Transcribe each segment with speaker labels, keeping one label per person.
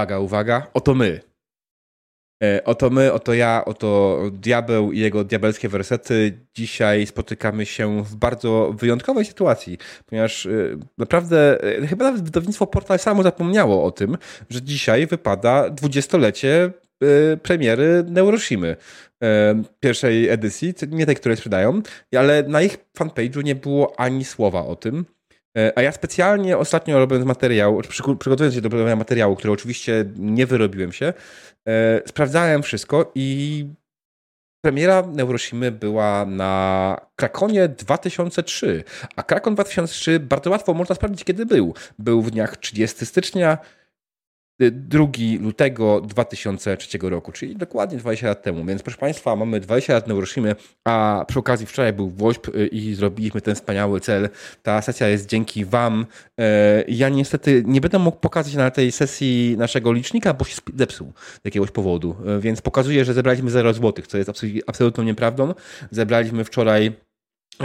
Speaker 1: uwaga, uwaga, oto my. E, oto my, oto ja, oto diabeł i jego diabelskie wersety. Dzisiaj spotykamy się w bardzo wyjątkowej sytuacji, ponieważ e, naprawdę, e, chyba nawet wydawnictwo Portal samo zapomniało o tym, że dzisiaj wypada dwudziestolecie premiery Neuroshimy pierwszej edycji, nie tej, które sprzedają, ale na ich fanpage'u nie było ani słowa o tym. A ja specjalnie ostatnio robiąc materiał, przygotowując się do robienia materiału, który oczywiście nie wyrobiłem się, E, sprawdzałem wszystko i premiera Neuroshimy była na Krakonie 2003, a Krakon 2003 bardzo łatwo można sprawdzić, kiedy był. Był w dniach 30 stycznia, 2 lutego 2003 roku, czyli dokładnie 20 lat temu. Więc proszę Państwa, mamy 20 lat Neuroshimy, a przy okazji wczoraj był WOŚP y, i zrobiliśmy ten wspaniały cel. Ta sesja jest dzięki Wam. E, ja niestety nie będę mógł pokazać na tej sesji naszego licznika, bo się zepsuł z jakiegoś powodu. E, więc pokazuję, że zebraliśmy 0 zł, co jest absolutną nieprawdą. Zebraliśmy wczoraj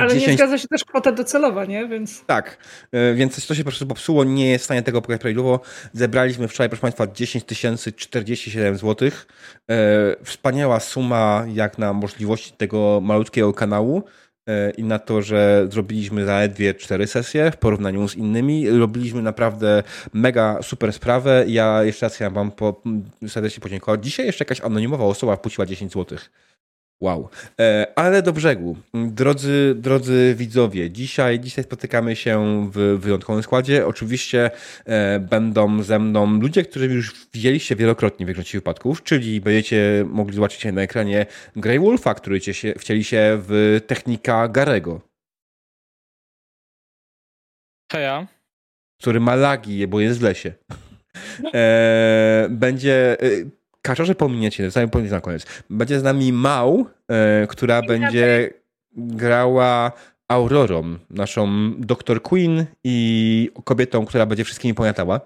Speaker 2: ale 10... nie zgadza się też kwota docelowa, nie? Więc...
Speaker 1: Tak, e, więc to się po prostu popsuło, nie jest w stanie tego pokazać prawidłowo. Zebraliśmy wczoraj, proszę Państwa, 10 047 zł. Wspaniała suma jak na możliwości tego malutkiego kanału e, i na to, że zrobiliśmy zaledwie cztery sesje w porównaniu z innymi. Robiliśmy naprawdę mega super sprawę. Ja jeszcze raz chciałem Wam po, serdecznie podziękować. Dzisiaj jeszcze jakaś anonimowa osoba wpuściła 10 złotych. Wow. E, ale do brzegu. Drodzy, drodzy widzowie, dzisiaj, dzisiaj spotykamy się w wyjątkowym składzie. Oczywiście e, będą ze mną ludzie, którzy już widzieliście wielokrotnie w większości wypadków, czyli będziecie mogli zobaczyć się na ekranie Grey Wolfa, który się, wcieli się w technika Garego.
Speaker 3: ja.
Speaker 1: Który ma lagi, bo jest w lesie. E, będzie kaczorze pominiecie, zostawiam pominieć na koniec. Będzie z nami Mał, e, która będzie grała Aurorą, naszą doktor Queen i kobietą, która będzie wszystkimi pamiętała.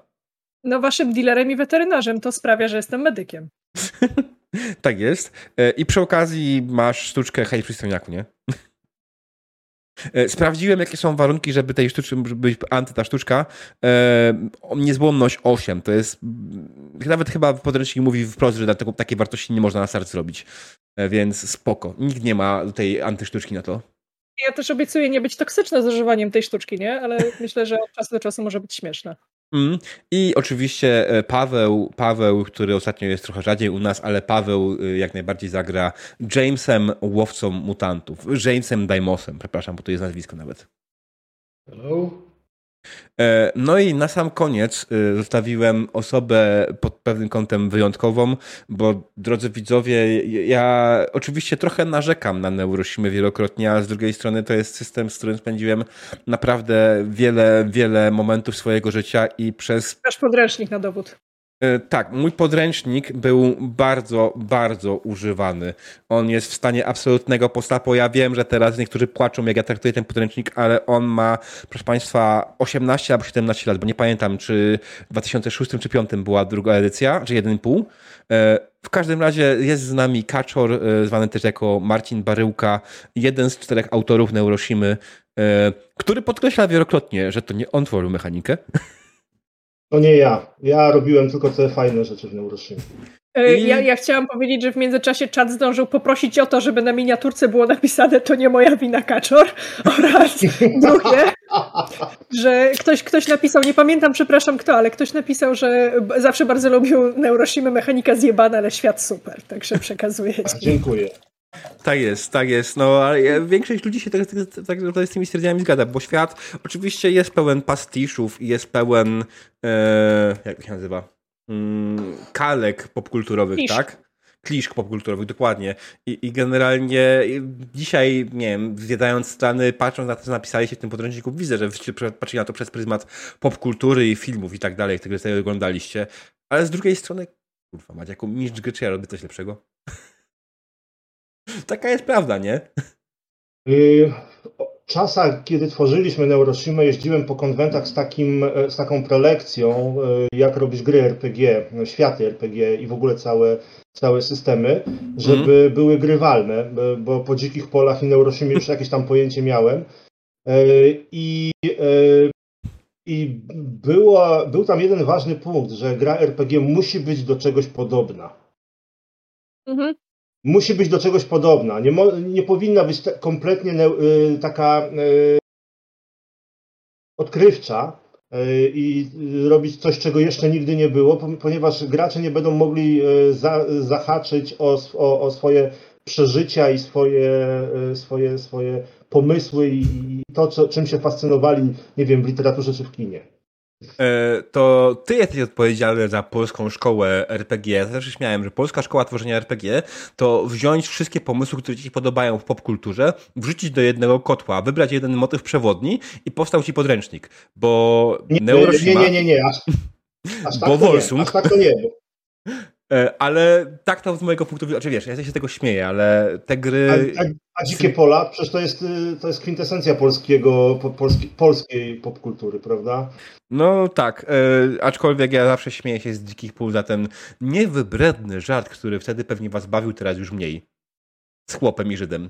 Speaker 2: No waszym dealerem i weterynarzem to sprawia, że jestem medykiem.
Speaker 1: tak jest. E, I przy okazji masz sztuczkę hej przystojniaku, nie? E, sprawdziłem, jakie są warunki, żeby tej sztuczki, żeby być anty ta sztuczka. E, niezłomność 8. To jest. Nawet chyba podręcznik mówi wprost, że taką, takiej wartości nie można na start zrobić. E, więc spoko. Nikt nie ma tej antysztuczki na to.
Speaker 2: Ja też obiecuję nie być toksyczna z używaniem tej sztuczki, nie? Ale myślę, że od czasu do czasu może być śmieszne.
Speaker 1: Mm. I oczywiście e, Paweł, Paweł, który ostatnio jest trochę rzadziej u nas, ale Paweł e, jak najbardziej zagra Jamesem, łowcą mutantów. Jamesem Daimosem, przepraszam, bo to jest nazwisko nawet.
Speaker 4: Hello.
Speaker 1: E, no i na sam koniec e, zostawiłem osobę pod pewnym kątem wyjątkową, bo drodzy widzowie, ja oczywiście trochę narzekam na Neurosimę wielokrotnie, a z drugiej strony to jest system, z którym spędziłem naprawdę wiele, wiele momentów swojego życia i przez...
Speaker 2: Masz podręcznik na dowód.
Speaker 1: E, tak, mój podręcznik był bardzo, bardzo używany. On jest w stanie absolutnego postapu. Ja wiem, że teraz niektórzy płaczą, jak ja traktuję ten podręcznik, ale on ma, proszę Państwa, 18 albo 17 lat, bo nie pamiętam, czy w 2006 czy 2005 była druga edycja, czy 1,5. E, w każdym razie jest z nami Kaczor, e, zwany też jako Marcin Baryłka, jeden z czterech autorów Neuroshimy, który podkreśla wielokrotnie, że to nie on tworzył mechanikę.
Speaker 4: To nie ja. Ja robiłem tylko te fajne rzeczy w Neuroshimie.
Speaker 2: I... Ja, ja, chciałam powiedzieć, że w międzyczasie czat zdążył poprosić o to, żeby na miniaturce było napisane to nie moja wina kaczor oraz drugie, że ktoś, ktoś napisał, nie pamiętam, przepraszam kto, ale ktoś napisał, że zawsze bardzo lubił Neuroshimy, mechanika zjebana, ale świat super, także przekazuję ci.
Speaker 4: Dziękuję.
Speaker 1: Tak jest, tak jest. No, ale większość ludzi się tak, tak, tak, z tymi stwierdzeniami zgadza, bo świat oczywiście jest pełen pastiszów i jest pełen, e, jak się nazywa, mm, kalek popkulturowych, Klisz. tak? Kliszk popkulturowych, dokładnie. I, I, generalnie dzisiaj, nie wiem, zwiedzając strony, patrząc na to, co napisaliście w tym podręczniku, widzę, że patrzyli na to przez pryzmat popkultury i filmów i tak dalej, które sobie oglądaliście. Ale z drugiej strony, kurwa, macie jako mistrz gry, czy ja robię coś lepszego? Taka jest prawda, nie?
Speaker 4: Y, w czasach, kiedy tworzyliśmy Neuroshima, jeździłem po konwentach z, takim, z taką prelekcją, y, jak robić gry RPG, światy RPG i w ogóle całe, całe systemy, żeby mm. były grywalne, bo po dzikich polach i Neuroshimie już jakieś tam pojęcie miałem. Y, I
Speaker 5: I było, był tam jeden ważny punkt, że gra RPG musi być do czegoś podobna.
Speaker 2: Mhm.
Speaker 5: Musi być do czegoś podobna. Nie, mo, nie powinna być kompletnie ne, y, taka y, odkrywcza y, i robić coś, czego jeszcze nigdy nie było, ponieważ gracze nie będą mogli y, za, zahaczyć o, o, o swoje przeżycia i swoje, y, swoje, swoje pomysły i to, co, czym się fascynowali, nie wiem, w literaturze czy w kinie.
Speaker 1: E, to ty jesteś odpowiedzialny za polską szkołę RPG. Ja zawsze śmiałem, że polska szkoła tworzenia RPG to wziąć wszystkie pomysły, które ci się podobają w popkulturze, wrzucić do jednego kotła, wybrać jeden motyw przewodni i powstał ci podręcznik. Bo
Speaker 5: nie,
Speaker 1: Neuroshima...
Speaker 5: Nie, nie, nie, nie. Aż, aż tak
Speaker 1: bo
Speaker 5: Wolsung... aż tak to nie.
Speaker 1: E, ale tak to z mojego punktu widzenia, znaczy wiesz, ja się tego śmieję, ale te gry...
Speaker 5: A, a, a Dzikie Pola, przecież to jest, y, to jest kwintesencja polskiego, polski, polskiej popkultury, prawda?
Speaker 1: No tak, e, aczkolwiek ja zawsze śmieję się z Dzikich Pól za ten niewybredny żart, który wtedy pewnie was bawił, teraz już mniej. Z chłopem i Żydem.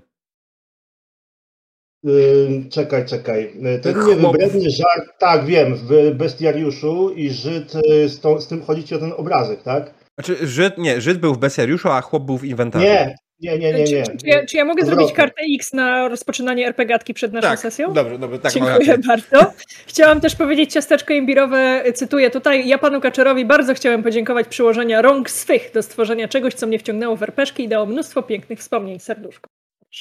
Speaker 5: Yy, czekaj, czekaj. Ten Chłop... niewybredny żart, tak wiem, w Bestiariuszu i Żyd, y, z, tą, z tym chodzicie o ten obrazek, tak?
Speaker 1: Znaczy, Żyd, nie, Żyd był w Bestiariuszu, a chłop był w inwentarzu.
Speaker 5: Nie, nie, nie, nie. nie.
Speaker 2: Czy, czy, ja, czy ja mogę zrobić kartę X na rozpoczynanie RPGatki przed naszą
Speaker 1: tak,
Speaker 2: sesją?
Speaker 1: Dobrze, dobrze, tak
Speaker 2: Dziękuję bardzo. Chciałam też powiedzieć ciasteczko imbirowe, cytuję tutaj, ja panu Kaczerowi bardzo chciałem podziękować przyłożenia rąk swych do stworzenia czegoś, co mnie wciągnęło w RPszki i dało mnóstwo pięknych wspomnień. Serduszko.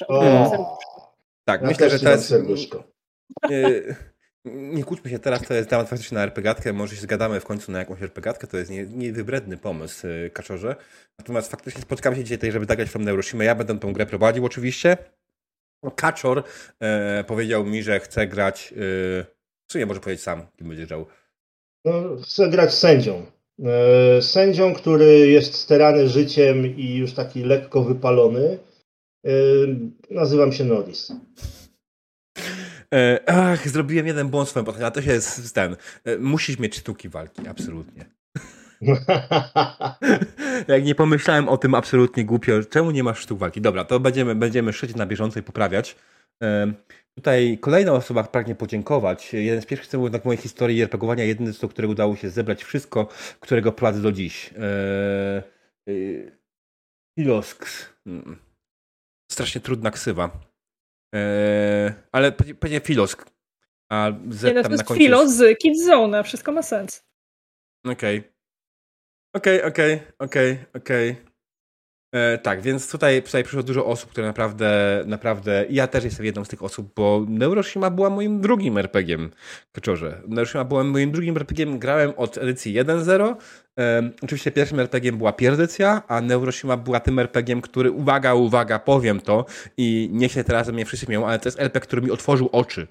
Speaker 5: O,
Speaker 1: serduszko. Tak,
Speaker 5: ja
Speaker 1: myślę, że to jest...
Speaker 5: Serduszko.
Speaker 1: Nie kłóćmy się teraz, to jest temat faktycznie na RPGatkę, może się zgadamy w końcu na jakąś RPGatkę, to jest niewybredny nie pomysł, y, Kaczorze. Natomiast faktycznie spotkamy się dzisiaj żeby zagrać From Neuroshima. Ja będę tą grę prowadził oczywiście. Kaczor e, powiedział mi, że chce grać, nie może powiedzieć sam, kim będzie grał.
Speaker 5: No, chcę grać sędzią. E, sędzią, który jest sterany życiem i już taki lekko wypalony. E, nazywam się Norris.
Speaker 1: E, ach, zrobiłem jeden błąd swoim a to się jest ten. E, musisz mieć sztuki walki, absolutnie. Jak nie pomyślałem o tym absolutnie głupio, czemu nie masz sztuk walki? Dobra, to będziemy, będziemy szyć na bieżąco i poprawiać. E, tutaj kolejna osoba pragnie podziękować. Jeden z pierwszych celów w mojej historii RPGowania, jedyny z którego udało się zebrać wszystko, którego prowadzę do dziś. Ilosks. Hmm. Strasznie trudna ksywa. Eee, ale pewnie Filosk. A
Speaker 2: Z Nie, no to jest końcu Filo z Kidzona, wszystko ma sens.
Speaker 1: Okej. Okay. Okej, okay, okej, okay, okej, okej. E, tak, więc tutaj, tutaj przyszło dużo osób, które naprawdę, naprawdę, ja też jestem jedną z tych osób, bo Neuroshima była moim drugim RPG-iem, Kaczorze. Neuroshima była moim drugim RPG-iem, grałem od edycji 1.0. E, oczywiście pierwszym RPG-iem była pierdycja, a Neuroshima była tym RPG-iem, który, uwaga, uwaga, powiem to i niech się teraz mnie wszyscy śmieją, ale to jest RPG, który mi otworzył oczy.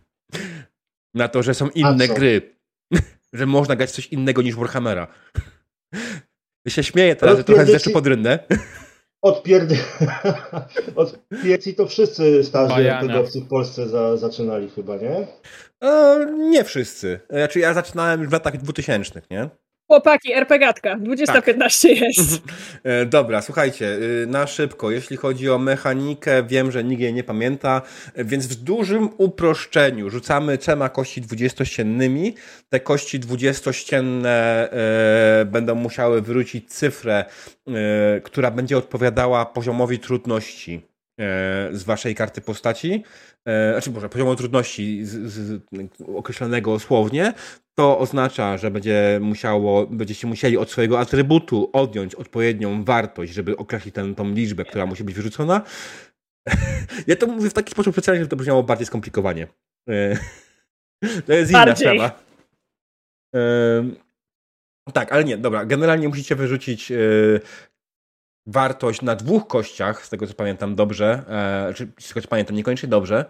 Speaker 1: Na to, że są inne gry. że można grać coś innego niż Warhammera. Ja się śmieję teraz, że trochę rzeczy pod rynnę.
Speaker 5: Od, pierdy... Od piersi to wszyscy starzy RPGowcy w Polsce za, zaczynali chyba, nie?
Speaker 1: E, nie wszyscy. Znaczy ja zaczynałem w latach 2000, nie?
Speaker 2: Chłopaki, RPGatka, 2015 tak. jest.
Speaker 1: E, dobra, słuchajcie, y, na szybko, jeśli chodzi o mechanikę, wiem, że nikt jej nie pamięta, więc w dużym uproszczeniu rzucamy trzema kości dwudziestościennymi. Te kości dwudziestościenne e, będą musiały wrócić cyfrę, e, która będzie odpowiadała poziomowi trudności z waszej karty postaci znaczy może poziomu trudności z, z, określonego słownie, to oznacza, że będzie musiało, będziecie musieli od swojego atrybutu odjąć odpowiednią wartość, żeby określić tę, tą liczbę, która musi być wyrzucona. ja to mówię w taki sposób specjalnie, żeby to brzmiało bardziej skomplikowanie. E, to jest inna bardziej. sprawa. Tak, ale nie, dobra. Generalnie musicie wyrzucić e, wartość na dwóch kościach, z tego co pamiętam dobrze, e, czy z tego co pamiętam niekoniecznie dobrze.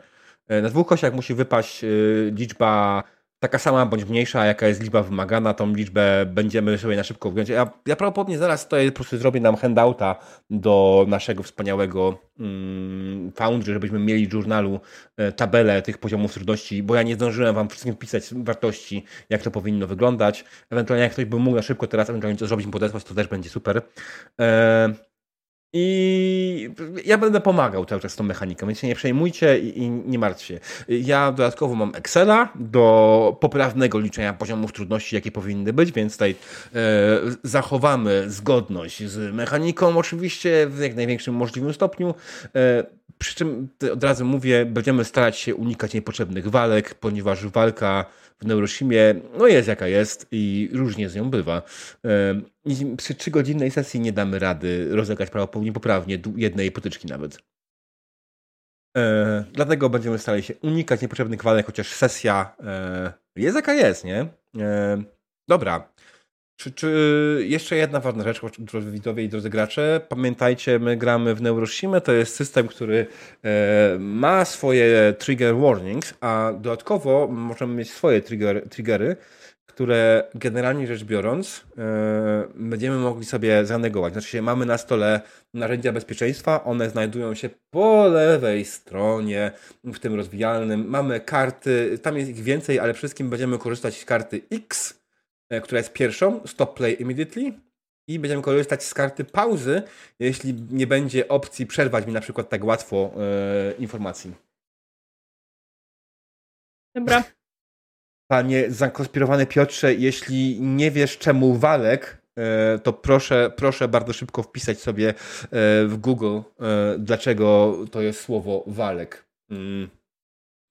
Speaker 1: Na dwóch kościach musi wypaść liczba taka sama bądź mniejsza, jaka jest liczba wymagana, tą liczbę będziemy sobie na szybko wziąć. Ja, ja prawdopodobnie zaraz tutaj po prostu zrobię nam handouta do naszego wspaniałego mm, Foundry, żebyśmy mieli w żurnalu e, tabelę tych poziomów trudności, bo ja nie zdążyłem wam wszystkim wpisać wartości, jak to powinno wyglądać. Ewentualnie jak ktoś by mógł na szybko teraz ewentualnie to zrobić, podesłać, to też będzie super. E, I ja będę pomagał cały czas tą mechaniką, więc się nie przejmujcie i, i, nie martwcie. Ja dodatkowo mam Excela do poprawnego liczenia poziomów trudności, jakie powinny być, więc tutaj e, zachowamy zgodność z mechaniką oczywiście w jak największym możliwym stopniu. E, przy czym od razu mówię, będziemy starać się unikać niepotrzebnych walek, ponieważ walka w Neurosimie no jest jaka jest i różnie z nią bywa. Przy trzygodzinnej sesji nie damy rady rozegrać prawdopodobnie poprawnie jednej potyczki nawet. E, dlatego będziemy starali się unikać niepotrzebnych walek, chociaż sesja e, jest jaka jest, nie? E, dobra. Czy, czy jeszcze jedna ważna rzecz, drodzy widzowie i drodzy gracze, pamiętajcie, my gramy w Neuroshima, to jest system, który e, ma swoje trigger warnings, a dodatkowo możemy mieć swoje trigger, triggery, które generalnie rzecz biorąc e, będziemy mogli sobie zanegować. Znaczy mamy na stole narzędzia bezpieczeństwa, one znajdują się po lewej stronie w tym rozwijalnym. Mamy karty, tam jest ich więcej, ale wszystkim będziemy korzystać z karty X, która jest pierwszą, stop play immediately. I będziemy korzystać z karty pauzy, jeśli nie będzie opcji przerwać mi na przykład tak łatwo e, informacji.
Speaker 2: Dobra.
Speaker 1: Panie zakonspirowany Piotrze, jeśli nie wiesz czemu walek, e, to proszę, proszę bardzo szybko wpisać sobie e, w Google, e, dlaczego to jest słowo walek. Mm.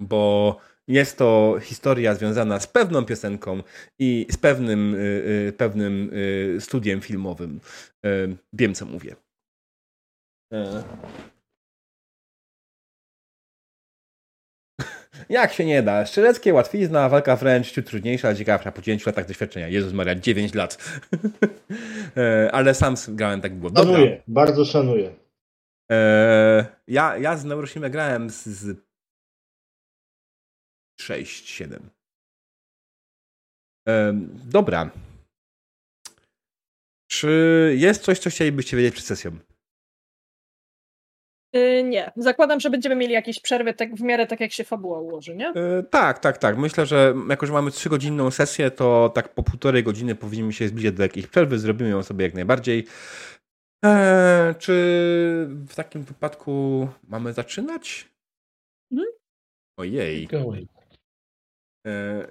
Speaker 1: Bo jest to historia związana z pewną piosenką i z pewnym, y, y, pewnym y, studiem filmowym. Wiem, co mówię. E. Jak się nie da? Strzeleckie łatwizna, walka wręcz ciut trudniejsza, ciekawsza po 9 latach doświadczenia. Jezus Maria, 9 lat. E, ale sam grałem tak było.
Speaker 5: Dobra. Szanuję, bardzo szanuję.
Speaker 1: E, ja, ja z Neuroshima grałem z, z 6, 7. Dobra. Czy jest coś, co chcielibyście wiedzieć przed sesją?
Speaker 2: Yy, nie. Zakładam, że będziemy mieli jakieś przerwy tak w miarę tak, jak się fabuła ułoży, nie? Yy,
Speaker 1: tak, tak, tak. Myślę, że jako, że mamy trzygodzinną sesję, to tak po półtorej godziny powinniśmy się zbliżyć do jakiejś przerwy. Zrobimy ją sobie jak najbardziej. Eee, czy w takim wypadku mamy zaczynać? Mhm. Ojej. E,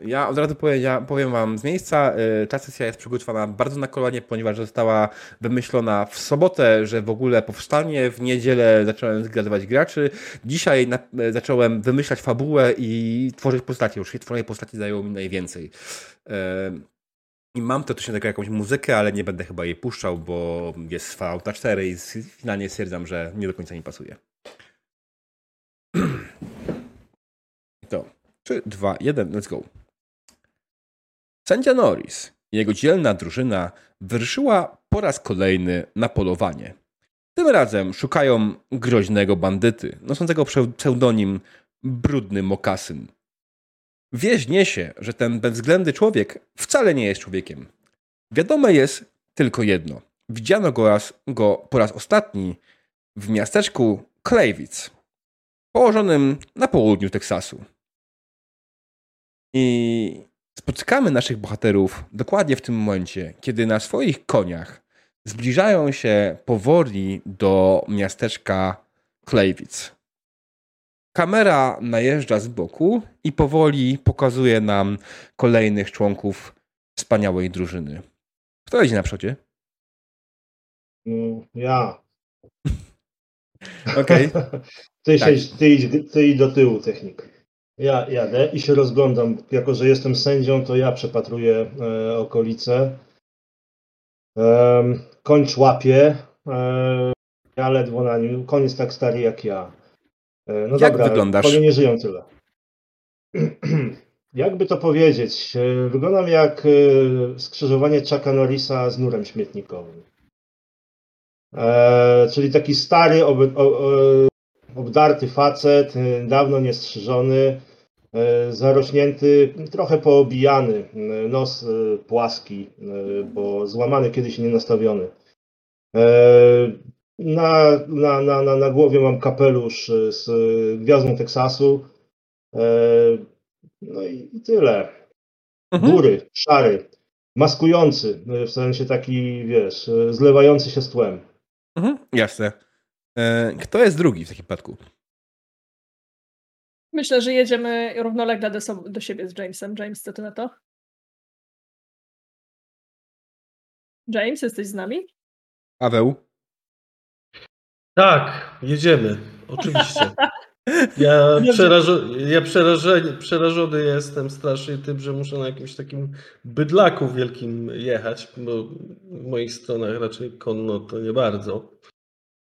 Speaker 1: ja od razu powiem, powiem Wam z miejsca, e, ta sesja jest przygotowana bardzo na kolanie, ponieważ została wymyślona w sobotę, że w ogóle powstanie. W niedzielę zacząłem zgadywać graczy. Dzisiaj na, e, zacząłem wymyślać fabułę i tworzyć postacie. Już tworzenie postaci zajęło mi najwięcej. I mam to też taką jakąś muzykę, ale nie będę chyba jej puszczał, bo jest Fallout 4 i finalnie stwierdzam, że nie do końca mi pasuje. To. 3, 2, 1, let's go. Sędzia Norris i jego dzielna drużyna wyruszyła po raz kolejny na polowanie. Tym razem szukają groźnego bandyty, noszącego pseudonim Brudny Mokasyn. Wieść niesie, że ten bezwzględny człowiek wcale nie jest człowiekiem. Wiadome jest tylko jedno. Widziano go, raz, go po raz ostatni w miasteczku Claywitz, położonym na południu Teksasu. I spotykamy naszych bohaterów dokładnie w tym momencie, kiedy na swoich koniach zbliżają się powoli do miasteczka Klejwic. Kamera najeżdża z boku i powoli pokazuje nam kolejnych członków wspaniałej drużyny. Kto jedzie na przodzie?
Speaker 5: Mm, ja.
Speaker 1: Okej. Okay.
Speaker 5: ty, tak. ty, idź, ty idź do tyłu, technik. Ja jadę i się rozglądam. Jako, że jestem sędzią, to ja przepatruję e, okolice. E, kończ łapie. E, ja ledwo na nim. Koń jest tak stary jak ja.
Speaker 1: E, no jak dobra, wyglądasz?
Speaker 5: Konie nie żyją tyle. Jakby to powiedzieć? E, wyglądam jak e, skrzyżowanie Chucka Norrisa z nurem śmietnikowym. czyli taki stary, ob, ob, obdarty facet, dawno niestrzyżony, E, zarośnięty, trochę poobijany, e, nos e, płaski, bo złamany kiedyś nie nastawiony. Na, na, na, na głowie mam kapelusz z gwiazdą Teksasu. No i, i tyle. Mhm. Bury, szary, maskujący, w sensie taki, wiesz, zlewający się z tłem.
Speaker 1: Mhm, jasne. E, kto jest drugi w takim przypadku?
Speaker 2: Myślę, że jedziemy równolegle do, do siebie z Jamesem. James, co ty na to? James, jesteś z nami?
Speaker 1: Paweł?
Speaker 3: Tak, jedziemy. Oczywiście. Ja, przerażo ja przerażony, przerażony jestem strasznie tym, że muszę na jakimś takim bydlaku wielkim jechać, bo w moich stronach raczej konno to nie bardzo.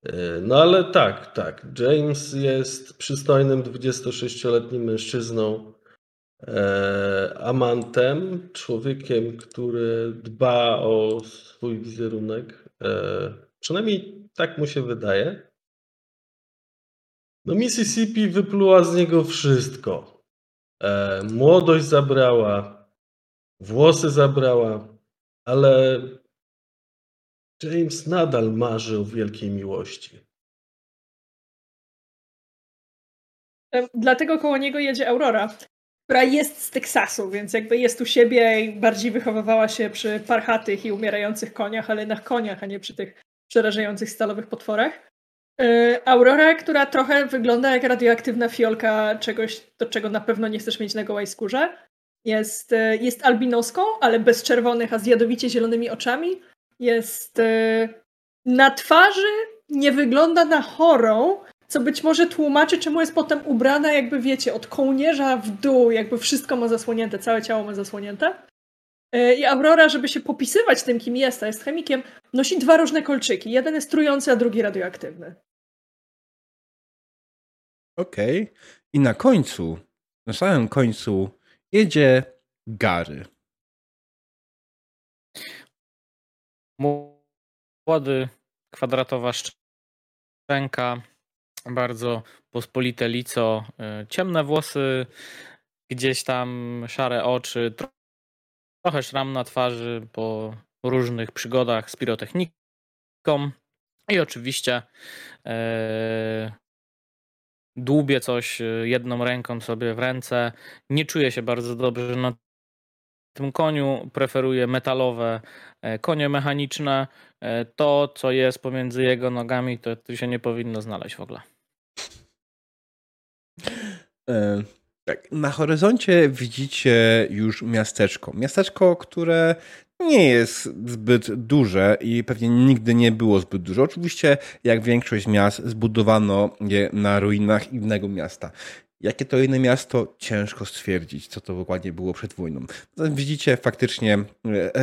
Speaker 3: E, no ale tak, tak. James jest przystojnym 26-letnim mężczyzną, e, amantem, człowiekiem, który dba o swój wizerunek. E, przynajmniej tak mu się wydaje. No Mississippi wypluła z niego wszystko. Młodość zabrała, włosy zabrała, ale James nadal marzy o wielkiej miłości.
Speaker 2: Dlatego koło niego jedzie Aurora, która jest z Teksasu, więc jakby jest u siebie i bardziej wychowywała się przy parchatych i umierających koniach, ale na koniach, a nie przy tych przerażających stalowych potworach. E, Aurora, która trochę wygląda jak radioaktywna fiolka czegoś, do czego na pewno nie chcesz mieć na gołej skórze. Jest, e, jest albinoską, ale bez czerwonych, a z jadowicie zielonymi oczami. Jest e, na twarzy, nie wygląda na chorą, co być może tłumaczy, czemu jest potem ubrana, jakby wiecie, od kołnierza w dół, jakby wszystko ma zasłonięte, całe ciało ma zasłonięte. I Aurora, żeby się popisywać tym, kim jest, a jest chemikiem, nosi dwa różne kolczyki. Jeden jest trujący, a drugi radioaktywny.
Speaker 1: Okej. Okay. I na końcu, na samym końcu jedzie Gary.
Speaker 6: Młody, kwadratowa szczęka, bardzo pospolite lico, e, ciemne włosy, gdzieś tam szare oczy, trochę szram na twarzy po różnych przygodach z pirotechniką i oczywiście e, dłubie coś e, jedną ręką sobie w ręce. Nie czuje się bardzo dobrze na tym koniu. Preferuje metalowe e, konie mechaniczne. E, to, co jest pomiędzy jego nogami, to tu się nie powinno znaleźć w ogóle.
Speaker 1: Tak, na horyzoncie widzicie już miasteczko. Miasteczko, które nie jest zbyt duże i pewnie nigdy nie było zbyt duże. Oczywiście, jak większość miast, zbudowano je na ruinach innego miasta. Jakie to inne miasto? Ciężko stwierdzić, co to dokładnie było przed wojną. Widzicie faktycznie e,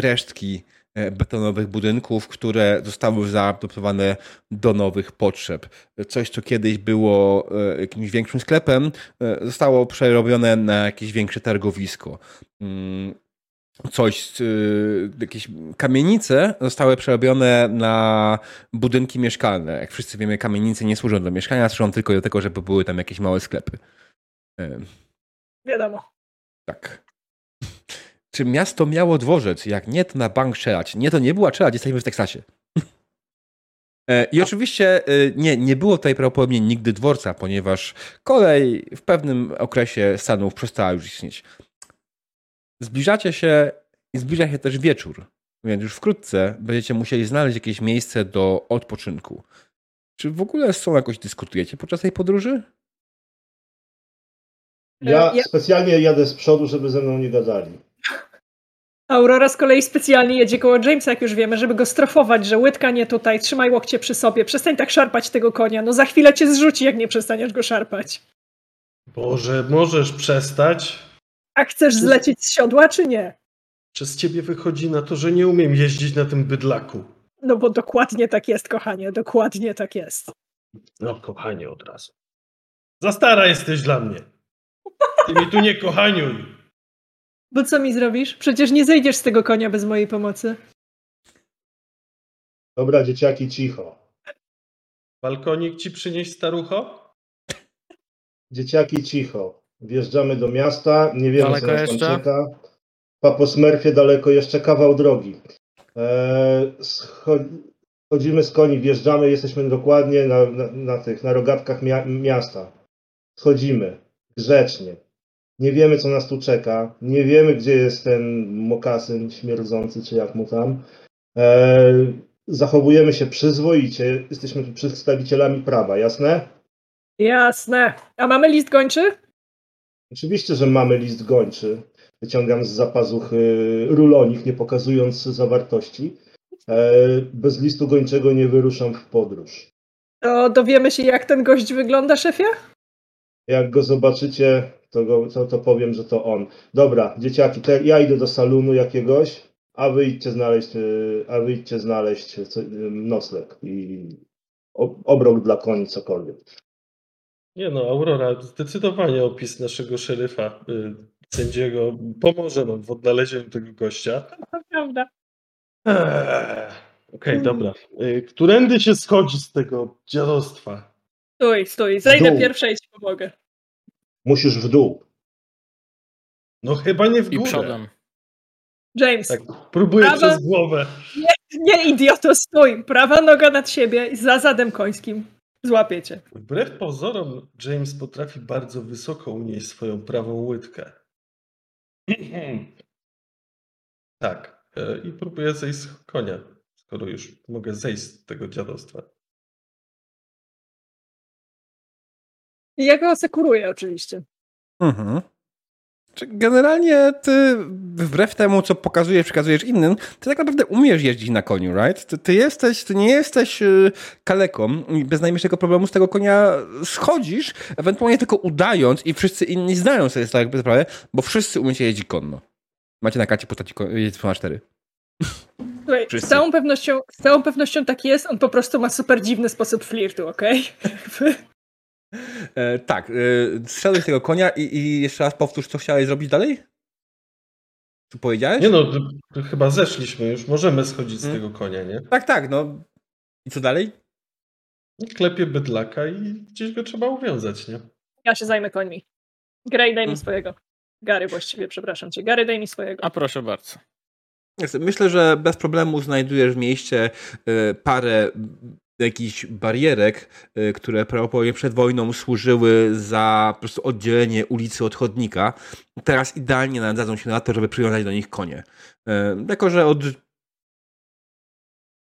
Speaker 1: resztki e, betonowych budynków, które zostały zaadoptowane do nowych potrzeb. Coś, co kiedyś było e, jakimś większym sklepem, zostało przerobione na jakieś większe targowisko. Mm, coś, jakieś kamienice zostały przerobione na budynki mieszkalne. Jak wszyscy wiemy, kamienice nie służą do mieszkania, służą tylko do tego, żeby były tam jakieś małe sklepy.
Speaker 2: Wiadomo.
Speaker 1: Tak. Czy miasto miało dworzec? Jak nie, to na bank strzelać. Nie, to nie była strzelać, jesteśmy w Teksasie. E, I oczywiście y, nie, nie było tutaj prawdopodobnie nigdy dworca, ponieważ kolej w pewnym okresie Stanów przestała już istnieć. Zbliżacie się i zbliża się też wieczór, więc już wkrótce będziecie musieli znaleźć jakieś miejsce do odpoczynku. Czy w ogóle z sobą jakoś dyskutujecie podczas tej podróży?
Speaker 4: Ja, ja specjalnie jadę z przodu, żeby ze mną nie gadali.
Speaker 2: Aurora z kolei specjalnie jedzie koło Jamesa, jak już wiemy, żeby go strofować, że łydka nie tutaj, trzymaj łokcie przy sobie, przestań tak szarpać tego konia, no za chwilę cię zrzuci, jak nie przestaniesz go szarpać.
Speaker 3: Boże, możesz przestać?
Speaker 2: A chcesz zlecieć z siodła, czy nie?
Speaker 3: Przez ciebie wychodzi na to, że nie umiem jeździć na tym bydlaku.
Speaker 2: No bo dokładnie tak jest, kochanie, dokładnie tak jest.
Speaker 3: No, kochanie od razu. Za stara jesteś dla mnie. Ty mi tu nie kochaniuj.
Speaker 2: Bo co mi zrobisz? Przecież nie zejdziesz z tego konia bez mojej pomocy.
Speaker 4: Dobra, dzieciaki, cicho.
Speaker 3: Balkonik ci przynieść, starucho?
Speaker 4: Dzieciaki, cicho. Wjeżdżamy do miasta, nie wiemy
Speaker 6: daleko
Speaker 4: co nas
Speaker 6: jeszcze?
Speaker 4: tam czeka. Papo Smurfie daleko jeszcze kawał drogi. Eee, schodzimy z koni, wjeżdżamy, jesteśmy dokładnie na, na, na tych, na rogatkach mia miasta. Schodzimy, grzecznie. Nie wiemy, co nas tu czeka. Nie wiemy, gdzie jest ten mokasyn śmierdzący, czy jak mu tam. Eee,
Speaker 5: zachowujemy się przyzwoicie, jesteśmy tu przedstawicielami prawa, jasne?
Speaker 2: Jasne. A mamy list gończy?
Speaker 5: Oczywiście, że mamy list gończy. Wyciągam z zapazuchy rulonik, nie pokazując zawartości. E, Bez listu gończego nie wyruszam w podróż.
Speaker 2: To dowiemy się, jak ten gość wygląda, szefie?
Speaker 5: Jak go zobaczycie, to, go, to, to powiem, że to on. Dobra, dzieciaki, te, ja idę do salonu jakiegoś, a wy idźcie znaleźć, y, a wy idźcie znaleźć co- y, nocleg i obrok dla koni, cokolwiek.
Speaker 3: Nie no, Aurora, zdecydowanie opis naszego szeryfa, y, sędziego, pomoże nam w odnalezieniu tego gościa.
Speaker 2: To prawda.
Speaker 3: Eee, Okej, dobra. Y, Którędy się schodzi z tego dziadostwa?
Speaker 2: Stój, stój. Zejdę
Speaker 5: dół.
Speaker 2: pierwsza i ci pomogę.
Speaker 5: Musisz w dół.
Speaker 3: No chyba nie w
Speaker 6: I
Speaker 3: górę.
Speaker 6: przodem.
Speaker 2: James,
Speaker 3: Tak, próbuję
Speaker 2: Prawa-
Speaker 3: przez głowę.
Speaker 2: nie idioto, stój. Prawa noga nad siebie i za zadem końskim. Złapię cię.
Speaker 3: Wbrew pozorom, James potrafi bardzo wysoko unieść swoją prawą łydkę. tak. e, I próbuję zejść z konia, skoro już mogę zejść z tego dziadostwa.
Speaker 2: I ja go asekuruję oczywiście.
Speaker 1: Mhm. Generalnie ty, wbrew temu, co pokazujesz, przekazujesz innym, ty tak naprawdę umiesz jeździć na koniu, right? Ty, ty jesteś, ty nie jesteś y, kaleką i bez najmniejszego problemu z tego konia schodzisz, ewentualnie tylko udając i wszyscy inni zdają sobie tak sprawę, bo wszyscy umiecie jeździć konno. Macie na karcie postaci na 4.
Speaker 2: Słuchaj, z całą, pewnością, z całą pewnością tak jest. On po prostu ma super dziwny sposób flirtu, okej?
Speaker 1: E, tak, e, zszedłeś z tego konia i, i jeszcze raz powtórz, co chciałeś zrobić dalej? Co powiedziałeś?
Speaker 3: Nie no, to, to chyba zeszliśmy, już możemy schodzić z
Speaker 1: Hmm.
Speaker 3: tego konia, nie?
Speaker 1: Tak, tak, no. I co dalej?
Speaker 3: Klepie bydlaka i gdzieś go trzeba uwiązać, nie?
Speaker 2: Ja się zajmę końmi. Grey, daj mi
Speaker 1: Mm.
Speaker 2: swojego. Gary właściwie, przepraszam cię. Gary, daj mi swojego.
Speaker 6: A proszę bardzo.
Speaker 1: Myślę, że bez problemu znajdujesz w mieście e, parę jakichś barierek, e, które prawdopodobnie przed wojną służyły za po prostu oddzielenie ulicy od chodnika. Teraz idealnie nadadzą się na to, żeby przywiązać do nich konie. E, Jako, że od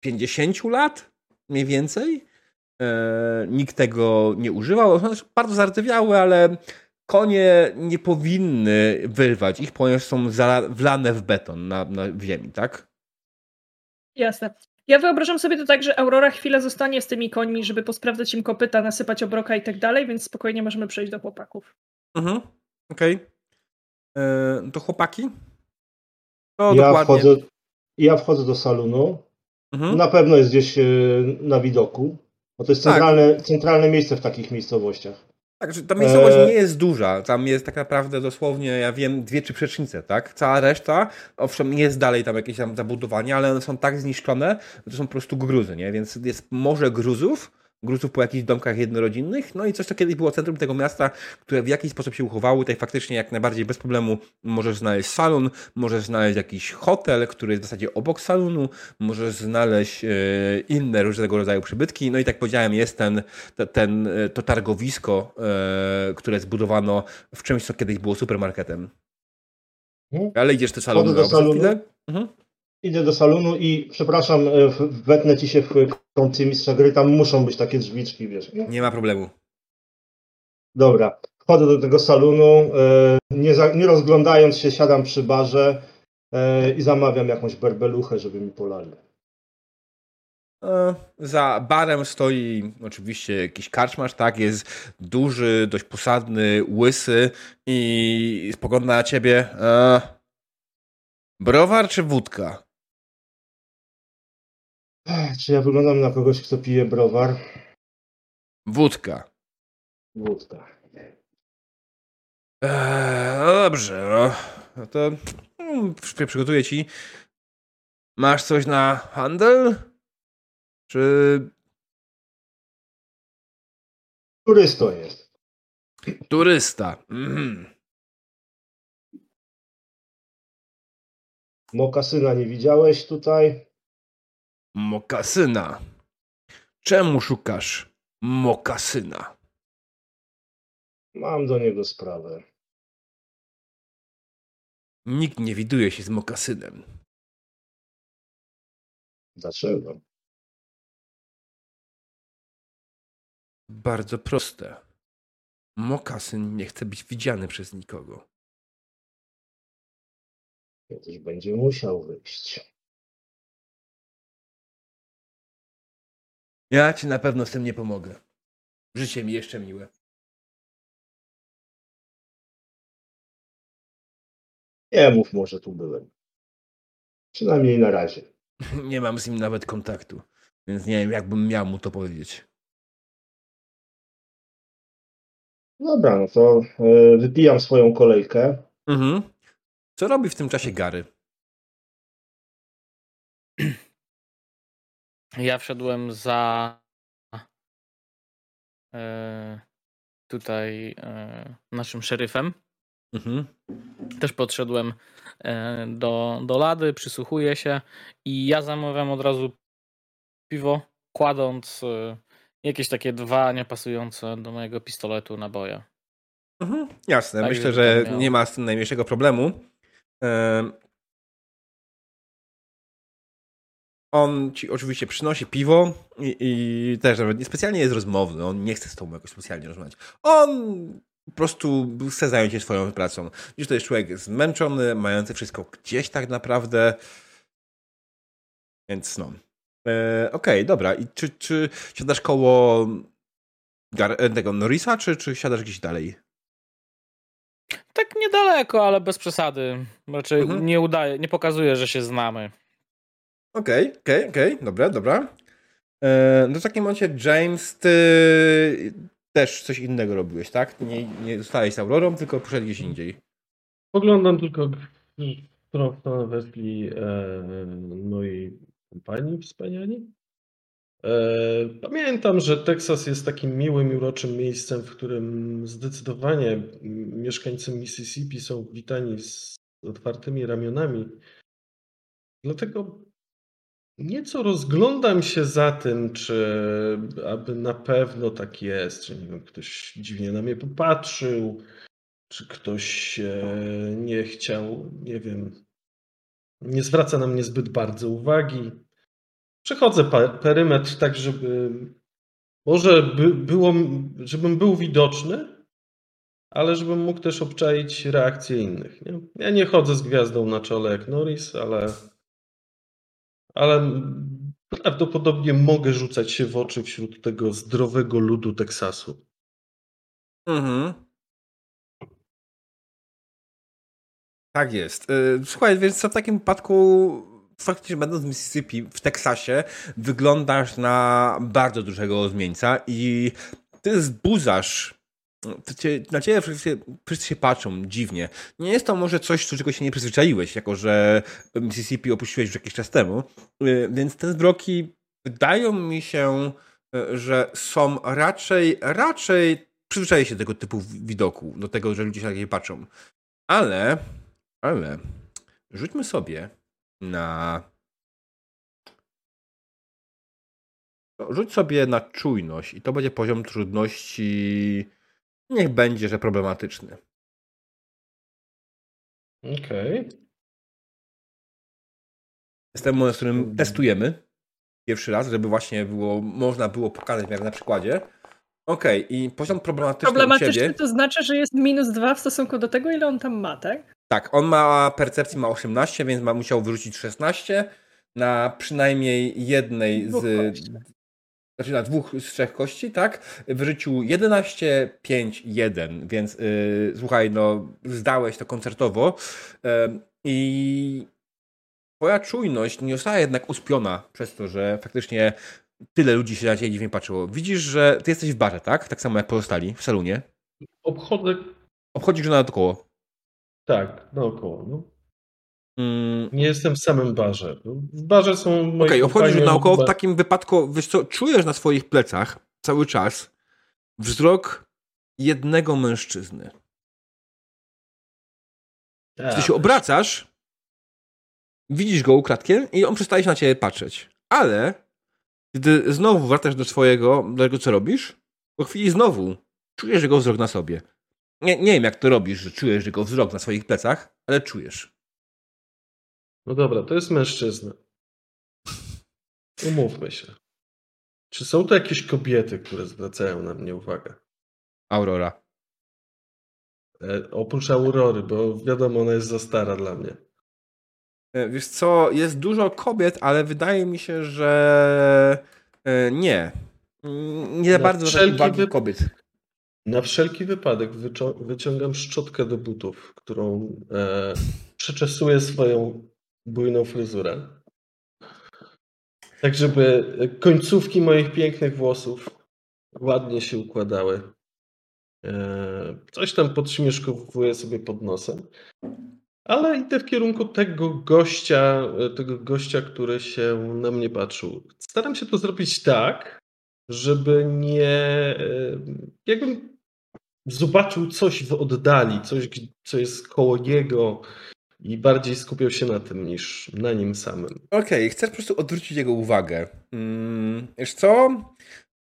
Speaker 1: 50 lat mniej więcej e, nikt tego nie używał. Są bardzo zardzewiałe, ale konie nie powinny wyrwać ich, ponieważ są wlane w beton na, na ziemi, tak?
Speaker 2: Jasne. Ja wyobrażam sobie to tak, że Aurora chwilę zostanie z tymi końmi, żeby posprawdzać im kopyta, nasypać obroka i tak dalej, więc spokojnie możemy przejść do chłopaków.
Speaker 1: Mhm. Okej. E, To chłopaki? To
Speaker 5: ja,
Speaker 1: dokładnie.
Speaker 5: wchodzę, ja wchodzę do salonu.
Speaker 1: Mhm.
Speaker 5: Na pewno jest gdzieś e, na widoku, bo to jest
Speaker 1: Tak.
Speaker 5: centralne, centralne miejsce w takich miejscowościach.
Speaker 1: Tak, że ta miejscowość
Speaker 5: E-
Speaker 1: nie jest duża. Tam jest tak naprawdę dosłownie, ja wiem, dwie czy przecznice, tak? Cała reszta, owszem, jest dalej tam jakieś tam zabudowania, ale one są tak zniszczone, że to są po prostu gruzy, nie? Więc jest morze gruzów, gruzów po jakichś domkach jednorodzinnych, no i coś, co kiedyś było centrum tego miasta, które w jakiś sposób się uchowało. Tutaj faktycznie jak najbardziej bez problemu możesz znaleźć salon, możesz znaleźć jakiś hotel, który jest w zasadzie obok salonu, możesz znaleźć e, inne różnego rodzaju przybytki. No i tak powiedziałem, jest ten, te- ten, e, to targowisko, e, które zbudowano w czymś, co kiedyś było supermarketem.
Speaker 5: Mhm.
Speaker 1: Ale idziesz do salonu
Speaker 5: do salonu.
Speaker 1: chwilę? Mhm.
Speaker 5: Idę do salonu i przepraszam, e, wetnę ci się w kąty mistrza gry, tam muszą być takie drzwiczki, wiesz. nie?
Speaker 1: Ma problemu.
Speaker 5: Dobra, wchodzę do tego salonu, e, nie, za, nie rozglądając się, siadam przy barze e, i zamawiam jakąś berbeluchę, żeby mi polali.
Speaker 1: Za barem stoi oczywiście jakiś karczmarz, tak? Jest duży, dość posadny, łysy i spogląda na ciebie. Browar czy wódka?
Speaker 5: Czy ja wyglądam na kogoś, kto pije browar?
Speaker 1: Wódka.
Speaker 5: Wódka.
Speaker 1: Eee, no dobrze, no. no to przy- przygotuję ci. Masz coś na handel? Czy
Speaker 5: Turysto jest.
Speaker 1: turysta? Mhm.
Speaker 5: Mokasyna nie widziałeś tutaj?
Speaker 1: mokasyna. Czemu szukasz mokasyna?
Speaker 5: Mam do niego sprawę.
Speaker 1: Nikt nie widuje się z mokasynem.
Speaker 5: Dlaczego?
Speaker 1: Bardzo proste. Mokasyn nie chce być widziany przez nikogo.
Speaker 4: Kiedyś będzie musiał wyjść.
Speaker 1: Ja ci na pewno z tym nie pomogę. Życie mi jeszcze miłe.
Speaker 4: Nie mów może tu byłem. Przynajmniej na razie.
Speaker 1: Nie mam z nim nawet kontaktu, więc nie wiem, jakbym miał mu to powiedzieć.
Speaker 4: Dobra, no to e, wypijam swoją kolejkę.
Speaker 1: Mhm. Co robi w tym czasie Gary?
Speaker 6: Ja wszedłem za e, tutaj e, naszym szeryfem.
Speaker 1: Mhm.
Speaker 6: Też podszedłem e, do, do lady, przysłuchuję się i ja zamawiam od razu piwo, kładąc e, jakieś takie dwa niepasujące do mojego pistoletu naboje.
Speaker 1: Mhm. Jasne,
Speaker 6: Tak,
Speaker 1: myślę, że
Speaker 6: miał-
Speaker 1: nie ma z tym najmniejszego problemu. On ci oczywiście przynosi piwo i, i też nawet niespecjalnie jest rozmowny. On nie chce z tobą jakoś specjalnie rozmawiać. On po prostu chce zająć się swoją pracą. Widzisz, to jest człowiek zmęczony, mający wszystko gdzieś tak naprawdę. Więc no. E, Okej, dobra. I czy, czy siadasz koło Gar- e, tego Norrisa, czy, czy siadasz gdzieś dalej?
Speaker 6: Tak niedaleko, ale bez przesady. Raczej
Speaker 1: Mhm.
Speaker 6: nie udaje, nie pokazuje, że się znamy.
Speaker 1: Okej, okej, okej, dobra, dobra. E, no w takim momencie, James, ty też coś innego robiłeś, tak? Nie, nie zostałeś z Aurorą, tylko poszedłeś indziej.
Speaker 3: Poglądam tylko którą stronę weszli e, moi kompanii wspaniali. E, pamiętam, że Teksas jest takim miłym i uroczym miejscem, w którym zdecydowanie mieszkańcy Mississippi są witani z otwartymi ramionami. Dlatego nieco rozglądam się za tym, czy aby na pewno tak jest, czy nie wiem, ktoś dziwnie na mnie popatrzył, czy ktoś e, nie chciał, nie wiem, nie zwraca na mnie zbyt bardzo uwagi. Przechodzę perymetr tak, żeby może by było, żebym był widoczny, ale żebym mógł też obczaić reakcje innych. Nie? Ja nie chodzę z gwiazdą na czole jak Norris, ale, ale prawdopodobnie mogę rzucać się w oczy wśród tego zdrowego ludu Teksasu.
Speaker 1: Mhm. Tak jest. E, Słuchaj, więc w takim wypadku faktycznie będąc w Mississippi, w Teksasie, wyglądasz na bardzo dużego zmieńca i ty zbudzasz cię, na ciebie wszyscy, wszyscy się patrzą dziwnie. Nie jest to może coś, do czego się nie przyzwyczaiłeś, jako że Mississippi opuściłeś już jakiś czas temu, Y, więc te zwroki wydają mi się, y, że są raczej, raczej przyzwyczaje się do tego typu widoku, do tego, że ludzie się patrzą. Ale, ale, rzućmy sobie na Rzuć sobie na czujność i to będzie poziom trudności. Niech będzie, że problematyczny.
Speaker 3: Okej.
Speaker 1: Jest ten moment, w którym testujemy pierwszy raz, żeby właśnie było, można było pokazać jak na przykładzie. Okej, i poziom problematyczny u
Speaker 2: Problematyczny
Speaker 1: ciebie.
Speaker 2: to znaczy, że jest minus dwa w stosunku do tego, ile on tam ma, tak?
Speaker 1: Tak, on ma percepcji ma 18, więc ma musiał wyrzucić 16 na przynajmniej jednej z. Znaczy na dwóch z trzech kości, tak? Wyrzucił 11, 5, 1, więc yy, słuchaj, no zdałeś to koncertowo Ym, i twoja czujność nie została jednak uspiona przez to, że faktycznie tyle ludzi się na ciebie dziwnie patrzyło. Widzisz, że ty jesteś w barze, tak? Tak samo jak pozostali w salonie.
Speaker 3: Obchodzę,
Speaker 1: Obchodzisz go naokoło.
Speaker 3: tak, naokoło. No.
Speaker 1: Mm,
Speaker 3: Nie jestem w samym barze. W barze są moi
Speaker 1: Okej, obchodzisz
Speaker 3: kompanie
Speaker 1: naokoło. W takim wypadku, wiesz co, czujesz na swoich plecach cały czas wzrok jednego mężczyzny.
Speaker 3: Tak.
Speaker 1: Gdy się obracasz, widzisz go ukradkiem i on przestaje się na ciebie patrzeć. Ale gdy znowu wracasz do swojego, do tego co robisz, po chwili znowu czujesz jego wzrok na sobie. Nie, nie wiem jak to robisz, że czujesz jego wzrok na swoich plecach, ale czujesz.
Speaker 3: No dobra, to jest mężczyzna. Umówmy się. Czy są to jakieś kobiety, które zwracają na mnie uwagę?
Speaker 1: Aurora.
Speaker 3: E, oprócz Aurory, bo wiadomo, ona jest za stara dla mnie.
Speaker 1: E, wiesz co, jest dużo kobiet, ale wydaje mi się, że e, nie. Mm, Nie za
Speaker 3: Na
Speaker 1: bardzo
Speaker 3: wszelki
Speaker 1: uwagi
Speaker 3: wyp-
Speaker 1: kobiet.
Speaker 3: Na wszelki wypadek wyciągam szczotkę do butów, którą e, przeczesuję swoją bujną fryzurę. Tak, żeby końcówki moich pięknych włosów ładnie się układały. E, coś tam podśmieszkowuję sobie pod nosem. Ale idę w kierunku tego gościa, tego gościa, który się na mnie patrzył. Staram się to zrobić tak, żeby nie. e, Jakbym zobaczył coś w oddali, coś, co jest koło niego i bardziej skupiał się na tym niż na nim samym.
Speaker 1: Okej, chcesz po prostu odwrócić jego uwagę. Mm, wiesz co?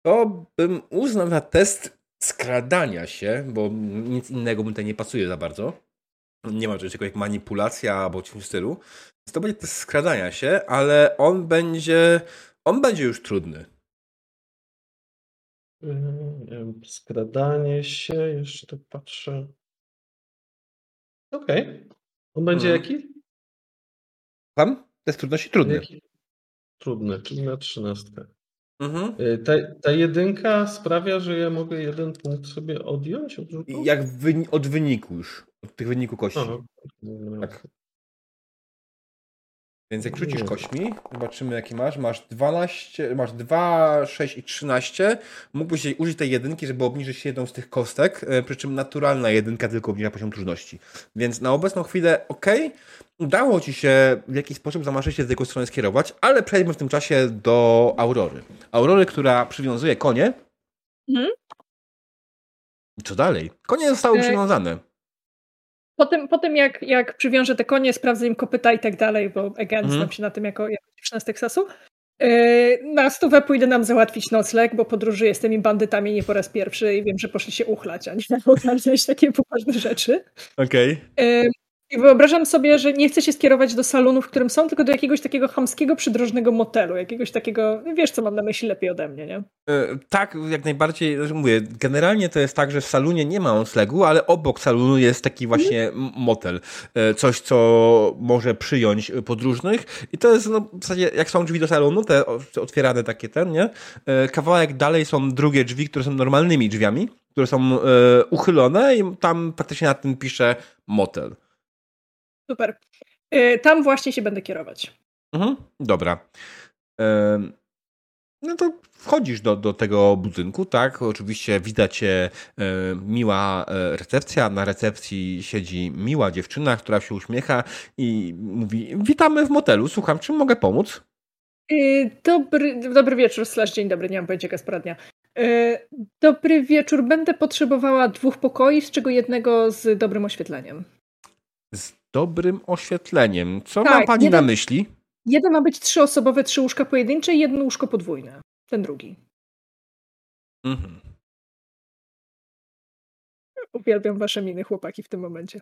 Speaker 1: To bym uznał na test skradania się, bo nic innego mi tutaj nie pasuje za bardzo. Nie ma czegoś takiego jak manipulacja albo coś w stylu. Więc to będzie test skradania się, ale on będzie. On będzie już trudny.
Speaker 3: Skradanie się, jeszcze tak patrzę. Okej. On będzie
Speaker 1: Mhm.
Speaker 3: jaki?
Speaker 1: Pan? Test trudności trudny.
Speaker 3: jaki? Trudny, czyli na trzynastkę.
Speaker 1: Mhm.
Speaker 3: Y, Ta, ta jedynka sprawia, że ja mogę jeden punkt sobie odjąć od rzutu?
Speaker 1: I Jak wyni- od wyniku już. Od tych wyniku kości.
Speaker 3: Aha.
Speaker 1: Tak. Więc jak rzucisz
Speaker 3: Nie.
Speaker 1: kośćmi, zobaczymy jaki masz. Masz 12, masz 2, 6 i 13. Mógłbyś użyć tej jedynki, żeby obniżyć jedną z tych kostek, e, przy czym naturalna jedynka tylko obniża poziom trudności. Więc na obecną chwilę ok, udało ci się w jakiś sposób zamaszyć się z jego strony skierować, ale przejdźmy w tym czasie do Aurory. Aurory, która przywiązuje konie.
Speaker 2: Mhm.
Speaker 1: I co dalej? Konie zostały
Speaker 2: E,
Speaker 1: przywiązane.
Speaker 2: Po tym, po tym jak, jak przywiążę te konie, sprawdzę im kopyta i tak dalej, bo again,
Speaker 1: Mhm.
Speaker 2: znam się na tym jako, jako dziewczyna z Teksasu. Yy, na stówę pójdę nam załatwić nocleg, bo podróżuję z tymi bandytami nie po raz pierwszy i wiem, że poszli się uchlać, a nie ogarniać takie poważne rzeczy.
Speaker 1: Okej.
Speaker 2: Yy, I wyobrażam sobie, że nie chcę się skierować do salonu, w którym są, tylko do jakiegoś takiego chamskiego, przydrożnego motelu, jakiegoś takiego, wiesz co mam na myśli lepiej ode mnie, nie?
Speaker 1: E, Tak, jak najbardziej, mówię, generalnie to jest tak, że w salonie nie ma noclegu, ale obok salonu jest taki właśnie m- motel. E, Coś, co może przyjąć podróżnych i to jest no, w zasadzie, jak są drzwi do salonu, te otwierane takie ten, nie? E, Kawałek dalej są drugie drzwi, które są normalnymi drzwiami, które są uchylone i tam praktycznie na tym pisze motel.
Speaker 2: Super. Yy, tam właśnie się będę kierować.
Speaker 1: Mhm, dobra. Em, No to wchodzisz do, do tego budynku, tak? Oczywiście widać e, miła e, recepcja. Na recepcji siedzi miła dziewczyna, która się uśmiecha i mówi: Witamy w motelu. Słucham, czym mogę pomóc?
Speaker 2: Yy, Dobry, dobry wieczór, slash dzień dobry, nie mam pojęcia jaka jest pora dnia. Yy, Dobry wieczór, będę potrzebowała dwóch pokoi, z czego jednego z dobrym oświetleniem.
Speaker 1: Z dobrym oświetleniem. Co ma
Speaker 2: Tak,
Speaker 1: pani
Speaker 2: jeden-
Speaker 1: na myśli?
Speaker 2: Jeden ma być trzyosobowe, trzy łóżka pojedyncze i jedno łóżko podwójne. Ten drugi.
Speaker 1: Mhm.
Speaker 2: Uwielbiam wasze miny, chłopaki, w tym momencie.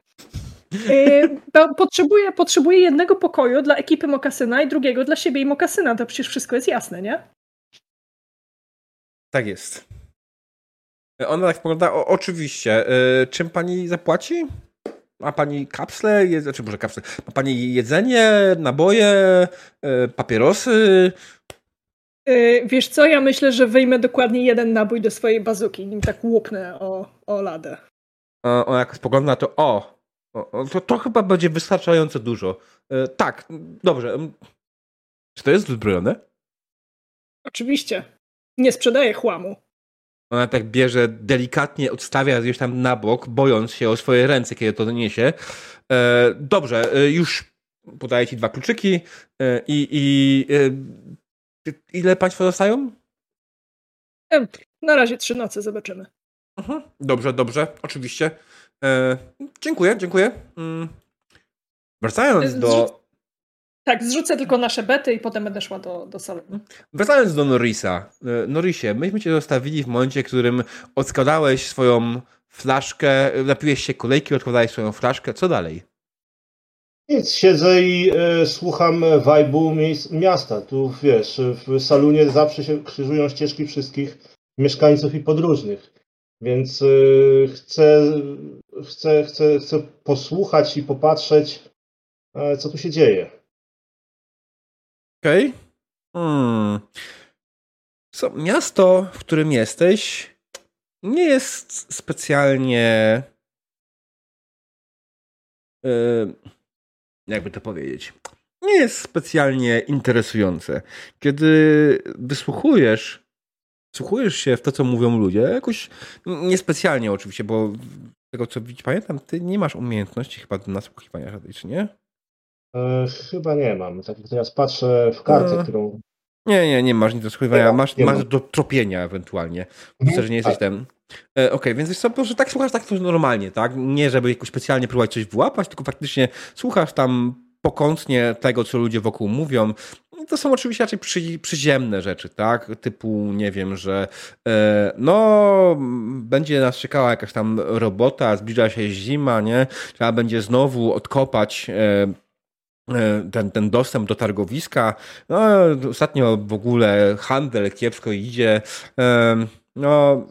Speaker 2: Yy, po- potrzebuję, potrzebuję jednego pokoju dla ekipy Mokasyna i drugiego dla siebie i Mokasyna. To przecież wszystko jest jasne, nie?
Speaker 1: Tak jest. Ona tak spogląda, o, oczywiście. E, czym pani zapłaci? Ma pani kapsle, je, znaczy może kapsle, ma pani jedzenie, naboje, e, papierosy?
Speaker 2: Yy, wiesz co, ja myślę, że wyjmę dokładnie jeden nabój do swojej bazuki, nim tak łupnę o, o ladę.
Speaker 1: A ona jak spogląda na to, o, o, to, to chyba będzie wystarczająco dużo. E, tak, dobrze. Czy to jest uzbrojone?
Speaker 2: Oczywiście. Nie sprzedaję chłamu.
Speaker 1: Ona tak bierze, delikatnie odstawia gdzieś tam na bok, bojąc się o swoje ręce, kiedy to niesie. E, dobrze, e, już podaję ci dwa kluczyki e, i, i e, ile państwo dostają?
Speaker 2: Na razie trzy noce, zobaczymy.
Speaker 1: Mhm. Dobrze, dobrze, oczywiście. E, dziękuję, dziękuję. Mm. Wracając do,
Speaker 2: Tak, zrzucę tylko nasze bety i potem będę szła do, do salonu.
Speaker 1: wracając do Norrisa. E, Norrisie, myśmy cię zostawili w momencie, w którym odskładałeś swoją flaszkę, napiłeś się kolejki, odkładałeś swoją flaszkę. Co dalej?
Speaker 5: Nic, siedzę i e, słucham vibe'u miasta. Tu wiesz, w salonie zawsze się krzyżują ścieżki wszystkich mieszkańców i podróżnych. Więc e, chcę, chcę, chcę, chcę posłuchać i popatrzeć, e, co tu się dzieje.
Speaker 1: Okej. Okay. Hmm. So, miasto, w którym jesteś, nie jest specjalnie. Yy, jakby to powiedzieć? Nie jest specjalnie interesujące. Kiedy wysłuchujesz, wsłuchujesz się w to, co mówią ludzie, jakoś niespecjalnie oczywiście, bo tego co pamiętam, ty nie masz umiejętności chyba do nasłuchiwania żadnej, czy nie?
Speaker 5: E, chyba nie mam. Tak jak teraz patrzę w kartę, e... którą
Speaker 1: nie, nie, nie masz nic do słuchania, masz, masz do tropienia ewentualnie. Myślę, że nie jesteś tak. ten. E, Okej, okay, więc co, po prostu tak słuchasz tak normalnie, tak? Nie żeby jakoś specjalnie próbować coś wyłapać, tylko faktycznie słuchasz tam pokątnie tego, co ludzie wokół mówią. To są oczywiście raczej przy, przyziemne rzeczy, tak? Typu, nie wiem, że e, no, będzie nas czekała jakaś tam robota, zbliża się zima, nie? Trzeba będzie znowu odkopać E, ten, ten dostęp do targowiska. No, ostatnio w ogóle handel kiepsko idzie. E, no,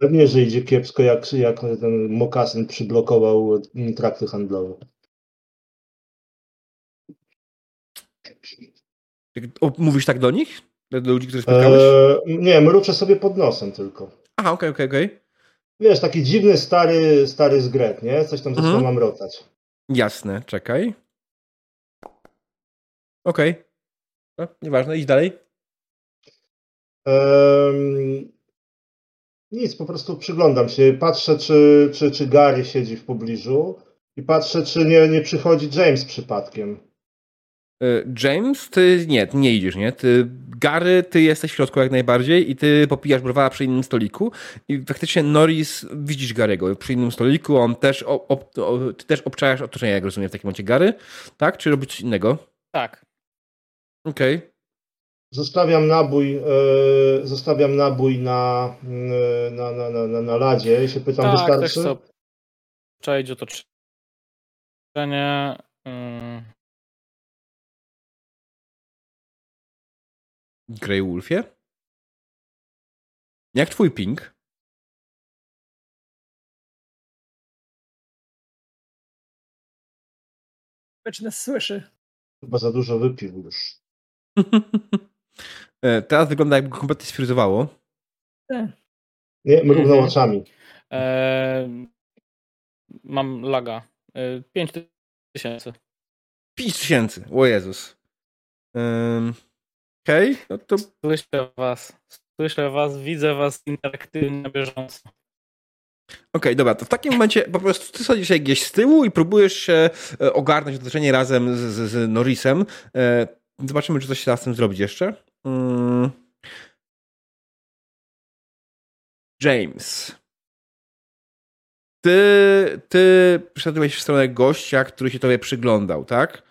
Speaker 5: Pewnie, że idzie kiepsko, jak, jak ten mokasyn przyblokował trakty handlowe.
Speaker 1: Mówisz tak do nich? Do ludzi, których spotkałeś?
Speaker 5: Eee, nie, mruczę sobie pod nosem tylko.
Speaker 1: Aha, okej, okay, okej, okay, okej. Okay.
Speaker 5: Wiesz, taki dziwny, stary, stary zgret, nie? Coś tam zaczyna mhm. mam rotać.
Speaker 1: Jasne, czekaj. Okej. Okay. No, nieważne, idź dalej.
Speaker 5: Um, nic, po prostu przyglądam się. Patrzę, czy, czy, czy Gary siedzi w pobliżu i patrzę, czy nie, nie przychodzi James przypadkiem.
Speaker 1: E, James, ty nie, nie idziesz, nie? Ty, Gary, ty jesteś w środku jak najbardziej i ty popijasz browara przy innym stoliku i faktycznie Norris, widzisz Garego przy innym stoliku, on też, op, op, ty też obczajasz otoczenie, jak rozumiem, w takim momencie Gary, tak? Czy robisz coś innego?
Speaker 6: Tak.
Speaker 1: Okej. Okay.
Speaker 5: Zostawiam nabój, e, zostawiam nabój na, e, na, na, na, na ladzie i się pytam, tak, wystarczy? Też co,
Speaker 6: trzeba iść otoczenie. Hmm.
Speaker 1: Grey Wolfie? Jak twój ping?
Speaker 2: Czy nas słyszy?
Speaker 5: Chyba za dużo wypił już.
Speaker 1: E, teraz wygląda jakby kompletnie sfryzowało.
Speaker 5: Tak. Nie, mrugnął mhm. oczami.
Speaker 6: E, mam laga. E, 5 tysięcy.
Speaker 1: 5 tysięcy, o Jezus. Okej, okay, no to...
Speaker 6: Słyszę was. Słyszę was, widzę was interaktywnie na bieżąco.
Speaker 1: Okej, okay, dobra, to w takim momencie po prostu ty sadzisz się gdzieś z tyłu i próbujesz się e, ogarnąć otoczenie razem z, z, z Norrisem. Zobaczymy, czy coś się da z tym zrobić jeszcze. Mm. James. Ty, ty przyszedłeś w stronę gościa, który się tobie przyglądał, tak?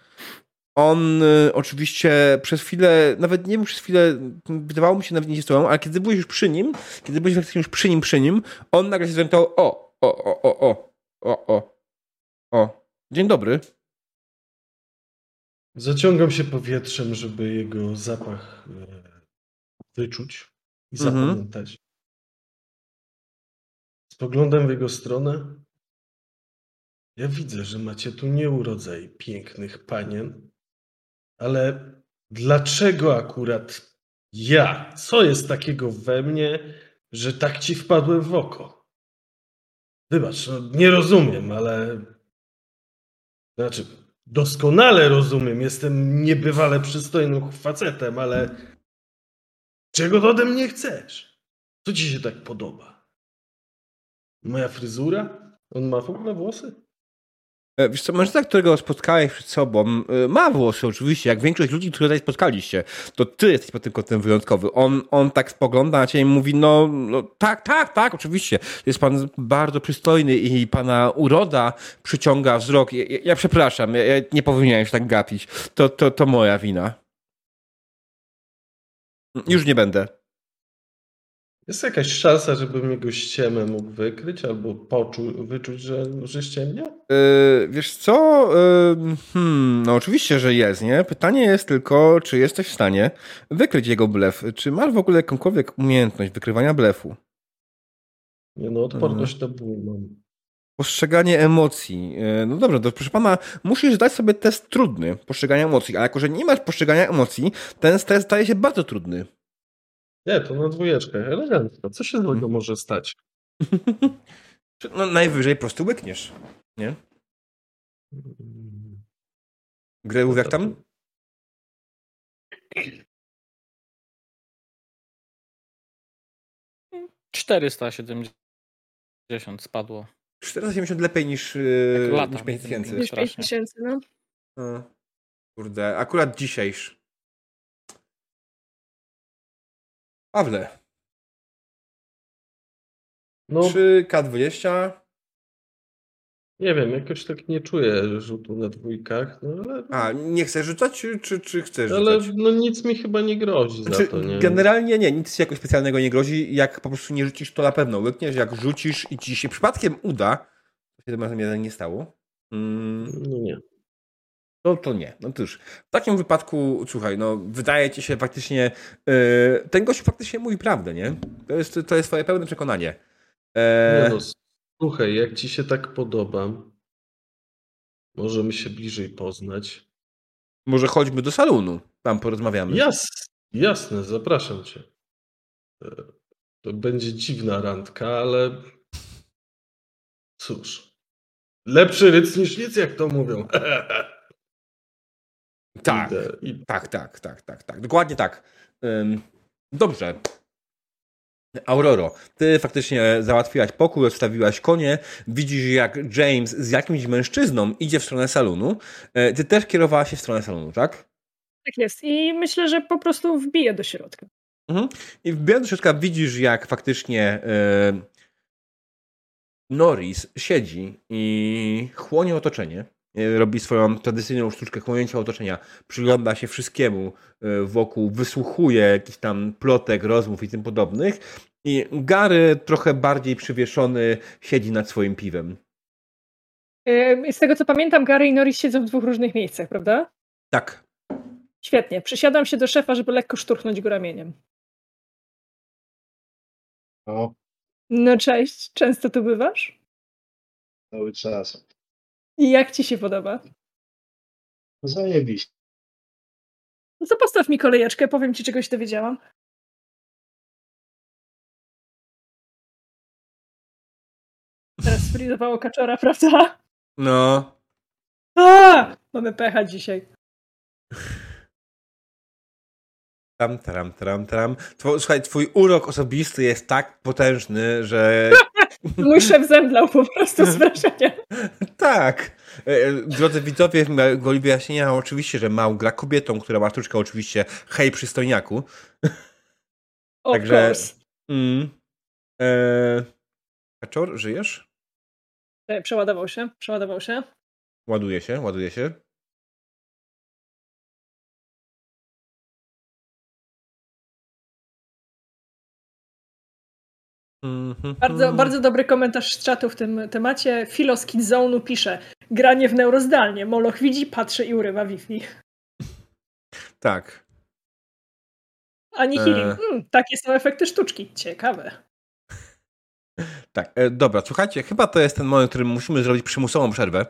Speaker 1: On y, oczywiście przez chwilę, nawet nie wiem, przez chwilę, wydawało mi się nawet nie z tobą, ale kiedy byłeś już przy nim, kiedy byłeś już przy nim, przy nim, on nagle się zorientował, o, o, o, o, o, o, o, o, dzień dobry.
Speaker 3: Zaciągam się powietrzem, żeby jego zapach e, wyczuć i mhm. zapamiętać. Spoglądam w jego stronę. Ja widzę, że macie tu nie urodzaj pięknych panien, ale dlaczego akurat ja? Co jest takiego we mnie, że tak ci wpadłem w oko? Wybacz, no, nie rozumiem, ale. Znaczy, Doskonale rozumiem, jestem niebywale przystojnym facetem, ale czego ode mnie chcesz? Co ci się tak podoba? Moja fryzura? On ma ogóle włosy?
Speaker 1: E, wiesz co, mężczyzna, którego spotkałeś przed sobą, e, ma włosy oczywiście, jak większość ludzi, których tutaj spotkaliście. To ty jesteś pod tym kątem wyjątkowy. On, on tak spogląda na ciebie i mówi, no, no tak, tak, tak, oczywiście. Jest pan bardzo przystojny i pana uroda przyciąga wzrok. Ja, ja przepraszam, ja, ja, nie powinienem się tak gapić. To, to, to moja wina. Już nie będę.
Speaker 3: Jest jakaś szansa, żebym jego ściemę mógł wykryć albo poczuć, wyczuć, że, że ściemnia?
Speaker 1: Yy, wiesz co? Yy, hmm, no oczywiście, że jest, nie? Pytanie jest tylko, czy jesteś w stanie wykryć jego blef. Czy masz w ogóle jakąkolwiek umiejętność wykrywania blefu?
Speaker 3: Nie no, odporność to ból mam.
Speaker 1: Postrzeganie emocji. Yy, no dobrze, to proszę pana, musisz zdać sobie test trudny postrzegania emocji, a jako, że nie masz postrzegania emocji, ten test staje się bardzo trudny.
Speaker 3: Nie, to na dwójeczkę. Elegancko. Co się złego może stać?
Speaker 1: No najwyżej po prostu łykniesz, nie? Grejów jak tam?
Speaker 6: Czterysta siedemdziesiąt spadło.
Speaker 1: 470 lepiej niż, yy,
Speaker 6: lata
Speaker 1: niż 5
Speaker 6: między
Speaker 1: tysięcy.
Speaker 6: innymi.
Speaker 2: Niż 5
Speaker 6: strasznie.
Speaker 2: tysięcy, no.
Speaker 1: No. Kurde, akurat dzisiejsz. Pawle,
Speaker 3: No,
Speaker 1: 3K20.
Speaker 3: nie wiem, jakoś tak nie czuję rzutu na dwójkach, no ale,
Speaker 1: A, nie chcesz rzucać, czy, czy, czy chcesz
Speaker 3: ale
Speaker 1: rzucać?
Speaker 3: no nic mi chyba nie grozi za
Speaker 1: Znaczy,
Speaker 3: to, nie?
Speaker 1: generalnie nie, nic jakoś specjalnego nie grozi. Jak po prostu nie rzucisz, to na pewno łykniesz. Jak rzucisz i ci się przypadkiem uda, to się tym razem nie stało, mm,
Speaker 3: No nie.
Speaker 1: To, to nie. No cóż, w takim wypadku, słuchaj, no wydaje ci się faktycznie, yy, ten gość faktycznie mówi prawdę, nie? To jest, to jest twoje pełne przekonanie.
Speaker 3: Nie
Speaker 1: E,
Speaker 3: no, słuchaj, jak ci się tak podoba, możemy się bliżej poznać.
Speaker 1: może chodźmy do salonu, tam porozmawiamy.
Speaker 3: Jas, jasne, zapraszam cię. E, To będzie dziwna randka, ale cóż. Lepszy ryc niż nic, jak to mówią.
Speaker 1: Tak,
Speaker 3: idę.
Speaker 1: tak, tak, tak, tak, tak. Dokładnie tak. Dobrze. Auroro, ty faktycznie załatwiłaś pokój, odstawiłaś konie, widzisz jak James z jakimś mężczyzną idzie w stronę salonu. E, Ty też kierowałaś się w stronę salonu, tak?
Speaker 2: Tak jest. I myślę, że po prostu wbiję do środka.
Speaker 1: Mhm. I wbijając do środka widzisz jak faktycznie e, Norris siedzi i chłonie otoczenie. E, Robi swoją tradycyjną sztuczkę chłonięcia otoczenia. Przygląda się wszystkiemu e, wokół, wysłuchuje jakichś tam plotek, rozmów i tym podobnych. I Gary trochę bardziej przywieszony siedzi nad swoim piwem.
Speaker 2: Yy, Z tego co pamiętam, Gary i Norris siedzą w dwóch różnych miejscach, prawda?
Speaker 1: Tak.
Speaker 2: Świetnie. Przysiadam się do szefa, żeby lekko szturchnąć go ramieniem.
Speaker 4: No,
Speaker 2: No cześć, często tu bywasz?
Speaker 4: cały czas.
Speaker 2: I jak ci się podoba?
Speaker 4: Zajebiście.
Speaker 2: No to postaw mi kolejeczkę, powiem ci, czego się dowiedziałam. Teraz sfrizowało kaczora, prawda?
Speaker 1: No.
Speaker 2: A, mamy pecha dzisiaj.
Speaker 1: Tam, tam, tam, tam. Two, słuchaj, twój urok osobisty jest tak potężny, że
Speaker 2: Mój szef zemdlał po prostu z wrażenia.
Speaker 1: Tak. E, Drodzy widzowie, goli wyjaśnienia oczywiście, że Mał gra kobietą, która ma sztuczkę oczywiście hej przystojniaku.
Speaker 2: Of
Speaker 1: Także-
Speaker 2: course.
Speaker 1: Mm. E... Kaczor, żyjesz?
Speaker 2: E, Przeładował się, przeładował się.
Speaker 1: Ładuje się, ładuje się. Mhm.
Speaker 2: Bardzo, bardzo dobry komentarz z czatu w tym temacie. Filos Kidzonu pisze granie w neurozdalnie. Moloch widzi, patrzy i urywa Wi-Fi.
Speaker 1: Tak.
Speaker 2: Anihili.
Speaker 1: E.
Speaker 2: Mm, takie są efekty sztuczki. Ciekawe.
Speaker 1: Tak, e, dobra, słuchajcie, chyba to jest ten moment, w którym musimy zrobić przymusową przerwę.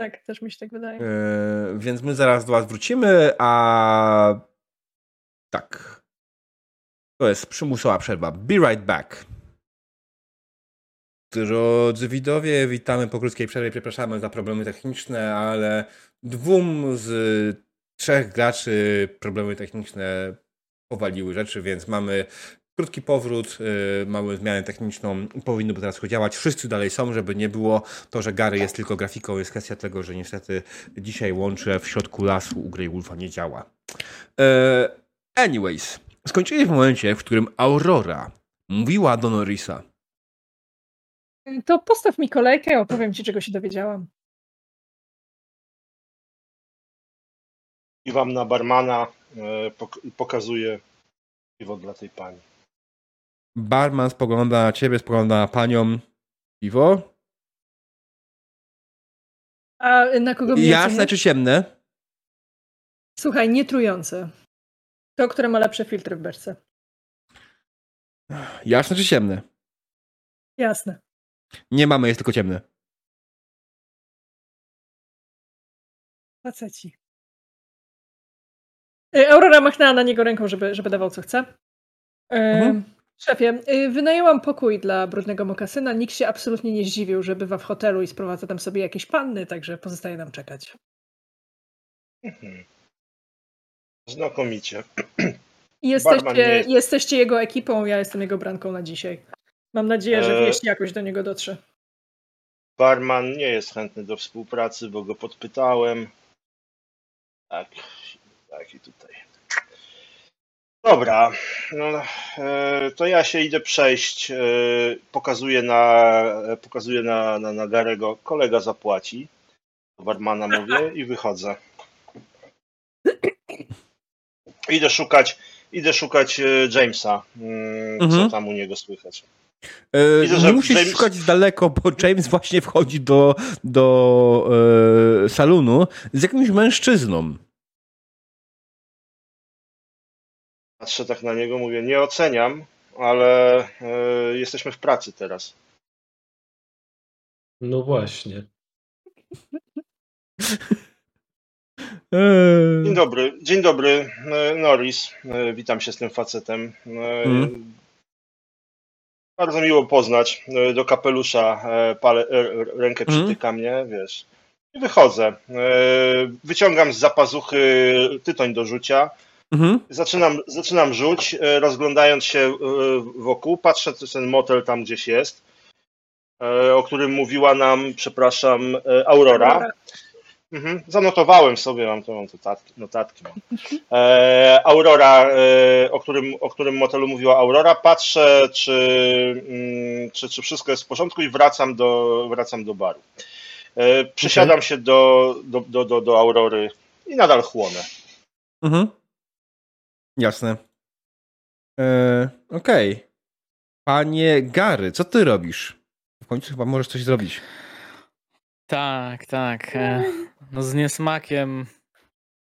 Speaker 2: Tak, też mi się tak wydaje.
Speaker 1: E, więc my zaraz do Was wrócimy, a tak. To jest przymusowa przerwa. Be right back. Drodzy widzowie, witamy po krótkiej przerwie. Przepraszamy za problemy techniczne, ale dwóm z trzech graczy problemy techniczne powaliły rzeczy, więc mamy krótki powrót, yy, mamy zmianę techniczną powinno by teraz działać. Wszyscy dalej są, żeby nie było to, że Gary jest tylko grafiką, jest kwestia tego, że niestety dzisiaj łącze w środku lasu u Grey Wolfa nie działa. E, anyways, skończyli w momencie, w którym Aurora mówiła do Norrisa.
Speaker 2: To postaw mi kolejkę, opowiem ci, czego się dowiedziałam.
Speaker 4: I wam na barmana e, pok- i pokazuję piwo dla tej pani.
Speaker 1: Barman spogląda na ciebie, spogląda na panią. Piwo?
Speaker 2: A na kogo mnie
Speaker 1: Jasne czy ciemne?
Speaker 2: Słuchaj, nietrujące. To, które ma lepsze filtry w beczce.
Speaker 1: Jasne czy ciemne?
Speaker 2: Jasne.
Speaker 1: Nie mamy, jest tylko ciemne.
Speaker 2: Faceci. Y, Aurora machnęła na niego ręką, żeby, żeby dawał co chce. Y,
Speaker 1: Mhm.
Speaker 2: Szefie, y, wynajęłam pokój dla brudnego mokasyna. Nikt się absolutnie nie zdziwił, że bywa w hotelu i sprowadza tam sobie jakieś panny, także pozostaje nam czekać.
Speaker 5: Mhm. Znakomicie.
Speaker 2: Jesteście,
Speaker 5: jest-
Speaker 2: jesteście jego ekipą, ja jestem jego branką na dzisiaj. Mam nadzieję, że
Speaker 5: E,
Speaker 2: wieść jakoś do niego dotrze.
Speaker 5: Barman nie jest chętny do współpracy, bo go podpytałem. Tak, tak i tutaj. Dobra, no, e, to ja się idę przejść. e, Pokazuję na, pokazuję na, na, na Garego. Kolega zapłaci. Barmana mówię i wychodzę. Idę szukać, idę szukać e, Jamesa. mm, Co
Speaker 1: Mhm.
Speaker 5: tam u niego słychać?
Speaker 1: E,
Speaker 5: Widzę,
Speaker 1: nie musisz
Speaker 5: James-
Speaker 1: szukać daleko, bo James właśnie wchodzi do, do e, salonu z jakimś mężczyzną.
Speaker 5: Patrzę tak na niego, mówię, nie oceniam, ale e, jesteśmy w pracy teraz.
Speaker 3: No właśnie.
Speaker 1: E,
Speaker 5: Dzień dobry, dzień dobry, e, Norris. E, Witam się z tym facetem.
Speaker 1: Mhm.
Speaker 5: Bardzo miło poznać. Do kapelusza palę, rękę
Speaker 1: Mhm.
Speaker 5: przytyka mnie, wiesz. I wychodzę. Wyciągam z zapazuchy tytoń do rzucia.
Speaker 1: mhm.
Speaker 5: Zaczynam, zaczynam rzuć, rozglądając się wokół. Patrzę, czy ten motel tam gdzieś jest, o którym mówiła nam, przepraszam, Aurora. Mhm. Zanotowałem sobie, mam to mam notatki. notatki mam. E, Aurora, e, o, którym, o którym motelu mówiła Aurora. Patrzę, czy, mm, czy, czy wszystko jest w porządku i wracam do, wracam do baru. E, przysiadam się do, do, do, do, do Aurory i nadal chłonę.
Speaker 1: Mhm. Jasne. E, Okej. Panie Gary, co ty robisz? W końcu chyba możesz coś zrobić.
Speaker 6: Tak, tak. e, No z niesmakiem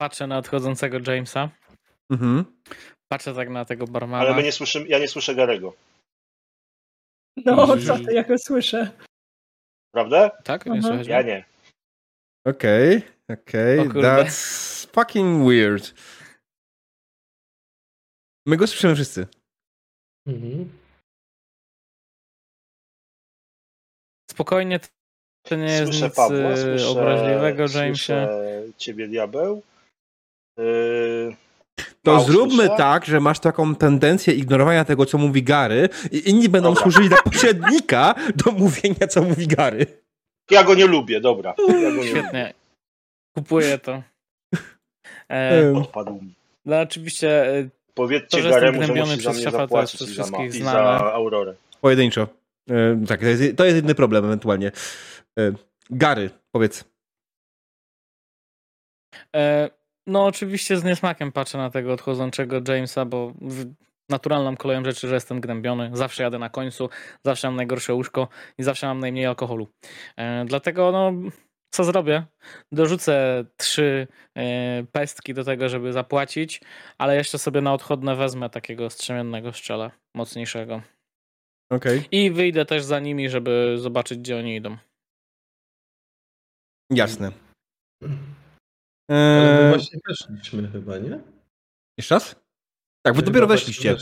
Speaker 6: patrzę na odchodzącego Jamesa.
Speaker 1: Mhm.
Speaker 6: Patrzę tak na tego barmana.
Speaker 5: Ale my nie słyszymy, ja nie słyszę Garego.
Speaker 2: No,
Speaker 6: I-
Speaker 2: co ty, jak go słyszę.
Speaker 5: Prawda?
Speaker 6: Tak? Nie
Speaker 2: Aha.
Speaker 6: słychać
Speaker 5: Ja nie.
Speaker 1: Okej, okej.
Speaker 6: O kurde.
Speaker 1: That's fucking weird. My go słyszymy wszyscy.
Speaker 3: Mhm.
Speaker 6: Spokojnie, to nie jest
Speaker 5: Słyszę
Speaker 6: nic
Speaker 5: Pawła,
Speaker 6: e,
Speaker 5: słyszę,
Speaker 6: obraźliwego, Jamesie.
Speaker 5: ciebie, diabeł. Yy,
Speaker 1: To zróbmy
Speaker 5: słyszę.
Speaker 1: tak, że masz taką tendencję ignorowania tego, co mówi Gary i inni będą
Speaker 5: Dobra.
Speaker 1: służyli za pośrednika do mówienia, co mówi Gary.
Speaker 5: Ja go nie lubię, dobra. Ja go nie lubię.
Speaker 6: Świetnie. Kupuję to. E,
Speaker 5: Odpadł mi.
Speaker 6: no oczywiście e,
Speaker 5: Powiedzcie
Speaker 6: To,
Speaker 5: Garemu, że musi
Speaker 6: przez szefa, to jest wszystkich
Speaker 5: i za
Speaker 6: znane.
Speaker 5: Aurorę.
Speaker 1: Pojedynczo. E, tak, to jest, to jest jedyny problem ewentualnie. E, Gary, powiedz.
Speaker 6: E, no oczywiście z niesmakiem patrzę na tego odchodzącego Jamesa, bo naturalną koleją rzeczy, że jestem gnębiony. Zawsze jadę na końcu, zawsze mam najgorsze łóżko i zawsze mam najmniej alkoholu. E, dlatego no, co zrobię? Dorzucę trzy pestki do tego, żeby zapłacić, ale jeszcze sobie na odchodne wezmę takiego strzemiennego szczela, mocniejszego.
Speaker 1: Okej.
Speaker 6: I wyjdę też za nimi, żeby zobaczyć, gdzie oni idą.
Speaker 1: Jasne.
Speaker 3: Ale my
Speaker 1: E,
Speaker 3: właśnie weszliśmy chyba, nie?
Speaker 1: jeszcze raz? Tak, wy dopiero weszliście.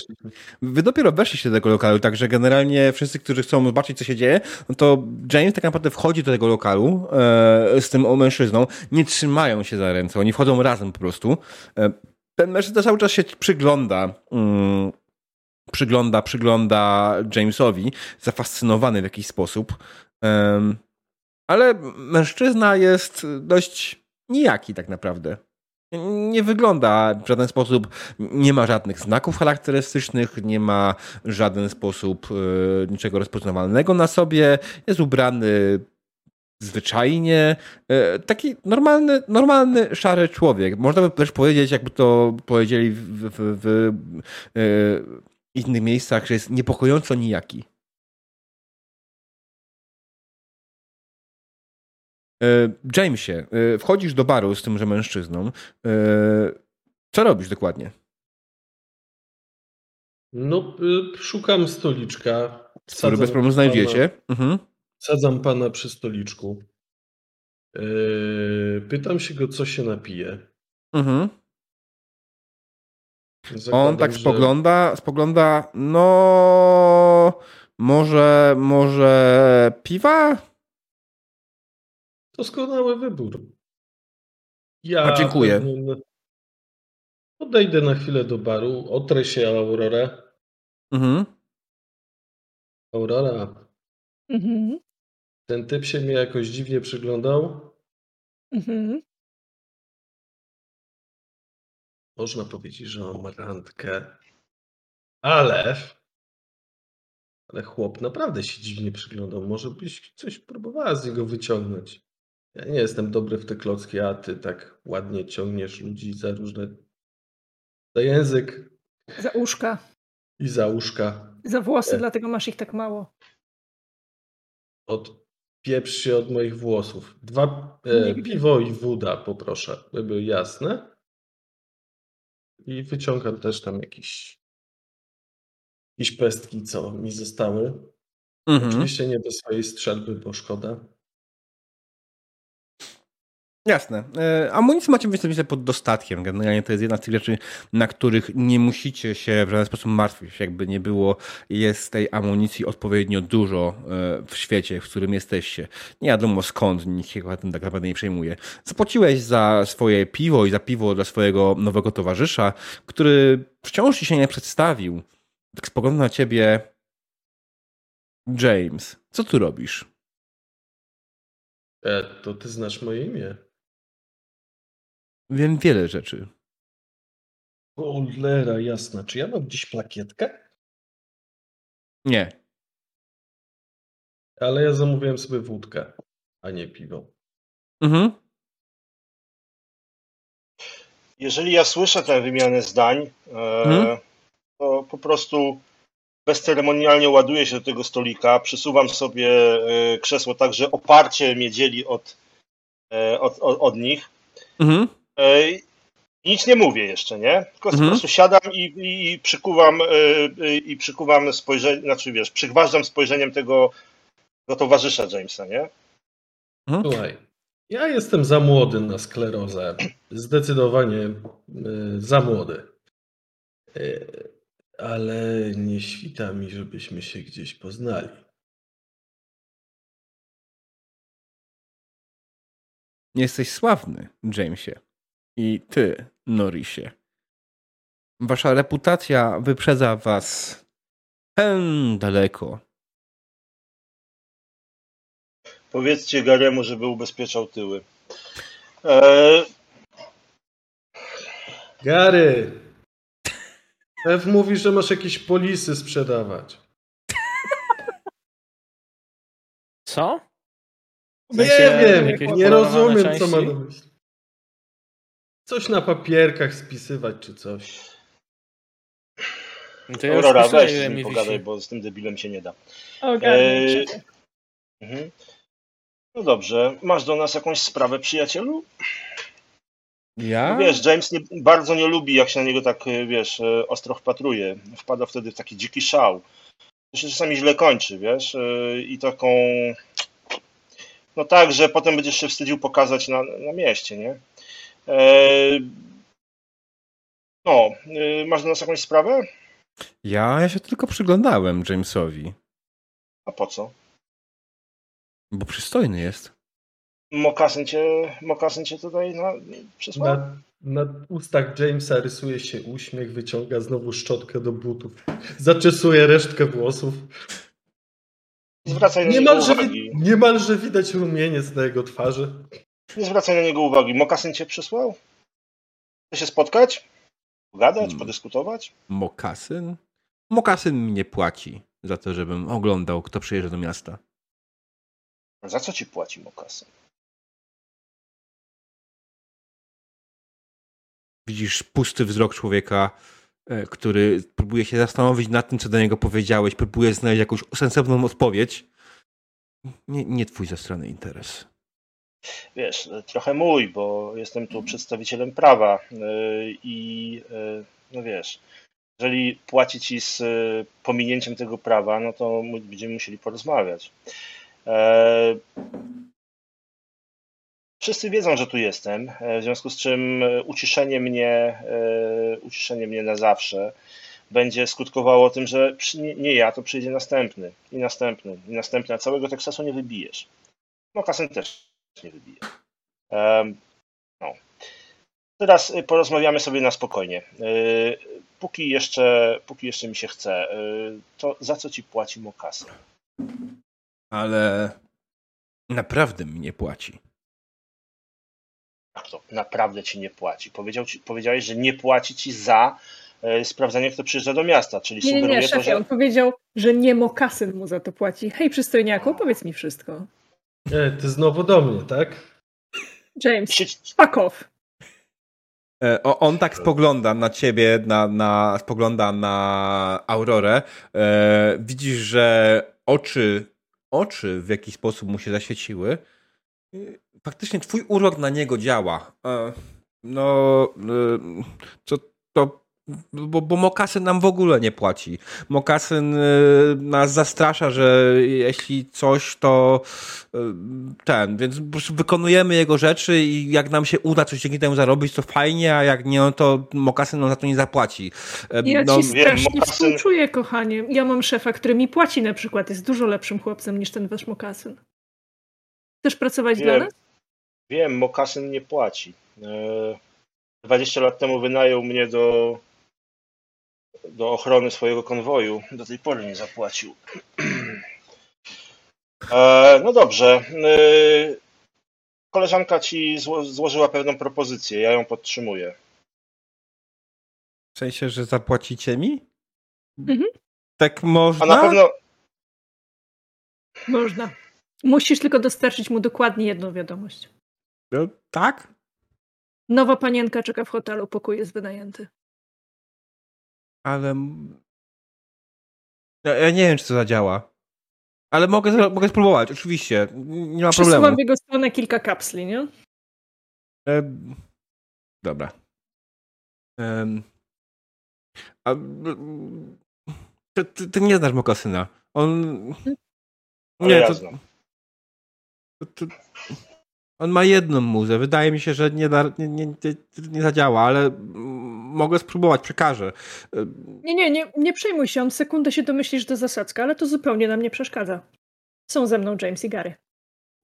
Speaker 1: Wy dopiero weszliście do tego lokalu, także generalnie wszyscy, którzy chcą zobaczyć, co się dzieje, no to James tak naprawdę wchodzi do tego lokalu e, z tym mężczyzną. Nie trzymają się za ręce, oni wchodzą razem po prostu. E, ten mężczyzna cały czas się przygląda. Mm, przygląda, przygląda Jamesowi, zafascynowany w jakiś sposób. Em, ale mężczyzna jest dość nijaki tak naprawdę. Nie wygląda w żaden sposób, nie ma żadnych znaków charakterystycznych, nie ma w żaden sposób e, niczego rozpoznawalnego na sobie. Jest ubrany zwyczajnie. E, taki normalny, normalny, szary człowiek. Można by też powiedzieć, jakby to powiedzieli w, w, w, e, innych miejscach, że jest niepokojąco nijaki. Jamesie, e, wchodzisz do baru z tymże mężczyzną. E, co robisz dokładnie?
Speaker 3: No, y, szukam stoliczka.
Speaker 1: Który bez problemu znajdziecie. Mhm.
Speaker 3: Sadzam pana przy stoliczku. Pytam się go, co się napije.
Speaker 1: Mhm. Zakładam, On tak że... spogląda, spogląda, no może, może piwa?
Speaker 3: Doskonały wybór. Ja
Speaker 1: A, dziękuję.
Speaker 3: Podejdę na chwilę do baru, otrę się Aurorę.
Speaker 1: Mhm.
Speaker 3: Aurora.
Speaker 2: Mhm.
Speaker 3: Ten typ się mnie jakoś dziwnie przyglądał.
Speaker 2: Mhm.
Speaker 3: Można powiedzieć, że on ma randkę. Ale. Ale chłop naprawdę się dziwnie przyglądał. Może byś coś próbowała z niego wyciągnąć. Ja nie jestem dobry w te klocki, a ty tak ładnie ciągniesz ludzi za różne. za język.
Speaker 2: Za uszka.
Speaker 3: I za uszka.
Speaker 2: Za włosy, e. dlatego masz ich tak mało.
Speaker 3: Od pieprz się od moich włosów. Dwa e, piwo i woda poproszę, by były jasne. I wyciągam też tam jakieś, jakieś pestki, co mi zostały. Mhm. Oczywiście nie do swojej strzelby, bo szkoda.
Speaker 1: Jasne. E, amunicję macie myślę pod dostatkiem. Generalnie to jest jedna z tych rzeczy, na których nie musicie się w żaden sposób martwić. Jakby nie było, jest tej amunicji odpowiednio dużo e, w świecie, w którym jesteście. Nie wiadomo skąd, nikt się tym tak naprawdę nie przejmuje. Zapłaciłeś za swoje piwo i za piwo dla swojego nowego towarzysza, który wciąż ci się nie przedstawił. Tak spogląda na ciebie James. Co tu robisz?
Speaker 3: E, to ty znasz moje imię.
Speaker 1: Wiem wiele rzeczy.
Speaker 3: Cholera jasna. Czy ja mam gdzieś plakietkę?
Speaker 1: Nie.
Speaker 3: Ale ja zamówiłem sobie wódkę, a nie piwo.
Speaker 1: Mhm.
Speaker 5: Jeżeli ja słyszę tę wymianę zdań, e, mhm. to po prostu bezceremonialnie ładuję się do tego stolika, przysuwam sobie e, krzesło tak, że oparcie mnie dzieli od, e, od, od, od nich.
Speaker 1: Mhm.
Speaker 5: E, nic nie mówię jeszcze, nie? Tylko mhm. po prostu siadam i, i, i przykuwam e, i przykuwam spojrzenie, znaczy wiesz, przygważdżam spojrzeniem tego, tego towarzysza Jamesa, nie?
Speaker 3: Mhm. Słuchaj, ja jestem za młody na sklerozę. Zdecydowanie e, za młody. Ale nie świta mi, żebyśmy się gdzieś poznali.
Speaker 1: Jesteś sławny, Jamesie. I ty, Norisie. Wasza reputacja wyprzedza was hen daleko.
Speaker 5: Powiedzcie Garemu, żeby ubezpieczał tyły. Eee...
Speaker 3: Gary! Ew mówi, że masz jakieś polisy sprzedawać.
Speaker 6: Co?
Speaker 3: Nie wiem, nie rozumiem, co ma na myśli. Coś na papierkach spisywać czy coś.
Speaker 5: No to ja Aurora, weź z nim pogadaj, bo z tym debilem się nie da.
Speaker 2: Ogarnę e...
Speaker 5: mhm. No dobrze. Masz do nas jakąś sprawę, przyjacielu?
Speaker 1: Ja?
Speaker 5: No wiesz, James nie, bardzo nie lubi, jak się na niego tak, e, wiesz, e, ostro wpatruje. Wpada wtedy w taki dziki szał. To się czasami źle kończy, wiesz, e, i taką... No tak, że potem będziesz się wstydził pokazać na, na mieście, nie? No, masz do nas jakąś sprawę?
Speaker 1: Ja, ja się tylko przyglądałem Jamesowi.
Speaker 5: A po co?
Speaker 1: Bo przystojny jest.
Speaker 5: Mokasyn cię, mokasyn cię tutaj na, przysłał?
Speaker 3: Na, na ustach Jamesa rysuje się uśmiech, wyciąga znowu szczotkę do butów. Zaczesuje resztkę włosów.
Speaker 5: Zwracaj na niemalże,
Speaker 3: uwagi. Niemalże widać rumieniec na jego twarzy.
Speaker 5: Nie zwracaj na niego uwagi. Mokasyn cię przysłał? Chce się spotkać? Pogadać, hmm. podyskutować?
Speaker 1: Mokasyn? Mokasyn mnie płaci za to, żebym oglądał, kto przyjeżdża do miasta.
Speaker 5: A za co ci płaci Mokasyn?
Speaker 1: Widzisz pusty wzrok człowieka e, który próbuje się zastanowić nad tym, co do niego powiedziałeś, próbuje znaleźć jakąś sensowną odpowiedź. Nie, nie twój ze strony interes.
Speaker 5: Wiesz, trochę mój, bo jestem tu przedstawicielem prawa y, i y, no wiesz, jeżeli płaci ci z y, pominięciem tego prawa, no to będziemy musieli porozmawiać. E, wszyscy wiedzą, że tu jestem, e, w związku z czym uciszenie mnie, e, uciszenie mnie na zawsze będzie skutkowało tym, że nie ja, to przyjdzie następny i następny i następny, a całego Teksasu nie wybijesz. No kasem też nie wybije. No. Teraz porozmawiamy sobie na spokojnie. Póki jeszcze, póki jeszcze mi się chce, to za co ci płaci Mokasy?
Speaker 1: Ale naprawdę mi nie płaci.
Speaker 5: Jak to? Naprawdę ci nie płaci? Powiedział ci, powiedziałeś, że nie płaci ci za sprawdzanie, kto przyjeżdża do miasta, czyli
Speaker 2: nie,
Speaker 5: sugeruje
Speaker 2: nie, nie, szefie,
Speaker 5: to, że...
Speaker 2: on powiedział, że nie mokasyn mu za to płaci. Hej, przystojniaku, powiedz mi wszystko.
Speaker 3: Nie, ty znowu do mnie, tak?
Speaker 2: James, fuck off.
Speaker 1: E, on tak spogląda na ciebie, na, na, spogląda na Aurorę. E, widzisz, że oczy, oczy w jakiś sposób mu się zaświeciły. Faktycznie twój urok na niego działa. E, no, co to bo, bo Mokasyn nam w ogóle nie płaci. Mokasyn y, nas zastrasza, że jeśli coś, to y, ten, więc po prostu wykonujemy jego rzeczy i jak nam się uda coś dzięki temu zarobić, to fajnie, a jak nie, no to Mokasyn nam za to nie zapłaci.
Speaker 2: Ja no, ci strasznie Mokasyn... współczuję, kochanie. Ja mam szefa, który mi płaci na przykład, jest dużo lepszym chłopcem niż ten wasz Mokasyn. Chcesz pracować
Speaker 5: wiem,
Speaker 2: dla nas?
Speaker 5: Wiem, Mokasyn nie płaci. 20 e, lat temu wynajął mnie do do ochrony swojego konwoju. Do tej pory nie zapłacił. E, no dobrze. E, koleżanka ci zło złożyła pewną propozycję. Ja ją podtrzymuję.
Speaker 1: W sensie, że zapłacicie mi?
Speaker 2: Mhm.
Speaker 1: Tak można?
Speaker 5: A na pewno.
Speaker 2: Można. Musisz tylko dostarczyć mu dokładnie jedną wiadomość.
Speaker 1: No, tak?
Speaker 2: Nowa panienka czeka w hotelu, pokój jest wynajęty
Speaker 1: ale. Ja nie wiem, czy to zadziała. Ale mogę, mogę spróbować, oczywiście. Nie ma problemu.
Speaker 2: Przesuwam w jego stronę kilka kapsli, nie?
Speaker 1: E... Dobra. E... A... Ty, ty, ty, nie znasz Mokasyna. On.
Speaker 5: Nie, to...
Speaker 1: to, on ma jedną muzę. Wydaje mi się, że nie, nie, nie, nie zadziała, ale mogę spróbować, przekażę.
Speaker 2: Nie, nie, nie, nie przejmuj się. On sekundę się domyśli, że to zasadzka, ale to zupełnie nam nie przeszkadza. Są ze mną James i Gary.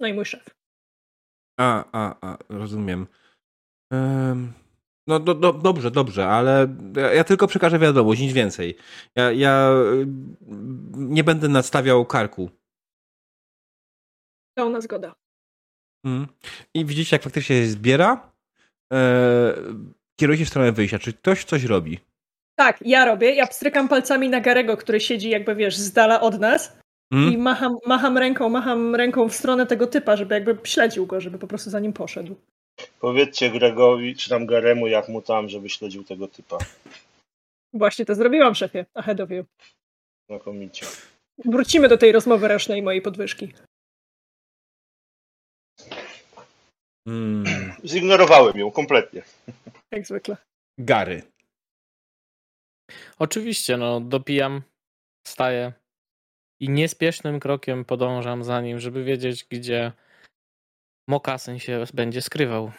Speaker 2: No i mój szef.
Speaker 1: A, a, a, rozumiem. Um, no do, do, dobrze, dobrze, ale ja, ja, tylko przekażę wiadomość, nic więcej. Ja, ja nie będę nadstawiał karku.
Speaker 2: Pełna zgoda.
Speaker 1: Mm. I widzicie, jak faktycznie się zbiera. E, kieruje się w stronę wyjścia. Czy ktoś coś robi?
Speaker 2: Tak, ja robię. Ja pstrykam palcami na Garego, który siedzi jakby, wiesz, z dala od nas. Mm. I macham, macham ręką, macham ręką w stronę tego typa, żeby jakby śledził go, żeby po prostu za nim poszedł.
Speaker 5: Powiedzcie Gregowi, czy tam Garemu, jak mu tam, żeby śledził tego typa.
Speaker 2: Właśnie to zrobiłam, szefie. Ahead of you.
Speaker 5: Znakomicie.
Speaker 2: Wrócimy do tej rozmowy rocznej mojej podwyżki.
Speaker 5: Hmm. Zignorowałem ją kompletnie.
Speaker 2: Jak zwykle.
Speaker 1: Gary.
Speaker 6: Oczywiście, no dopijam, wstaję i niespiesznym krokiem podążam za nim, żeby wiedzieć, gdzie mokasyn się będzie skrywał.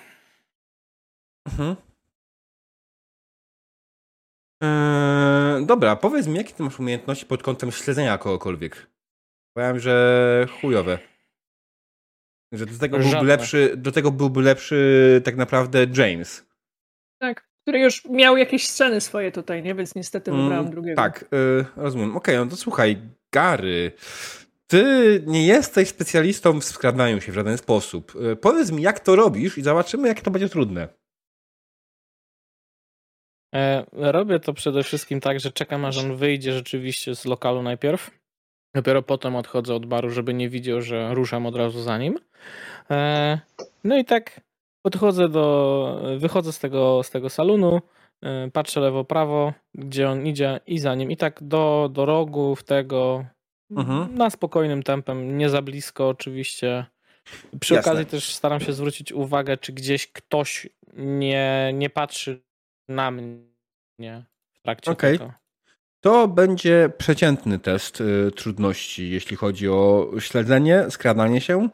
Speaker 6: Mhm.
Speaker 1: Eee, dobra, powiedz mi, jakie ty masz umiejętności pod kątem śledzenia kogokolwiek? Powiem, że chujowe. Że do tego, byłby lepszy, do tego byłby lepszy tak naprawdę James.
Speaker 2: Tak, który już miał jakieś sceny swoje tutaj, nie? Więc niestety mm, wybrałem drugiego.
Speaker 1: Tak, y, rozumiem. Okej, okay, no to słuchaj, Gary, ty nie jesteś specjalistą w skradaniu się w żaden sposób. Y, powiedz mi, jak to robisz i zobaczymy, jak to będzie trudne.
Speaker 6: E, robię to przede wszystkim tak, że czekam, aż on wyjdzie rzeczywiście z lokalu najpierw. Dopiero potem odchodzę od baru, żeby nie widział, że ruszam od razu za nim. E, no i tak podchodzę do, wychodzę z tego, z tego salonu, y, patrzę lewo, prawo, gdzie on idzie i za nim. I tak do, do rogów tego,
Speaker 1: Mhm.
Speaker 6: na spokojnym tempem, nie za blisko oczywiście. Przy
Speaker 1: Jasne.
Speaker 6: okazji też staram się zwrócić uwagę, czy gdzieś ktoś nie, nie patrzy na mnie w trakcie
Speaker 1: Okej.
Speaker 6: tego.
Speaker 1: To będzie przeciętny test y, trudności, jeśli chodzi o śledzenie, skradanie się.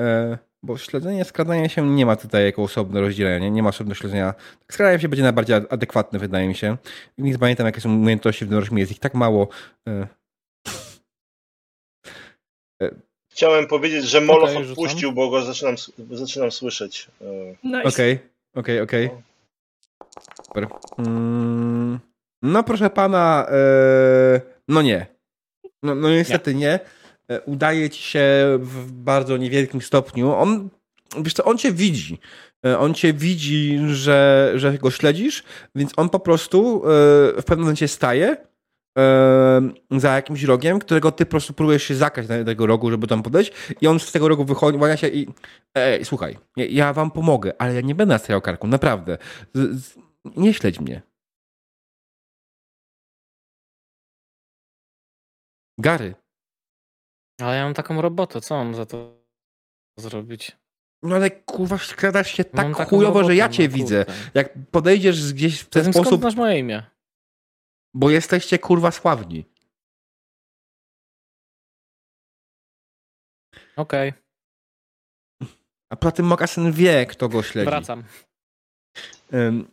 Speaker 1: E, bo śledzenie, skradanie się nie ma tutaj jako osobne rozdzielenia, nie, ma osobnego śledzenia. Skradanie się będzie najbardziej ad- adekwatne, wydaje mi się. Nie pamiętam, jakie są umiejętności w Neurośmie, jest ich tak mało. E,
Speaker 5: Chciałem powiedzieć, że Moloch
Speaker 6: rzucam.
Speaker 5: odpuścił, bo go zaczynam, zaczynam słyszeć. E,
Speaker 2: Nice.
Speaker 1: Okej, okej, okej. Super. Mm, no proszę pana, e, no nie. No, no niestety nie. E, Udaje ci się w bardzo niewielkim stopniu. On, wiesz co, on cię widzi. E, On cię widzi, że, że go śledzisz, więc on po prostu e, w pewnym momencie staje e, za jakimś rogiem, którego ty po prostu próbujesz się zakrać na tego rogu, żeby tam podejść i on z tego rogu wychodzi, łania się i ej, słuchaj, ja, wam pomogę, ale ja nie będę nastawiał karku, naprawdę. Z, z, nie śledź mnie. Gary,
Speaker 6: Ale ja mam taką robotę, co mam za to zrobić?
Speaker 1: no ale kurwa skradasz się
Speaker 6: Mam
Speaker 1: tak
Speaker 6: taką
Speaker 1: chujowo, że ja cię
Speaker 6: no
Speaker 1: widzę. Jak podejdziesz gdzieś w ten
Speaker 6: Zatem
Speaker 1: sposób,
Speaker 6: znasz moje imię?
Speaker 1: bo jesteście kurwa sławni.
Speaker 6: Okej,
Speaker 1: A poza tym Mokasyn wie, kto go śledzi.
Speaker 6: wracam.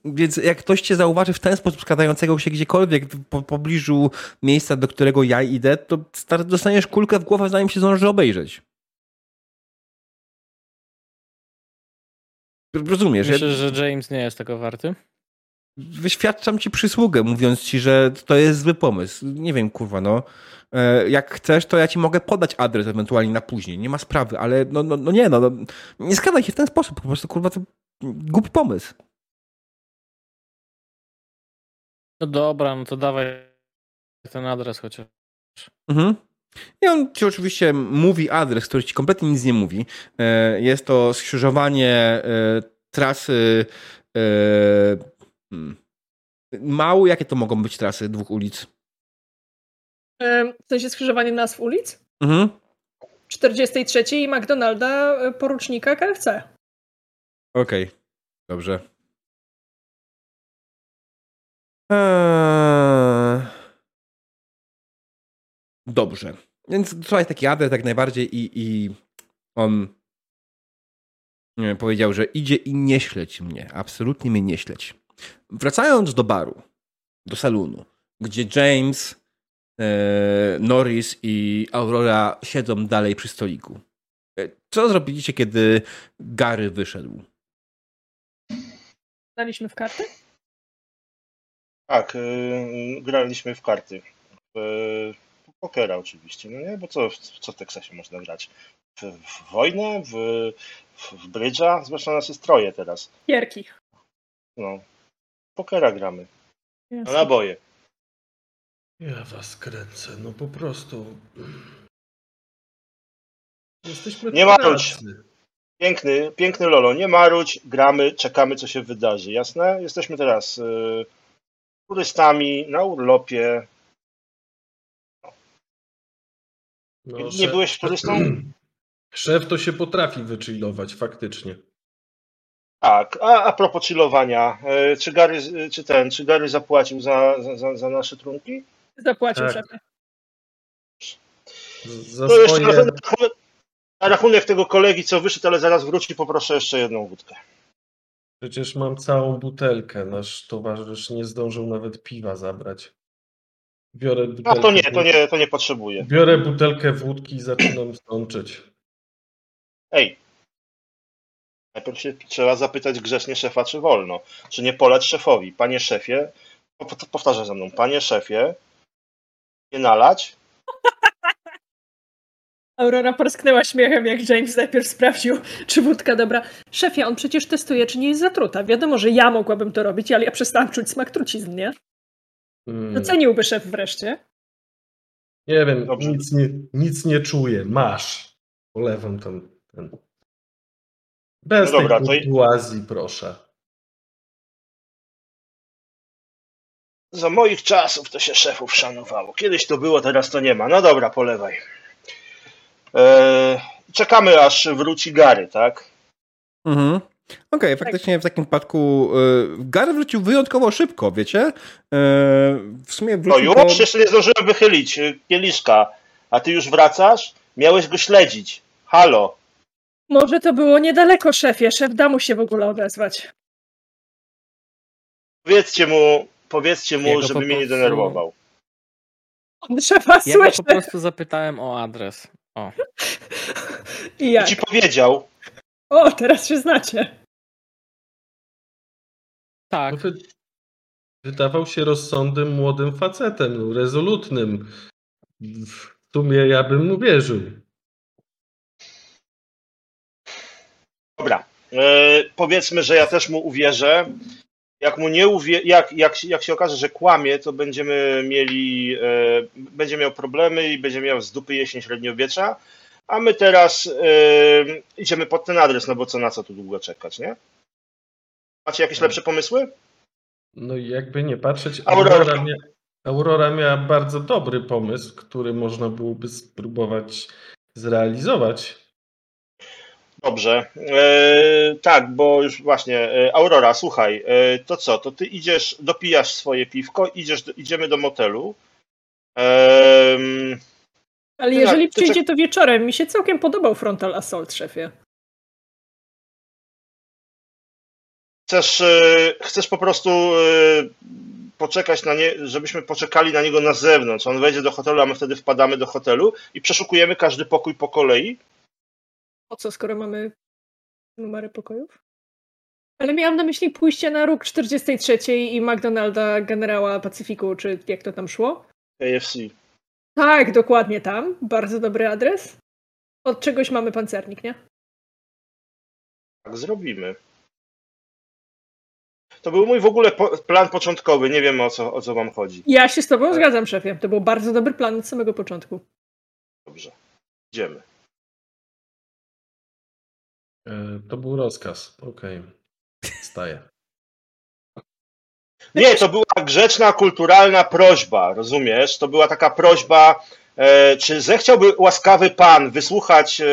Speaker 1: Więc jak ktoś cię zauważy w ten sposób skradającego się gdziekolwiek w po, pobliżu miejsca, do którego ja idę, to dostaniesz kulkę w głowę, zanim się zdąży obejrzeć. Rozumiesz?
Speaker 6: Myślę,
Speaker 1: ja
Speaker 6: że James nie jest tego warty.
Speaker 1: wyświadczam ci przysługę, mówiąc ci, że to jest zły pomysł. Nie wiem, kurwa, no. E, Jak chcesz, to ja ci mogę podać adres ewentualnie na później. Nie ma sprawy, ale no, no, no nie, no, no. Nie skradaj się w ten sposób. Po prostu, kurwa, to głupi pomysł.
Speaker 6: No dobra, no to dawaj ten adres chociaż.
Speaker 1: Mhm. I on ci oczywiście mówi adres, który ci kompletnie nic nie mówi. E, Jest to skrzyżowanie e, trasy. e, hmm. Mało, jakie to mogą być trasy dwóch ulic?
Speaker 2: W sensie skrzyżowanie nazw ulic?
Speaker 1: Mhm.
Speaker 2: 43 i McDonalda porucznika KFC.
Speaker 1: Okej, dobrze. Eee... Dobrze. Więc słuchaj, taki adres jak najbardziej i, i on powiedział, że idzie i nie śledź mnie. Absolutnie mnie nie śledź. Wracając do baru, do salonu, gdzie James, e, Norris i Aurora siedzą dalej przy stoliku. E, Co zrobiliście, kiedy Gary wyszedł?
Speaker 2: Daliśmy w karty?
Speaker 5: Tak, y, graliśmy w karty. W, pokera oczywiście, no nie? Bo co, co w Teksasie można grać? W, w wojnę? W, w, brydża? Zwłaszcza nasze stroje teraz.
Speaker 2: Gierki.
Speaker 5: No. Pokera gramy. Na
Speaker 2: Jasne.
Speaker 5: naboje.
Speaker 3: Ja was kręcę, no po prostu. Jesteśmy
Speaker 5: Nie marudź. Piękny, piękny Lolo. Nie marudź, gramy, czekamy co się wydarzy, jasne? Jesteśmy teraz y, turystami na urlopie.
Speaker 3: No,
Speaker 5: Nie
Speaker 3: szef-
Speaker 5: byłeś turystą?
Speaker 3: Szef to się potrafi wychillować, faktycznie.
Speaker 5: Tak, a, a propos chillowania, y, czy Gary, czy ten, czy Gary zapłacił za, za, za, nasze trunki?
Speaker 2: Zapłacił
Speaker 3: Tak.
Speaker 2: szefie.
Speaker 3: Za
Speaker 5: To jeszcze
Speaker 3: swoje...
Speaker 5: na rachunek, na rachunek tego kolegi, co wyszedł, ale zaraz wróci, poproszę jeszcze jedną wódkę.
Speaker 3: Przecież mam całą butelkę. Nasz towarzysz nie zdążył nawet piwa zabrać. Biorę butelkę.
Speaker 5: A to nie, to nie, to nie potrzebuję.
Speaker 3: Biorę butelkę wódki i zaczynam stączyć.
Speaker 5: Ej, najpierw się trzeba zapytać grzecznie szefa, czy wolno. Czy nie poleć szefowi? Panie szefie, po- po- powtarzaj za mną, panie szefie, nie nalać?
Speaker 2: Aurora porsknęła śmiechem, jak James najpierw sprawdził, czy wódka dobra. Szefie, on przecież testuje, czy nie jest zatruta. Wiadomo, że ja mogłabym to robić, ale ja przestałam czuć smak trucizn, nie?
Speaker 3: Mm.
Speaker 2: Doceniłby szef wreszcie.
Speaker 3: Nie wiem,
Speaker 5: Dobrze.
Speaker 3: nic nie, nic nie czuję. Masz. Polewam tam ten. Bez
Speaker 5: No dobra,
Speaker 3: tej
Speaker 5: to
Speaker 3: kurtuazji, proszę.
Speaker 5: Za moich czasów to się szefów szanowało. Kiedyś to było, teraz to nie ma. No dobra, polewaj. Eee, czekamy aż wróci Gary, tak?
Speaker 1: Mhm. Okej, faktycznie w takim wypadku y, Gary wrócił wyjątkowo szybko, wiecie? Y, w sumie
Speaker 5: No
Speaker 1: wrócił
Speaker 5: już?
Speaker 1: po...
Speaker 5: Jeszcze nie zdążyłem wychylić kieliszka. A ty już wracasz? Miałeś go śledzić. Halo.
Speaker 2: Może to było niedaleko, szefie. Szef da mu się w ogóle odezwać.
Speaker 5: Powiedzcie mu, powiedzcie mu,
Speaker 6: Jego
Speaker 5: żeby
Speaker 6: po
Speaker 5: mnie nie denerwował.
Speaker 2: On szefa
Speaker 6: Ja po prostu zapytałem o adres. O.
Speaker 2: I
Speaker 5: I
Speaker 2: jak?
Speaker 5: ci powiedział,
Speaker 2: O, teraz się znacie.
Speaker 6: Tak,
Speaker 3: No wy... Wydawał się rozsądnym młodym facetem, no, rezolutnym. W sumie ja bym mu wierzył.
Speaker 5: dobra, e, powiedzmy, że ja też mu uwierzę. Jak mu nie uwie... jak, jak, jak się okaże, że kłamie, to będziemy mieli, e, będzie miał problemy i będzie miał z dupy jesień średniowiecza. A my teraz e, idziemy pod ten adres, no bo co na co tu długo czekać, nie? Macie jakieś lepsze pomysły?
Speaker 3: No jakby nie patrzeć,
Speaker 5: Aurora.
Speaker 3: Aurora, mia... Aurora miała bardzo dobry pomysł, który można byłoby spróbować zrealizować.
Speaker 5: Dobrze. E, tak, bo już właśnie, e, Aurora, słuchaj, e, to co, to ty idziesz, dopijasz swoje piwko, idziesz, idziemy do motelu. Em,
Speaker 2: Ale
Speaker 5: Tak,
Speaker 2: jeżeli
Speaker 5: to
Speaker 2: przyjdzie to wieczorem, mi się całkiem podobał Frontal Assault, szefie.
Speaker 5: chcesz, e, chcesz po prostu e, poczekać na nie, żebyśmy poczekali na niego na zewnątrz. On wejdzie do hotelu, a my wtedy wpadamy do hotelu i przeszukujemy każdy pokój po kolei.
Speaker 2: Po co, skoro mamy numery pokojów? Ale miałam na myśli pójście na róg 43 i McDonalda Generała Pacyfiku, czy jak to tam szło?
Speaker 5: AFC.
Speaker 2: Tak, dokładnie tam. Bardzo dobry adres. Od czegoś mamy pancernik, nie?
Speaker 5: Tak zrobimy. To był mój w ogóle po, plan początkowy. Nie wiem o co, o co wam chodzi.
Speaker 2: Ja się z tobą
Speaker 5: Tak.
Speaker 2: zgadzam, szefie. To był bardzo dobry plan od samego początku.
Speaker 5: Dobrze. Idziemy.
Speaker 3: E, To był rozkaz. Okej. Staję.
Speaker 5: Nie, to była grzeczna, kulturalna prośba, rozumiesz? To była taka prośba, e, czy zechciałby łaskawy pan wysłuchać e,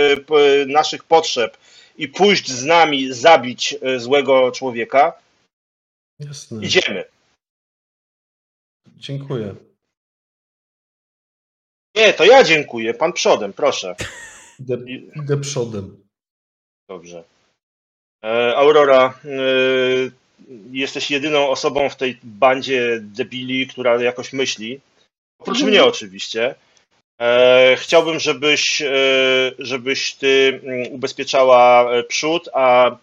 Speaker 5: naszych potrzeb i pójść z nami zabić złego człowieka?
Speaker 3: Jasne.
Speaker 5: Idziemy.
Speaker 3: Dziękuję.
Speaker 5: Nie, to ja dziękuję. Pan przodem, proszę.
Speaker 3: Idę, idę przodem.
Speaker 5: Dobrze. E, Aurora, e, jesteś jedyną osobą w tej bandzie debili, która jakoś myśli. Oprócz
Speaker 2: Mhm.
Speaker 5: mnie oczywiście. E, chciałbym, żebyś, żebyś ty mm, ubezpieczała przód, a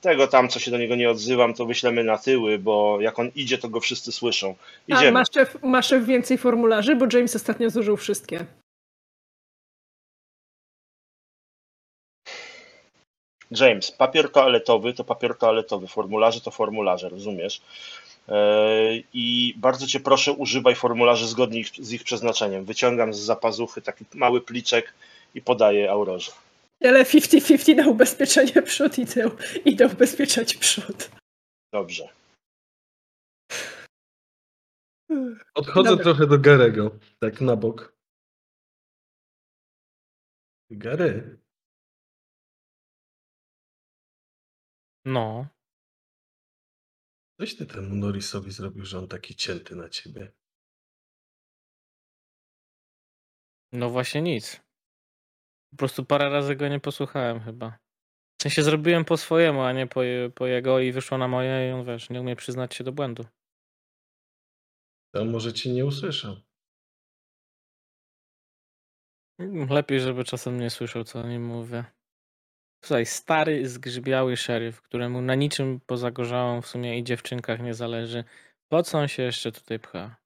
Speaker 5: tego tam, co się do niego nie odzywam, to wyślemy na tyły, bo jak on idzie, to go wszyscy słyszą.
Speaker 2: A
Speaker 5: Idziemy.
Speaker 2: ma szef, ma szef więcej formularzy, bo James ostatnio zużył wszystkie.
Speaker 5: James, papier toaletowy to papier toaletowy, formularze to formularze, rozumiesz? E, I bardzo cię proszę, używaj formularzy zgodnie ich- z ich przeznaczeniem. Wyciągam z zapazuchy taki mały pliczek i podaję Aurorze.
Speaker 2: Ale 50-50 na ubezpieczenie przód i tył. Idę ubezpieczać przód.
Speaker 5: Dobrze.
Speaker 3: Odchodzę
Speaker 2: Dobra.
Speaker 3: trochę do Garego. Tak na bok. Gary.
Speaker 6: No.
Speaker 3: Coś ty temu Norrisowi zrobił, że on taki cięty na ciebie.
Speaker 6: No właśnie nic. Po prostu parę razy go nie posłuchałem chyba. W sensie zrobiłem po swojemu, a nie po, po jego i wyszło na moje i on wiesz, nie umie przyznać się do błędu.
Speaker 3: To może ci nie usłyszał.
Speaker 6: Lepiej, żeby czasem nie słyszał, co o nim mówię. Słuchaj, stary, zgrzybiały szeryf, któremu na niczym poza gorzałą w sumie i dziewczynkach nie zależy. Po co on się jeszcze tutaj pcha?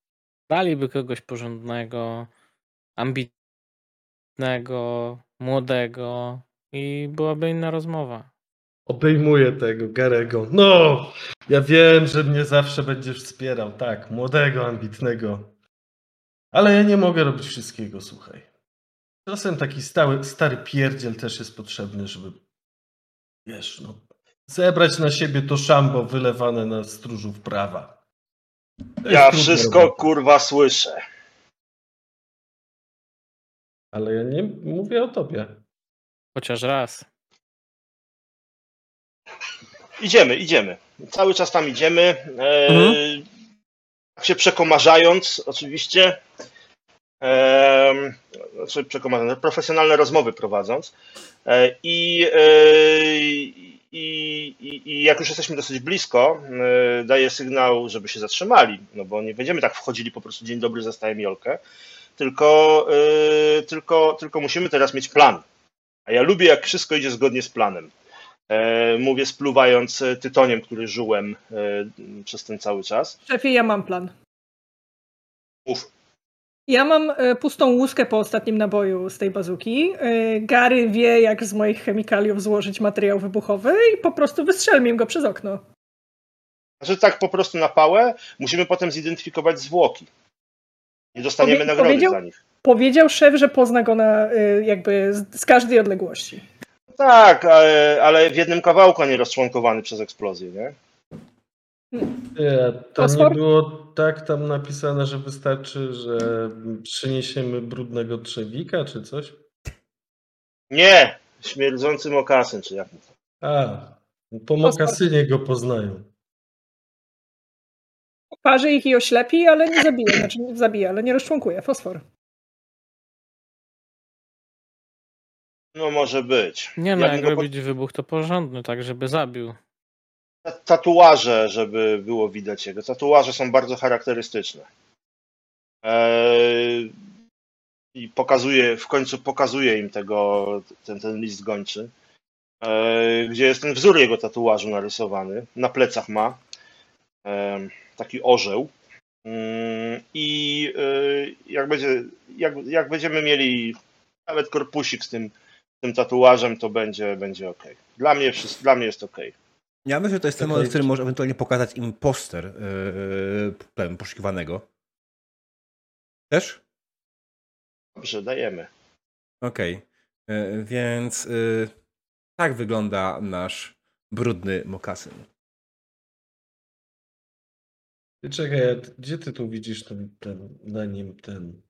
Speaker 6: Daliby kogoś porządnego, ambitnego, młodego i byłaby inna rozmowa.
Speaker 3: Obejmuję tego Garego. No! Ja wiem, że mnie zawsze będziesz wspierał. Tak, młodego, ambitnego. Ale ja nie mogę robić wszystkiego, słuchaj. Czasem taki stały, stary pierdziel też jest potrzebny, żeby wiesz, no, zebrać na siebie to szambo wylewane na stróżów prawa.
Speaker 5: Ja wszystko kurwa słyszę.
Speaker 3: Ale ja nie mówię o tobie.
Speaker 6: Chociaż raz.
Speaker 5: Idziemy, idziemy. Cały czas tam idziemy. E,
Speaker 1: Mhm.
Speaker 5: tak się przekomarzając, oczywiście. Znaczy przekomarzając, profesjonalne rozmowy prowadząc. E, i, e, i, i, I jak już jesteśmy dosyć blisko, e, daję sygnał, żeby się zatrzymali. No bo nie będziemy tak wchodzili po prostu dzień dobry, zostałem Jolkę. Tylko, tylko, tylko musimy teraz mieć plan. A ja lubię, jak wszystko idzie zgodnie z planem. Mówię spluwając tytoniem, który żyłem e, przez ten cały czas.
Speaker 2: Szefie, ja mam plan.
Speaker 5: Mów.
Speaker 2: Ja mam e, pustą łuskę po ostatnim naboju z tej bazuki. E, Gary wie, jak z moich chemikaliów złożyć materiał wybuchowy i po prostu wystrzelmy go przez okno.
Speaker 5: Znaczy tak po prostu na pałę musimy potem zidentyfikować zwłoki. Nie dostaniemy
Speaker 2: Powie-
Speaker 5: nagrody
Speaker 2: powiedział-
Speaker 5: za nich.
Speaker 2: Powiedział szef, że pozna go na, e, jakby z, z każdej odległości.
Speaker 5: Tak, ale, ale w jednym kawałku, a nie rozczłonkowany przez eksplozję, nie?
Speaker 3: Nie, to nie było tak tam napisane, że wystarczy, że przyniesiemy brudnego trzewika czy coś?
Speaker 5: Nie! Śmierdzący mokasyn, czy jak.
Speaker 3: A, po mokasynie go poznają.
Speaker 2: Parzy ich i oślepi, ale nie zabije. Znaczy nie zabije, ale nie rozczłonkuje. Fosfor.
Speaker 5: No może być.
Speaker 6: Nie no,
Speaker 5: Ja
Speaker 6: jak
Speaker 5: go
Speaker 6: robić wybuch, to porządny, tak żeby zabił.
Speaker 5: Ta- Tatuaże, żeby było widać jego. Tatuaże są bardzo charakterystyczne. Eee, I pokazuje, w końcu pokazuje im tego, ten, ten list gończy, eee, gdzie jest ten wzór jego tatuażu narysowany. Na plecach ma em, taki orzeł. Mm, I jak, będzie, jak, jak będziemy mieli nawet korpusik z tym, tym tatuażem, to będzie, będzie ok. Dla mnie, dla mnie jest ok.
Speaker 1: Ja myślę, że to jest ten
Speaker 3: Okej.
Speaker 1: moment, w którym może ewentualnie pokazać im poster yy, ten, poszukiwanego. Też?
Speaker 5: Dobrze, dajemy.
Speaker 1: Okej. Yy, Więc yy, tak wygląda nasz brudny mokasyn.
Speaker 3: Ty czekaj, gdzie ty tu widzisz ten, ten, na nim ten...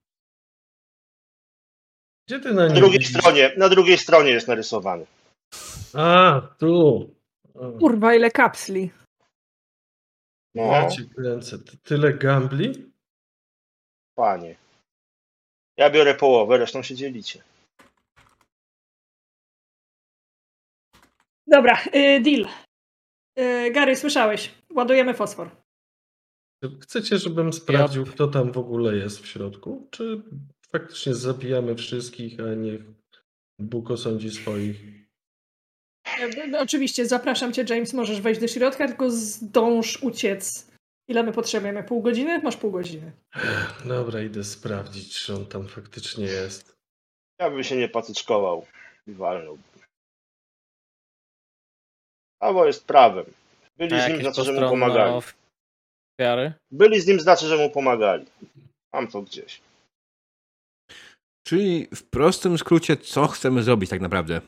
Speaker 3: Gdzie ty na
Speaker 5: Na
Speaker 3: nim
Speaker 5: drugiej
Speaker 3: widzisz?
Speaker 5: stronie, na drugiej stronie jest narysowany.
Speaker 3: A, tu. O,
Speaker 2: Kurwa, ile kapsli.
Speaker 5: No,
Speaker 3: Ja cię kręcę. Ty- Tyle gambli?
Speaker 5: panie. Ja biorę połowę, resztą się dzielicie.
Speaker 2: Dobra, y, deal. Y, Gary, słyszałeś. Ładujemy fosfor.
Speaker 3: Chcecie, żebym sprawdził, kto tam w ogóle jest w środku? Czy faktycznie zabijamy wszystkich, a niech Bóg osądzi swoich?
Speaker 2: No, Oczywiście, zapraszam cię, James, możesz wejść do środka, tylko zdąż uciec. Ile my potrzebujemy? Pół godziny? Masz pół godziny.
Speaker 3: Dobra, idę sprawdzić, czy on tam faktycznie jest.
Speaker 5: Ja bym się nie patyczkował i walnął. Albo jest prawem. Byli z nim, znaczy, że mu pomagali.
Speaker 6: ofiary?
Speaker 5: Byli z nim, znaczy, że mu pomagali. Mam to gdzieś.
Speaker 1: Czyli w prostym skrócie, co chcemy zrobić tak naprawdę?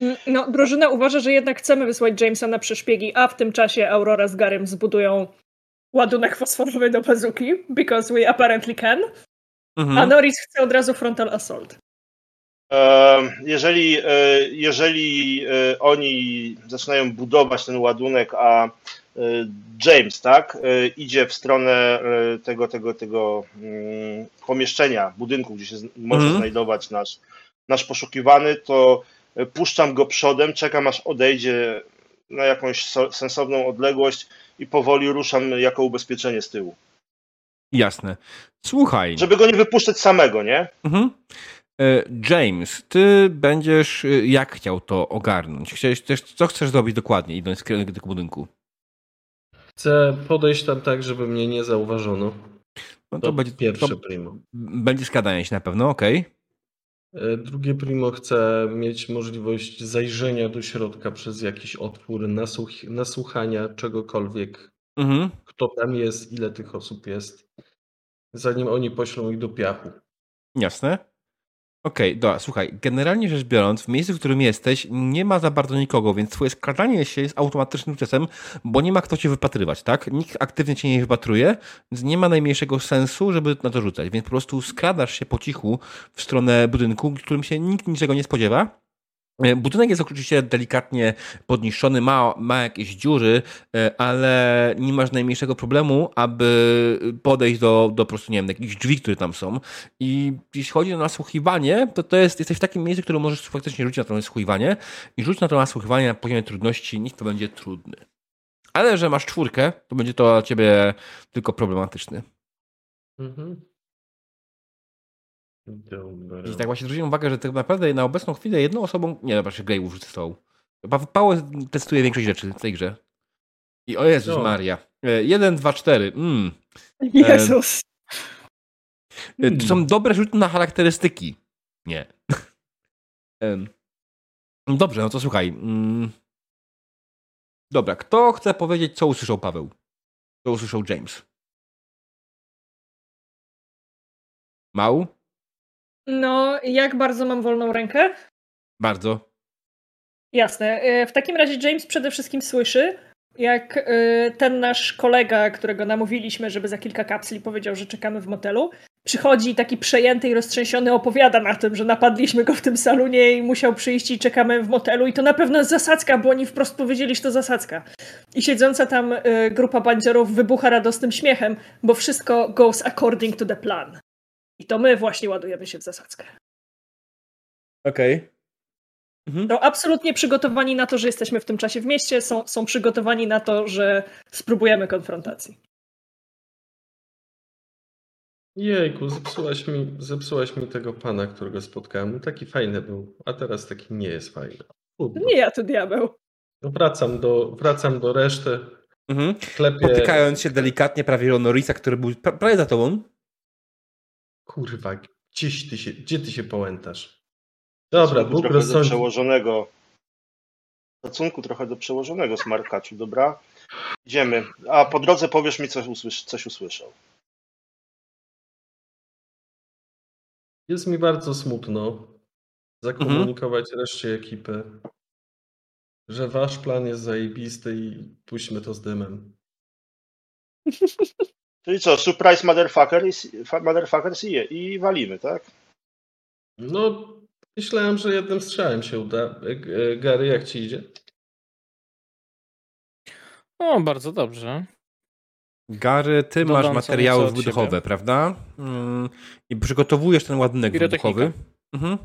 Speaker 2: Mm, No, drużyna uważa, że jednak chcemy wysłać Jamesa na przeszpiegi, a w tym czasie Aurora z Garym zbudują ładunek fosforowy do bazuki, because we apparently can,
Speaker 1: Mhm.
Speaker 2: a Norris chce od razu frontal assault.
Speaker 5: Jeżeli, e, jeżeli e, oni zaczynają budować ten ładunek, a e, James, tak, idzie w stronę tego, tego, tego mm, pomieszczenia, budynku, gdzie się może
Speaker 1: Mhm.
Speaker 5: znajdować nasz, nasz poszukiwany, to puszczam go przodem, czekam aż odejdzie na jakąś so- sensowną odległość i powoli ruszam jako ubezpieczenie z tyłu.
Speaker 1: Jasne. Słuchaj.
Speaker 5: Żeby go nie wypuszczać samego, nie?
Speaker 1: Mhm. E, James, ty będziesz e, jak chciał to ogarnąć? Chciałeś też, co chcesz zrobić dokładnie, idąc w kierunku tego budynku?
Speaker 3: Chcę podejść tam tak, żeby mnie nie zauważono.
Speaker 1: No
Speaker 3: To,
Speaker 1: to będzie,
Speaker 3: pierwsze
Speaker 1: to
Speaker 3: primo.
Speaker 1: będzie skradanie się na pewno, okej.
Speaker 3: E, Drugie primo chcę mieć możliwość zajrzenia do środka przez jakiś otwór, nasłuch nasłuchania czegokolwiek,
Speaker 1: Mhm.
Speaker 3: kto tam jest, ile tych osób jest, zanim oni poślą ich do piachu.
Speaker 1: Jasne. Okej, okay, dobra, słuchaj, generalnie rzecz biorąc, w miejscu, w którym jesteś, nie ma za bardzo nikogo, więc twoje skradanie się jest automatycznym procesem, bo nie ma kto cię wypatrywać, tak? Nikt aktywnie cię nie wypatruje, więc nie ma najmniejszego sensu, żeby na to rzucać, więc po prostu skradasz się po cichu w stronę budynku, w którym się nikt niczego nie spodziewa budynek jest oczywiście delikatnie podniszczony, ma, ma jakieś dziury, e, ale nie masz najmniejszego problemu, aby podejść do, do prostu, nie wiem, jakichś drzwi, które tam są. I jeśli chodzi o nasłuchiwanie, to, to jest, jesteś w takim miejscu, które możesz faktycznie rzucić na to nasłuchiwanie i rzuć na to nasłuchiwanie na poziomie trudności, nikt to będzie trudny. Ale że masz czwórkę, to będzie to dla ciebie tylko problematyczny. Mhm.
Speaker 3: Dobra.
Speaker 1: I tak właśnie zwróciłem uwagę, że tak naprawdę na obecną chwilę jedną osobą. Nie, dobra, się Grey rzucę stołu. Paweł testuje większość rzeczy w tej grze. I o Jezus no. Maria. E, jeden, dwa, cztery. Mm.
Speaker 2: Jezus.
Speaker 1: E, to są dobre rzuty na charakterystyki. Nie. Dobrze, no to słuchaj. Mm. Dobra, kto chce powiedzieć, co usłyszał Paweł? Co usłyszał James? Mał?
Speaker 2: No, jak bardzo mam wolną rękę?
Speaker 1: Bardzo.
Speaker 2: Jasne. E, w takim razie James przede wszystkim słyszy, jak e, ten nasz kolega, którego namówiliśmy, żeby za kilka kapsli powiedział, że czekamy w motelu, przychodzi taki przejęty i roztrzęsiony, opowiada na tym, że napadliśmy go w tym salonie i musiał przyjść i czekamy w motelu i to na pewno jest zasadzka, bo oni wprost powiedzieli, że to zasadzka. I siedząca tam e, grupa bandziorów wybucha radosnym śmiechem, bo wszystko goes according to the plan. I to my właśnie ładujemy się w zasadzkę.
Speaker 1: Okej. Okay.
Speaker 2: Mhm. No, absolutnie przygotowani na to, że jesteśmy w tym czasie w mieście, są, są przygotowani na to, że spróbujemy konfrontacji.
Speaker 3: Jejku, zepsułaś mi, zepsułaś mi tego pana, którego spotkałem. Taki fajny był, a teraz taki nie jest fajny.
Speaker 2: Nie ja, to diabeł.
Speaker 3: No wracam, do, wracam do reszty.
Speaker 1: Mhm. Klepie... Potykając się delikatnie prawie o Norisa, który był prawie za tobą.
Speaker 3: Kurwa, gdzieś ty się, gdzie ty się połętasz? Dobra,
Speaker 5: Bóg trochę rozsądzi... do przełożonego. Szacunku trochę do przełożonego smarkaczu, dobra? Idziemy. A po drodze powiesz mi, coś, usłysz, coś usłyszał.
Speaker 3: Jest mi bardzo smutno zakomunikować mhm. reszcie ekipy, że wasz plan jest zajebisty i puśćmy to z dymem.
Speaker 5: Czyli co, surprise motherfucker motherfuckers i, i walimy, tak?
Speaker 3: No, myślałem, że jednym strzałem się uda. E, e, Gary, jak ci idzie?
Speaker 6: O, bardzo dobrze.
Speaker 1: Gary, ty Dodam masz materiały wybuchowe, prawda? Mm, I przygotowujesz ten ładunek wybuchowy. Mhm.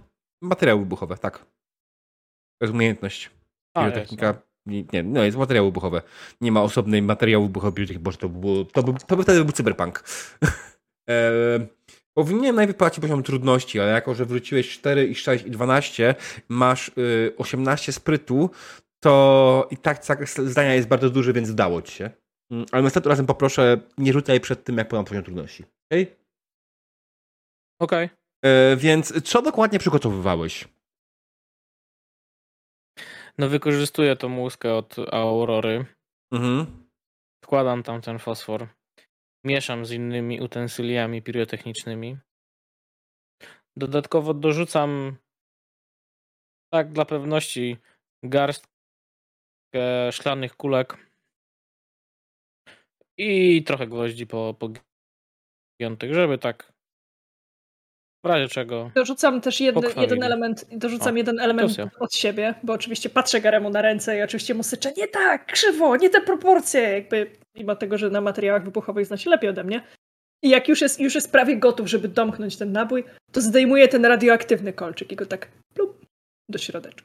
Speaker 1: Materiały wybuchowe, tak. To jest umiejętność. Pirotechnika nie, no jest materiały wybuchowe. Nie ma osobnej materiału wybuchowych, bo to, było, to, by, to by wtedy był cyberpunk. e, powinienem najpierw płacić poziom trudności, ale jako, że wróciłeś 4 i 6 i 12, masz y, 18 sprytu, to i tak zdania jest bardzo duży, więc udało ci się. Mm, ale następnym razem poproszę, nie rzucaj przed tym, jak podam poziom trudności. Okej? Okay?
Speaker 6: Okej. Okay.
Speaker 1: E, więc co dokładnie przygotowywałeś?
Speaker 6: No wykorzystuję tą łuskę od Aurory. Mhm. Wkładam tam ten fosfor. Mieszam z innymi utensyliami pirotechnicznymi. Dodatkowo dorzucam tak dla pewności garstkę szklanych kulek i trochę gwoździ po, po giątych, żeby tak w razie czego.
Speaker 2: Dorzucam też jedny, jeden element, dorzucam o, jeden element od siebie, bo oczywiście patrzę Garemu na ręce i oczywiście mu syczę, nie tak, krzywo, nie te proporcje, jakby mimo tego, że na materiałach wybuchowych zna się lepiej ode mnie. I jak już jest, już jest prawie gotów, żeby domknąć ten nabój, to zdejmuję ten radioaktywny kolczyk i go tak plup, do środeczka.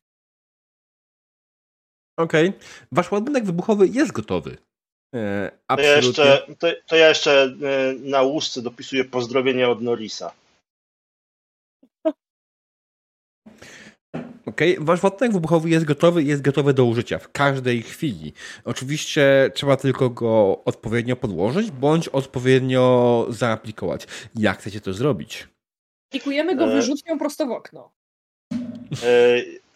Speaker 1: Okej. Okay. Wasz ładunek wybuchowy jest gotowy.
Speaker 5: E, to, ja jeszcze, to, to ja jeszcze e, na łusce dopisuję pozdrowienia od Norisa.
Speaker 1: Okay. Wasz ładunek wybuchowy jest gotowy jest gotowy do użycia w każdej chwili. Oczywiście trzeba tylko go odpowiednio podłożyć bądź odpowiednio zaaplikować. Jak chcecie to zrobić?
Speaker 2: Aplikujemy go e... wyrzutnią prosto w okno.
Speaker 5: E...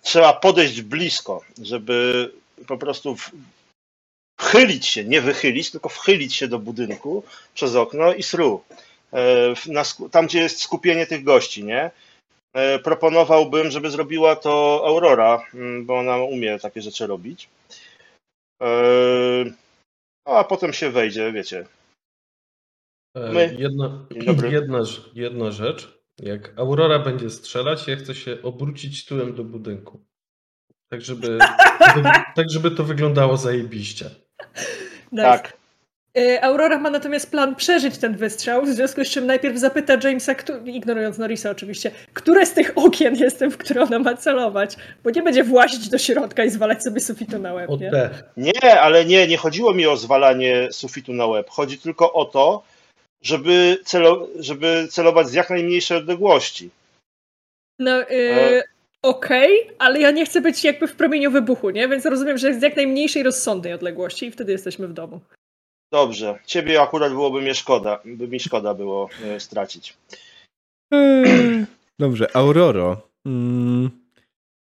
Speaker 5: Trzeba podejść blisko, żeby po prostu wchylić się, nie wychylić, tylko wchylić się do budynku przez okno i sru. E... Tam, gdzie jest skupienie tych gości, nie? E, proponowałbym, żeby zrobiła to Aurora, mm, bo ona umie takie rzeczy robić. E, a potem się wejdzie, wiecie.
Speaker 3: E,
Speaker 5: My.
Speaker 3: Jedna, jedna, jedna rzecz. Jak Aurora będzie strzelać, ja chcę się obrócić tyłem do budynku. Tak, żeby, tak, żeby to wyglądało zajebiście.
Speaker 2: Nice.
Speaker 5: Tak.
Speaker 2: Y, Aurora ma natomiast plan przeżyć ten wystrzał, w związku z czym najpierw zapyta Jamesa, ignorując Norrisa oczywiście, które z tych okien jestem, w które ona ma celować, bo nie będzie włazić do środka i zwalać sobie sufitu na łeb,
Speaker 3: O
Speaker 2: nie?
Speaker 5: Nie, ale nie, nie chodziło mi o zwalanie sufitu na łeb. Chodzi tylko o to, żeby, celo, żeby celować z jak najmniejszej odległości.
Speaker 2: No, y,
Speaker 5: E.
Speaker 2: okej, ale ja nie chcę być jakby w promieniu wybuchu, nie? Więc rozumiem, że z jak najmniejszej rozsądnej odległości i wtedy jesteśmy w domu.
Speaker 5: Dobrze, ciebie akurat byłoby mnie szkoda, by mi szkoda było e, stracić.
Speaker 1: Eee, Dobrze, Auroro. Mm,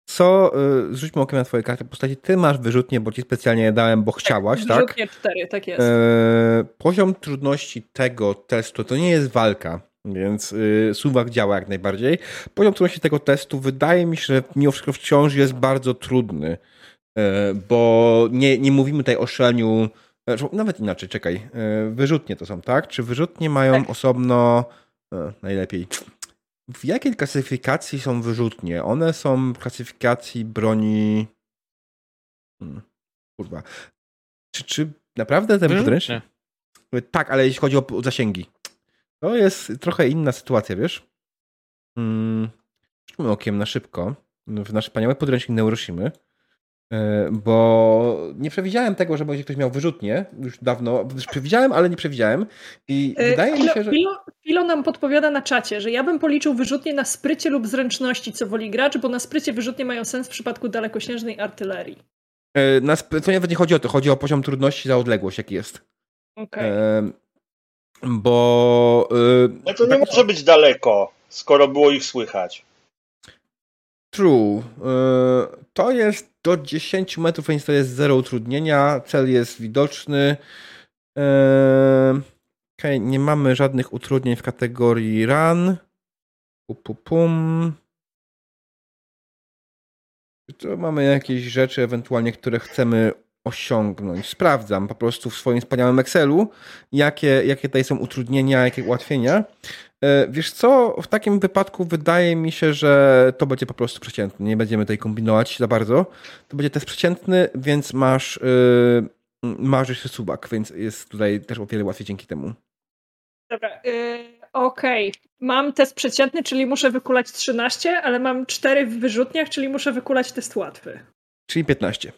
Speaker 1: Co, y, zrzućmy okiem na twoje karty postaci. Ty masz wyrzutnie, bo ci specjalnie je dałem, bo chciałaś, tak?
Speaker 2: Wyrzutnie cztery, tak jest.
Speaker 1: Eee, poziom trudności tego testu to nie jest walka, więc y, suwak działa jak najbardziej. Poziom trudności tego testu wydaje mi się, że mimo wszystko wciąż jest bardzo trudny, e, bo nie, nie mówimy tutaj o szaleniu, e, nawet inaczej, czekaj, e, wyrzutnie to są, tak? Czy wyrzutnie mają
Speaker 2: Tak.
Speaker 1: osobno, e, najlepiej, w jakiej klasyfikacji są wyrzutnie? One są w klasyfikacji broni... Hmm, kurwa. Czy, czy naprawdę ten podręcznik... Tak, ale jeśli chodzi o zasięgi. To jest trochę inna sytuacja, wiesz? Hmm. Rzućmy okiem na szybko w nasz wspaniały podręcznik Neuroshimy, bo nie przewidziałem tego, że będzie ktoś miał wyrzutnie już dawno. Już przewidziałem, ale nie przewidziałem i
Speaker 2: Y,
Speaker 1: wydaje mi
Speaker 2: Filo,
Speaker 1: się, że...
Speaker 2: Filo, Filo nam podpowiada na czacie, że ja bym policzył wyrzutnie na sprycie lub zręczności, co woli gracz, bo na sprycie wyrzutnie mają sens w przypadku dalekosiężnej artylerii.
Speaker 1: e, Na sp- to nie chodzi o to, chodzi o poziom trudności za odległość, jaki jest.
Speaker 2: Okej.
Speaker 1: E, Bo... e,
Speaker 5: No to nie może być daleko, skoro było ich słychać.
Speaker 1: True. E, To jest do 10 metrów, więc to jest zero utrudnienia. Cel jest widoczny. E, Okej, nie mamy żadnych utrudnień w kategorii run. Pu, pu, pum. Czy tu mamy jakieś rzeczy ewentualnie, które chcemy osiągnąć? Sprawdzam po prostu w swoim wspaniałym Excelu, jakie, jakie tutaj są utrudnienia, jakie ułatwienia. E, Wiesz co, w takim wypadku wydaje mi się, że to będzie po prostu przeciętny. Nie będziemy tutaj kombinować za bardzo. To będzie test przeciętny, więc masz, yy, masz jeszcze subak, więc jest tutaj też o wiele łatwiej dzięki temu.
Speaker 2: Dobra, y, okej. Mam test przeciętny, czyli muszę wykulać 13, ale mam 4 w wyrzutniach, czyli muszę wykulać test łatwy.
Speaker 1: Czyli 15.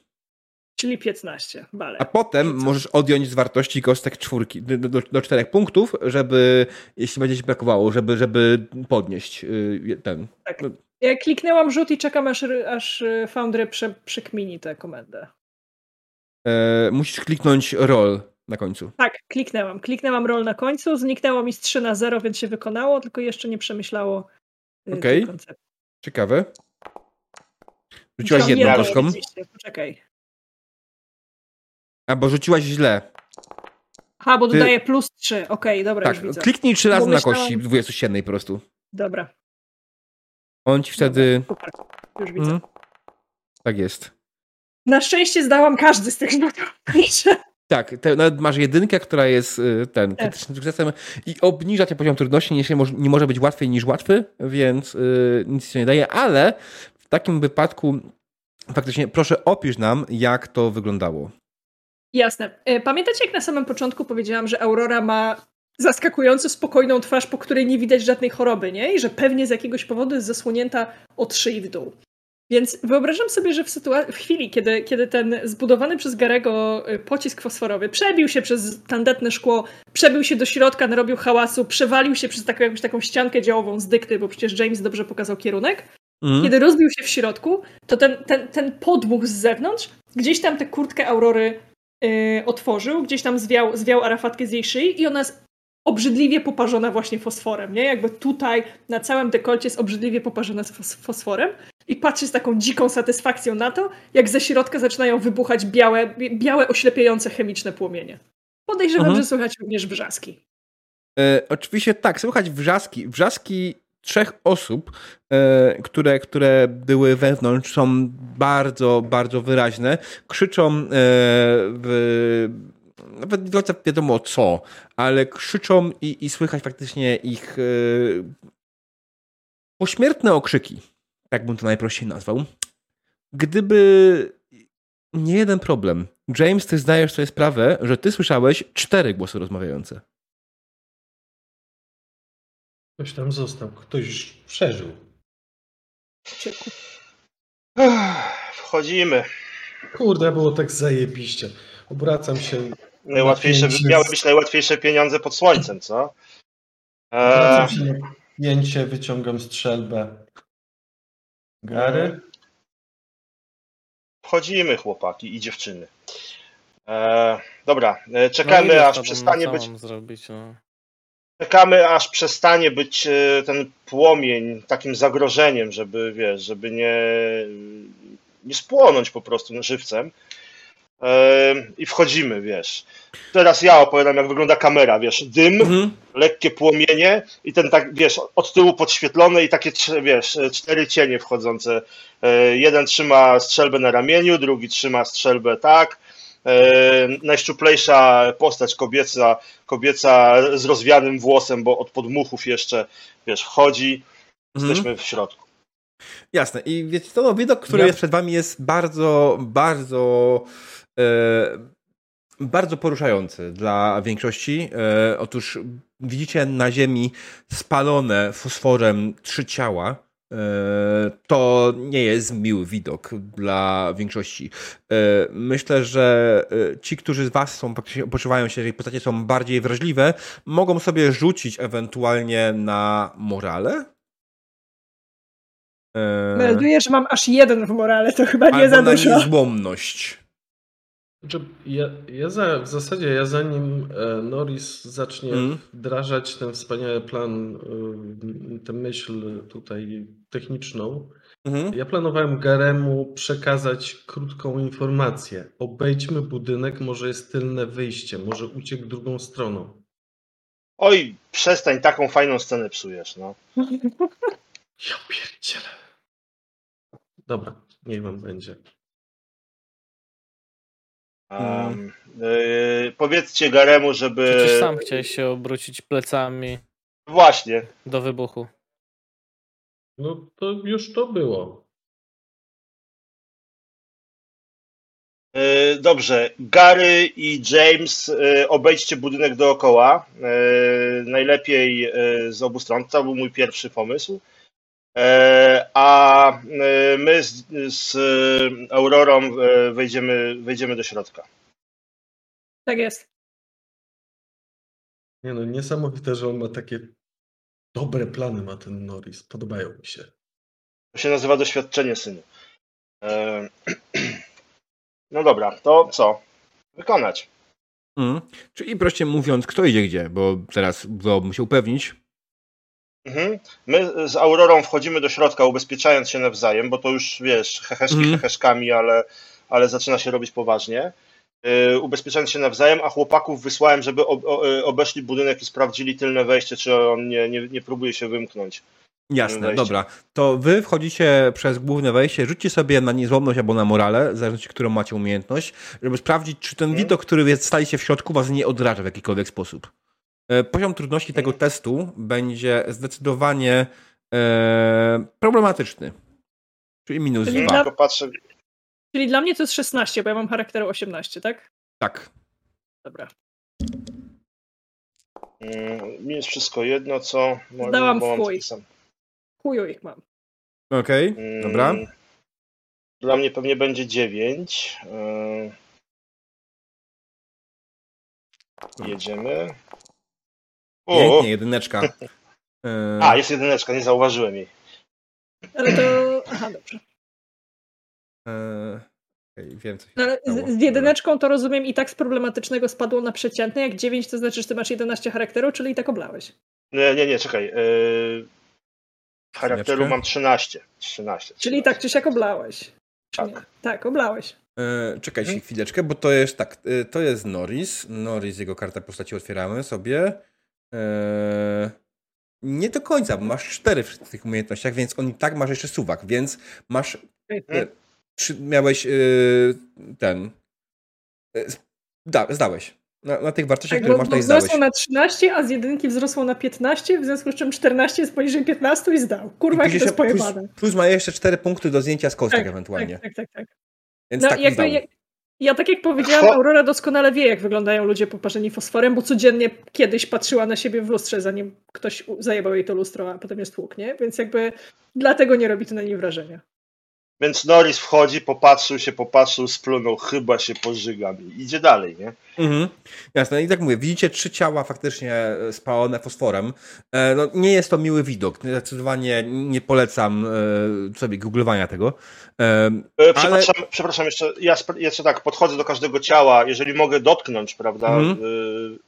Speaker 2: Czyli 15. Bale.
Speaker 1: A potem możesz odjąć z wartości kostek czwórki do, do, do czterech punktów, żeby, jeśli będzie ci brakowało, żeby, żeby podnieść yy, ten.
Speaker 2: Tak. Ja kliknęłam rzut i czekam, aż, aż y, Foundry prze, przekmini tę komendę.
Speaker 1: E, musisz kliknąć roll na końcu.
Speaker 2: Tak, kliknęłam. Kliknęłam roll na końcu, zniknęło mi z 3 na 0, więc się wykonało, tylko jeszcze nie przemyślało y,
Speaker 1: Okej.
Speaker 2: koncepcji.
Speaker 1: Ciekawe. Rzuciłaś jedną kostką?
Speaker 2: Poczekaj.
Speaker 1: Albo rzuciłaś źle.
Speaker 2: Aha, bo
Speaker 1: Ty-
Speaker 2: dodaję plus 3. Okej, dobra,
Speaker 1: Tak, kliknij trzy razy
Speaker 2: Bo
Speaker 1: na
Speaker 2: myślałam-
Speaker 1: kości 27 po prostu.
Speaker 2: Dobra,
Speaker 1: On ci wtedy.
Speaker 2: super. Już widzę.
Speaker 1: Mhm. Tak jest.
Speaker 2: Na szczęście zdałam każdy z tych rzutów.
Speaker 1: Tak, te, nawet masz jedynkę, która jest y, ten krytycznym sukcesem i obniża cię poziom trudności, nie, nie może być łatwiej niż łatwy, więc y, nic się nie daje, ale w takim wypadku faktycznie proszę opisz nam, jak to wyglądało.
Speaker 2: Jasne. E, Pamiętacie, jak na samym początku powiedziałam, że Aurora ma zaskakująco spokojną twarz, po której nie widać żadnej choroby, nie? I że pewnie z jakiegoś powodu jest zasłonięta od szyi w dół. Więc wyobrażam sobie, że w, w chwili, kiedy, kiedy ten zbudowany przez Garego y, pocisk fosforowy przebił się przez tandetne szkło, przebił się do środka, narobił hałasu, przewalił się przez taką, jakąś taką ściankę działową z dykty, bo przecież James dobrze pokazał kierunek,
Speaker 1: Mhm.
Speaker 2: kiedy rozbił się w środku, to ten, ten, ten podmuch z zewnątrz, gdzieś tam tę kurtkę Aurory yy, otworzył, gdzieś tam zwiał, zwiał arafatkę z jej szyi i ona jest obrzydliwie poparzona właśnie fosforem, nie? Jakby tutaj na całym dekolcie jest obrzydliwie poparzona z fos- fosforem i patrzy z taką dziką satysfakcją na to, jak ze środka zaczynają wybuchać białe, białe oślepiające chemiczne płomienie. Podejrzewam,
Speaker 1: Mhm.
Speaker 2: że słychać również wrzaski.
Speaker 1: E, oczywiście tak, słychać wrzaski. Wrzaski trzech osób, e, które, które były wewnątrz, są bardzo, bardzo wyraźne. Krzyczą e, w, nawet nie do wiadomo co, ale krzyczą i, i słychać faktycznie ich e, pośmiertne okrzyki. Tak bym to najprościej nazwał. Gdyby nie jeden problem. James, ty zdajesz sobie sprawę, że ty słyszałeś cztery głosy rozmawiające.
Speaker 3: Ktoś tam został, ktoś już przeżył.
Speaker 5: Wchodzimy.
Speaker 3: Kurde, było tak zajebiście. Obracam się.
Speaker 5: Najłatwiejsze,
Speaker 3: Napięcie
Speaker 5: miały być najłatwiejsze pieniądze pod słońcem, co?
Speaker 3: Obracam
Speaker 5: Eee,
Speaker 3: się na pięcie, wyciągam strzelbę. Gary?
Speaker 5: wchodzimy, chłopaki i dziewczyny. Eee, dobra, e,
Speaker 6: No
Speaker 5: czekamy,
Speaker 6: z
Speaker 5: aż przestanie być
Speaker 6: zrobić, no.
Speaker 5: Czekamy, aż przestanie być e, ten płomień takim zagrożeniem, żeby, wiesz, żeby nie, nie spłonąć po prostu żywcem. E, I wchodzimy, wiesz. Teraz ja opowiadam, jak wygląda kamera, wiesz, dym,
Speaker 1: Mhm.
Speaker 5: lekkie płomienie i ten tak, wiesz, od tyłu podświetlone i takie, wiesz, cztery cienie wchodzące. E, Jeden trzyma strzelbę na ramieniu, drugi trzyma strzelbę tak. E, Najszczuplejsza postać kobieca, kobieca z rozwianym włosem, bo od podmuchów jeszcze, wiesz, wchodzi.
Speaker 1: Mhm.
Speaker 5: Jesteśmy w środku.
Speaker 1: Jasne. I wiecie, to no, widok, który
Speaker 3: Ja-
Speaker 1: jest przed wami jest bardzo, bardzo e, bardzo poruszający dla większości. E, otóż widzicie na ziemi spalone fosforem trzy ciała. To nie jest miły widok dla większości. E, myślę, że e, ci, którzy z Was są, poczuwają się, że postacie są bardziej wrażliwe, mogą sobie rzucić ewentualnie na morale. E,
Speaker 2: Melduję, że mam aż jeden w morale, to chyba nie za
Speaker 1: na
Speaker 2: dużo.
Speaker 1: niezłomność.
Speaker 3: Znaczy, ja, ja za, w zasadzie ja zanim e, Norris zacznie
Speaker 1: Mm.
Speaker 3: wdrażać ten wspaniały plan, e, tę myśl tutaj techniczną,
Speaker 1: Mhm.
Speaker 3: ja planowałem Garemu przekazać krótką informację. Obejdźmy budynek, może jest tylne wyjście, może uciekł drugą stroną.
Speaker 5: Oj, przestań, taką fajną scenę psujesz, no.
Speaker 3: Ja pierdzielę. Dobra, niech wam będzie.
Speaker 5: Um, yy, powiedzcie Garemu, żeby...
Speaker 6: Przecież sam chciałeś się obrócić plecami
Speaker 5: Właśnie.
Speaker 6: do wybuchu.
Speaker 3: No to już to było.
Speaker 5: Yy, Dobrze, Gary i James, yy, obejdźcie budynek dookoła. Yy, Najlepiej z obu stron. To był mój pierwszy pomysł. Yy, A yy, my z, z Aurorą yy, wejdziemy, wejdziemy do środka.
Speaker 2: Tak jest.
Speaker 3: Nie no, niesamowite, że on ma takie dobre plany, ma ten Norris. Podobają mi się.
Speaker 5: To się nazywa doświadczenie, synu. No dobra, to co? Wykonać.
Speaker 1: Mhm. Czyli prościej mówiąc, kto idzie gdzie, bo teraz byłoby się upewnić.
Speaker 5: Mhm. My z Aurorą wchodzimy do środka, ubezpieczając się nawzajem, bo to już wiesz, heheszki
Speaker 1: Mhm.
Speaker 5: heheszkami, ale, ale zaczyna się robić poważnie. Yy, ubezpieczając się nawzajem, a chłopaków wysłałem, żeby ob, o, y, obeszli budynek i sprawdzili tylne wejście, czy on nie, nie, nie próbuje się wymknąć.
Speaker 1: Jasne, dobra. To wy wchodzicie przez główne wejście, rzućcie sobie na niezłomność albo na morale, w zależności, którą macie umiejętność, żeby sprawdzić, czy ten
Speaker 5: Mhm.
Speaker 1: widok, który jest, staliście w środku, was nie odraża w jakikolwiek sposób. E, Poziom trudności tego testu będzie zdecydowanie e, problematyczny. Czyli minus
Speaker 2: Czyli
Speaker 1: dwa.
Speaker 2: dla-
Speaker 5: Tylko patrzę,
Speaker 2: Czyli dla mnie to jest 16, bo ja mam charakteru 18, tak?
Speaker 1: Tak.
Speaker 2: Dobra.
Speaker 5: mm, mi jest wszystko jedno, co... mam
Speaker 2: w chuj. Chuju ich mam.
Speaker 1: Okej,
Speaker 5: Mm,
Speaker 1: dobra.
Speaker 5: Dla mnie pewnie będzie 9. Jedziemy. O,
Speaker 1: Pięknie, jedyneczka. E,
Speaker 5: a, jest jedyneczka, nie zauważyłem jej.
Speaker 2: Ale to... Aha, dobrze.
Speaker 1: e, okej, wiem, co się
Speaker 2: No, z, z jedyneczką to rozumiem i tak z problematycznego spadło na przeciętny, jak 9 to znaczy, że ty masz 11 charakteru, czyli i tak oblałeś.
Speaker 5: Nie, nie, nie czekaj. Yy, charakteru mam 13. 13.
Speaker 2: Czyli tak czy siak oblałeś.
Speaker 5: Tak.
Speaker 2: nie? Tak, oblałeś.
Speaker 1: E, czekajcie
Speaker 5: Mhm.
Speaker 1: chwileczkę, bo to jest tak, e, to jest Norris. Norris, jego kartę postaci otwieramy sobie. E, Nie do końca, bo masz cztery w tych umiejętnościach, więc on i tak masz jeszcze suwak, więc masz. E, trzy, miałeś e, ten. E, da, zdałeś. Na, na tych wartościach,
Speaker 2: Tak,
Speaker 1: które masz tutaj zdałeś.
Speaker 2: wzrosło na 13, a z jedynki wzrosło na 15, w związku z czym 14 jest poniżej 15 i zdał. Kurwa,
Speaker 1: I
Speaker 2: jakie to jest
Speaker 1: plus,
Speaker 2: pojebane.
Speaker 1: plus ma jeszcze cztery punkty do zdjęcia z kostek
Speaker 2: Tak,
Speaker 1: ewentualnie.
Speaker 2: Tak, tak, tak. tak.
Speaker 1: Więc
Speaker 2: No,
Speaker 1: tak
Speaker 2: jakby,
Speaker 1: zdał.
Speaker 2: Ja, tak jak powiedziałam, Aurora doskonale wie, jak wyglądają ludzie poparzeni fosforem, bo codziennie kiedyś patrzyła na siebie w lustrze, zanim ktoś zajebał jej to lustro, a potem jest tłuk, nie? Więc jakby dlatego nie robi to na niej wrażenia.
Speaker 5: Więc Norris wchodzi, popatrzył się, popatrzył, splunął, chyba się pożygam i idzie dalej, nie?
Speaker 1: Mhm. Jasne, i tak mówię, widzicie trzy ciała faktycznie e, spalone fosforem. E, no, nie jest to miły widok. Zdecydowanie nie polecam e, sobie googlowania tego. E, ale
Speaker 5: Przepraszam, przepraszam jeszcze, ja jeszcze tak, podchodzę do każdego ciała, jeżeli mogę dotknąć, prawda?
Speaker 1: Mhm.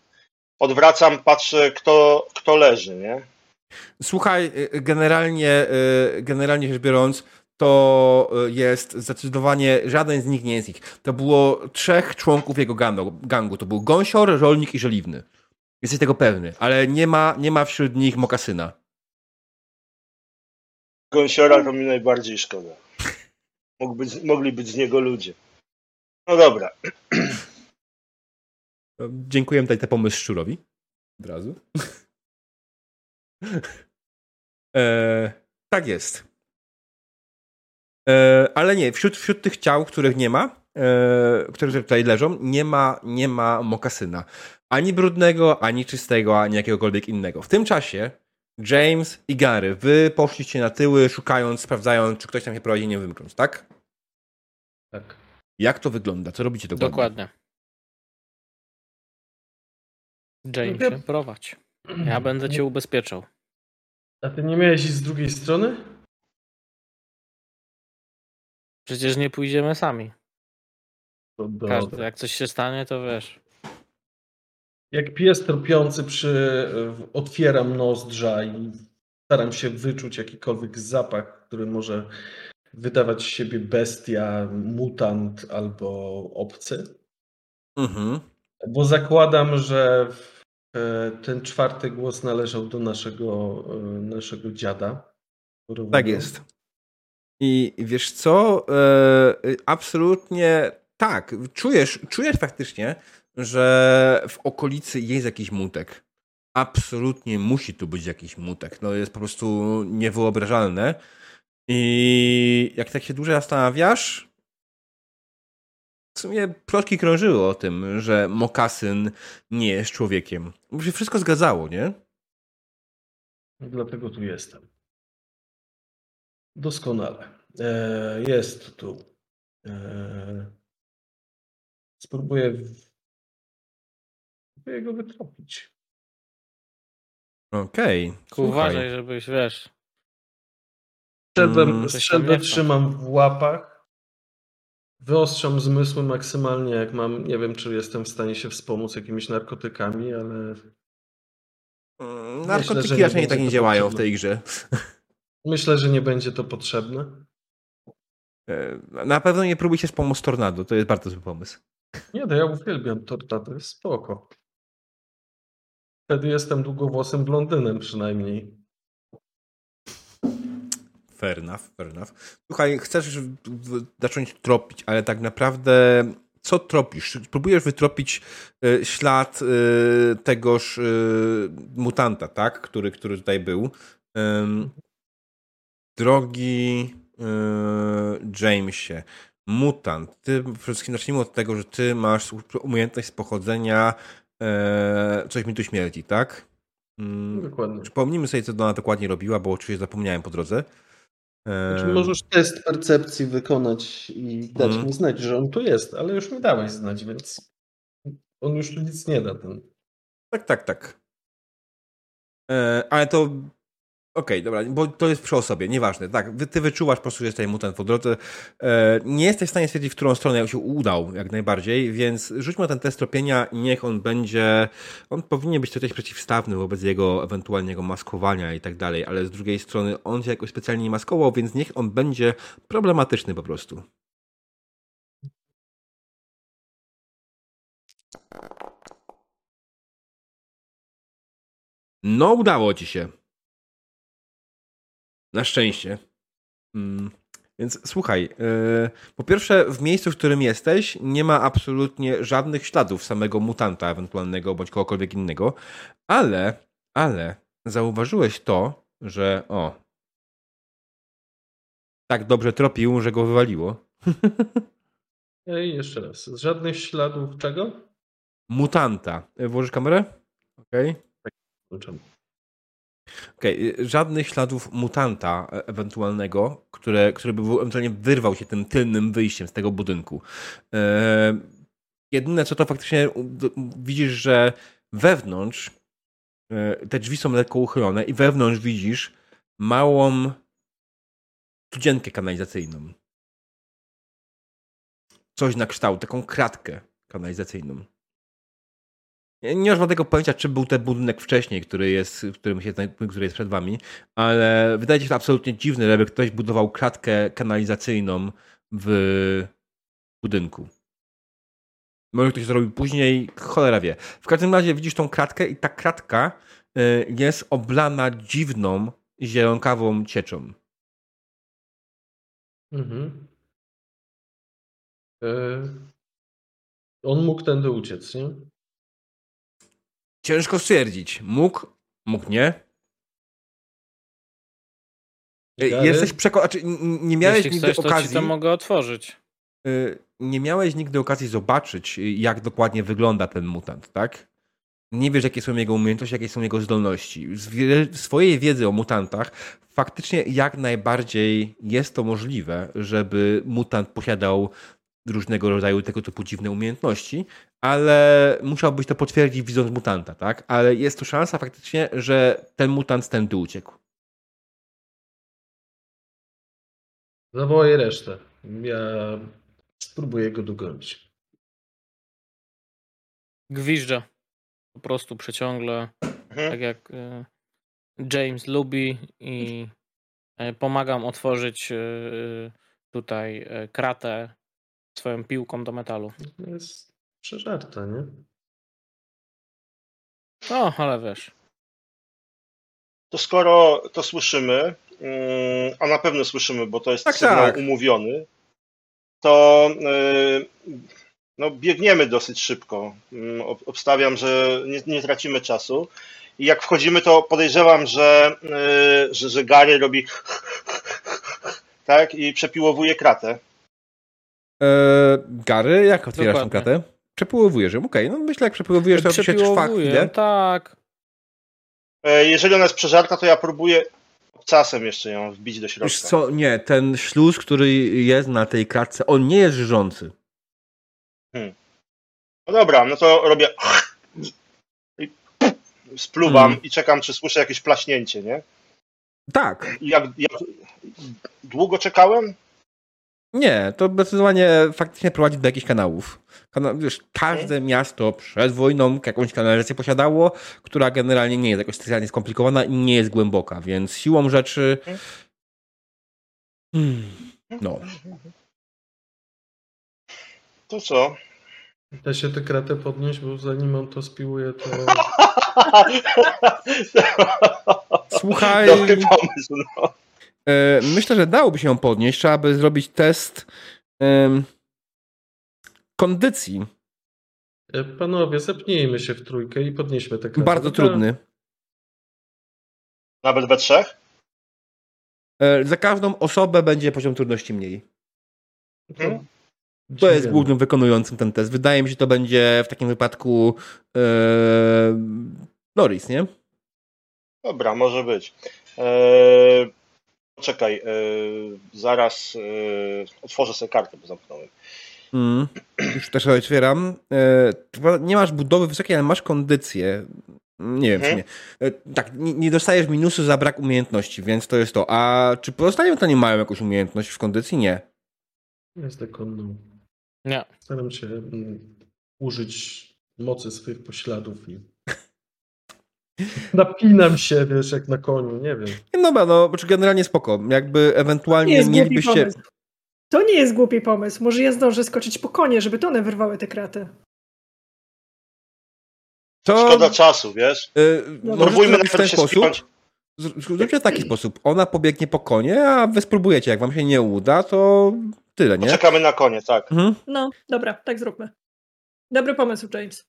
Speaker 5: Odwracam, patrzę, kto, kto leży, nie?
Speaker 1: słuchaj, generalnie, generalnie rzecz biorąc, to e, jest zdecydowanie, żaden z nich nie jest ich. To było trzech członków jego gangu. gangu. To był gąsior, rolnik i żeliwny. Jesteś tego pewny, ale nie ma, nie ma wśród nich mokasyna.
Speaker 5: Gąsiora to mi najbardziej szkoda. Mógł być, mogli być z niego ludzie. No dobra.
Speaker 1: Dziękuję tutaj za pomysł szczurowi. Od razu. e, tak jest. E, ale nie, wśród, wśród tych ciał, których nie ma, e, które tutaj leżą, nie ma, nie ma mokasyna. Ani brudnego, ani czystego, ani jakiegokolwiek innego. W tym czasie James i Gary, wy poszliście na tyły, szukając, sprawdzając, czy ktoś tam się prowadzi, nie wymknąć, tak?
Speaker 3: Tak.
Speaker 1: Jak to wygląda? Co robicie dokładnie?
Speaker 6: Dokładnie. Jamesie, prowadź. Ja będę cię ubezpieczał.
Speaker 3: A ty nie miałeś iść z drugiej strony?
Speaker 6: Przecież nie pójdziemy sami.
Speaker 3: To
Speaker 6: Każdy, jak coś się stanie, to wiesz.
Speaker 3: Jak pies tropiący przy... otwieram nozdrza i staram się wyczuć jakikolwiek zapach, który może wydawać z siebie bestia, mutant albo obcy.
Speaker 1: Mhm.
Speaker 3: Bo zakładam, że e, ten czwarty głos należał do naszego, e, naszego dziada.
Speaker 1: Tak jest. I wiesz co? E, absolutnie tak. Czujesz, czujesz faktycznie, że w okolicy jest jakiś mutek. Absolutnie musi tu być jakiś mutek. No jest po prostu niewyobrażalne. I jak tak się dłużej zastanawiasz, w sumie plotki krążyły o tym, że mokasyn nie jest człowiekiem. Bo się wszystko zgadzało, nie?
Speaker 3: Dlatego tu jestem. Doskonale. E, jest tu. E, spróbuję, w- spróbuję go wytropić.
Speaker 1: Okej. Słuchaj.
Speaker 6: Uważaj, żebyś, wiesz.
Speaker 3: Strzelbę,
Speaker 1: Mm.
Speaker 3: strzelbę trzymam w łapach. Wyostrzam zmysły maksymalnie, jak mam. Nie wiem, czy jestem w stanie się wspomóc jakimiś narkotykami, ale
Speaker 1: Mm,
Speaker 3: Myślę,
Speaker 1: Narkotyki
Speaker 3: nie
Speaker 1: raczej nie tak nie działają w
Speaker 3: potrzebne.
Speaker 1: tej grze.
Speaker 3: myślę, że nie będzie to potrzebne.
Speaker 1: E, Na pewno nie próbuj się wspomóc tornado, to jest bardzo zły pomysł.
Speaker 3: Nie, to ja uwielbiam torta, to jest spoko. Wtedy jestem długowłosym blondynem przynajmniej.
Speaker 1: Fair enough, fair enough. Słuchaj, chcesz zacząć tropić, ale tak naprawdę co tropisz? Próbujesz wytropić e, ślad e, tegoż mutanta, tak? Który, który tutaj był. Drogi Jamesie, mutant, ty wszystkim zacznijmy od tego, że ty masz umiejętność z pochodzenia e, coś mi tu śmierdzi, tak? Mm,
Speaker 3: Dokładnie.
Speaker 1: Przypomnijmy sobie, co ona dokładnie robiła, bo oczywiście zapomniałem po drodze.
Speaker 3: Znaczy,
Speaker 1: Ehm,
Speaker 3: możesz test percepcji wykonać i dać
Speaker 1: Mhm.
Speaker 3: mi znać, że on tu jest, ale już mi dałeś znać, więc on już tu nic nie da. Ten.
Speaker 1: Tak, tak, tak. E, ale to. Okej, dobra, bo to jest przy osobie, nieważne. Tak, ty wyczuwasz po prostu, że jest tutaj mutant po drodze. E, nie jesteś w stanie stwierdzić, w którą stronę się udał, jak najbardziej, więc rzućmy ten test tropienia i niech on będzie. On powinien być tutaj przeciwstawny wobec jego ewentualnego maskowania i tak dalej, ale z drugiej strony on się jakoś specjalnie nie maskował, więc niech on będzie problematyczny po prostu. No, udało ci się. Na szczęście. Mm. Więc słuchaj, yy, po pierwsze, w miejscu, w którym jesteś, nie ma absolutnie żadnych śladów samego mutanta ewentualnego bądź kogokolwiek innego, ale, ale zauważyłeś to, że o, tak dobrze tropił, że go wywaliło.
Speaker 3: Ej, jeszcze raz. Żadnych śladów czego?
Speaker 1: Mutanta. Włożysz kamerę? Okej.
Speaker 3: Włączam.
Speaker 1: Okej, okay. żadnych śladów mutanta e, ewentualnego, które, który by ewentualnie wyrwał się tym tylnym wyjściem z tego budynku. Eee, jedyne co to faktycznie widzisz, że wewnątrz e, te drzwi są lekko uchylone i wewnątrz widzisz małą studzienkę kanalizacyjną. Coś na kształt, taką kratkę kanalizacyjną. Nie mam żadnego pojęcia, czy był ten budynek wcześniej, który jest, którym się, który jest przed wami, ale wydaje się to absolutnie dziwne, żeby ktoś budował kratkę kanalizacyjną w budynku. Może ktoś to zrobił później, cholera wie. W każdym razie widzisz tą kratkę i ta kratka y, jest oblana dziwną, zielonkawą cieczą.
Speaker 3: Mhm. E, on mógł tędy uciec, nie?
Speaker 1: Ciężko stwierdzić. Mógł, mógł nie. Gary? Jesteś przekonany, znaczy nie miałeś
Speaker 6: Jeśli
Speaker 1: nigdy
Speaker 6: chcesz,
Speaker 1: okazji.
Speaker 6: To, to mogę otworzyć.
Speaker 1: Y, nie miałeś nigdy okazji zobaczyć, jak dokładnie wygląda ten mutant, tak? Nie wiesz, jakie są jego umiejętności, jakie są jego zdolności. Z swojej wiedzy o mutantach faktycznie jak najbardziej jest to możliwe, żeby mutant posiadał różnego rodzaju tego typu dziwne umiejętności, ale musiałbyś to potwierdzić widząc mutanta, tak? Ale jest tu szansa faktycznie, że ten mutant stędy uciekł.
Speaker 3: Zawołaj resztę. Ja spróbuję go dogonić.
Speaker 6: Gwiżdża. Po prostu przeciągle. Mhm. Tak jak e, James lubi i e, pomagam otworzyć e, tutaj kratę swoją piłką do metalu.
Speaker 3: To jest przeżarta, nie?
Speaker 6: O, ale wiesz.
Speaker 5: To skoro to słyszymy, mm, a na pewno słyszymy, bo to jest tak, sygnał tak. umówiony, to y, no, biegniemy dosyć szybko. Mm, obstawiam, że nie, nie tracimy czasu. I jak wchodzimy, to podejrzewam, że, y, że, że Gary robi tak i przepiłowuje kratę.
Speaker 1: Eee, Gary, jak otwierasz tę kratę? Przepiłowujesz ją, okej. Okay. No myślę, jak przepiłowujesz, to się trwa chwilę.
Speaker 6: tak.
Speaker 5: E, jeżeli ona jest przeżarta, to ja próbuję czasem jeszcze ją wbić do środka. Wiesz
Speaker 1: co, nie, ten śluz, który jest na tej kratce, on nie jest żyjący.
Speaker 5: Hmm. No dobra, no to robię i spluwam hmm. i czekam, czy słyszę jakieś plaśnięcie, nie?
Speaker 1: Tak.
Speaker 5: Jak, jak długo czekałem?
Speaker 1: Nie, to zdecydowanie faktycznie prowadzi do jakichś kanałów. Kana wiesz, każde hmm. miasto przed wojną jakąś kanalizację posiadało, która generalnie nie jest jakoś specjalnie skomplikowana i nie jest głęboka, więc siłą rzeczy. Hmm. hmm no.
Speaker 5: To co?
Speaker 3: Da się tę kratę podnieść, bo zanim on to spiłuje, to...
Speaker 1: Słuchaj...
Speaker 5: Dobry pomysł, no.
Speaker 1: E, myślę, że dałoby się ją podnieść. Trzeba by zrobić test kondycji.
Speaker 3: E, panowie, zepnijmy się w trójkę i podnieśmy tę kratę.
Speaker 1: Bardzo trudny.
Speaker 5: Nawet we trzech?
Speaker 1: E, za każdą osobę będzie poziom trudności mniej. Mhm. To jest głównym wykonującym ten test. Wydaje mi się, że to będzie w takim wypadku e, Norris, nie?
Speaker 5: Dobra, może być. E, czekaj, e, zaraz e, otworzę sobie kartę, bo zamknąłem.
Speaker 1: Mm, już też otwieram. E, nie masz budowy wysokiej, ale masz kondycję. Nie wiem, hmm. czy mhm. nie. Tak, nie, nie, dostajesz minusu za brak umiejętności, więc to jest to. A czy pozostali to nie mają jakąś umiejętność w kondycji? Nie.
Speaker 3: Jest konną.
Speaker 6: Nie.
Speaker 3: Staram się mm, użyć mocy swoich pośladów i napinam się, wiesz, jak na koniu, nie wiem.
Speaker 1: No dobra, no, czy generalnie spoko. Jakby ewentualnie nie mielibyście...
Speaker 2: To nie jest głupi pomysł. Może ja zdążę skoczyć po konie, żeby to one wyrwały te kraty.
Speaker 5: To... Szkoda czasu, wiesz? Yy,
Speaker 1: no, Próbujmy najpierw się sposób. Zróbcie w taki sposób. Ona pobiegnie po konie, a wy spróbujecie. Jak wam się nie uda, to tyle, nie?
Speaker 5: Czekamy na konie, tak.
Speaker 1: Mhm.
Speaker 2: No, dobra, tak zróbmy. Dobry pomysł, James.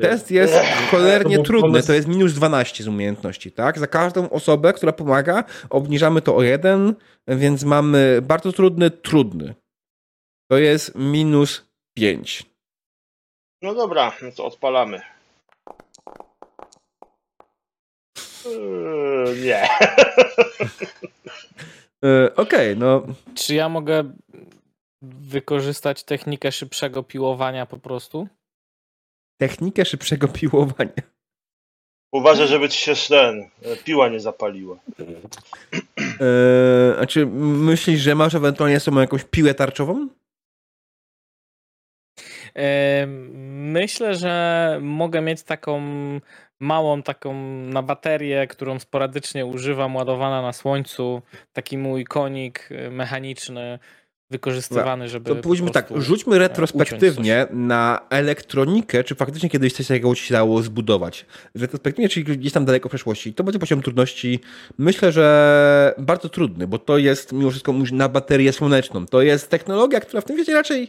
Speaker 1: Test jest
Speaker 3: To
Speaker 1: cholernie
Speaker 3: był
Speaker 1: trudny, to jest minus 12 z umiejętności, tak? Za każdą osobę, która pomaga, obniżamy to o jeden, więc mamy bardzo trudny, trudny. To jest minus 5.
Speaker 5: No dobra, no to odpalamy. Yy, nie.
Speaker 1: Okej, no
Speaker 6: Czy ja mogę wykorzystać technikę szybszego piłowania po prostu?
Speaker 1: Technikę szybszego piłowania.
Speaker 5: Uważaj, żeby ci się ten e, piła nie zapaliła.
Speaker 1: E, a czy myślisz, że masz ewentualnie sobą jakąś piłę tarczową?
Speaker 6: E, Myślę, że mogę mieć taką małą, taką na baterię, którą sporadycznie używam, ładowana na słońcu. Taki mój konik e, mechaniczny, wykorzystywany, żeby.
Speaker 1: To
Speaker 6: po
Speaker 1: pójdźmy tak, rzućmy
Speaker 6: e,
Speaker 1: retrospektywnie na elektronikę, czy faktycznie kiedyś coś takiego się dało zbudować. Retrospektywnie, czyli gdzieś tam daleko w przeszłości. To będzie poziom trudności, myślę, że bardzo trudny, bo to jest mimo wszystko na baterię słoneczną. To jest technologia, która w tym świecie raczej...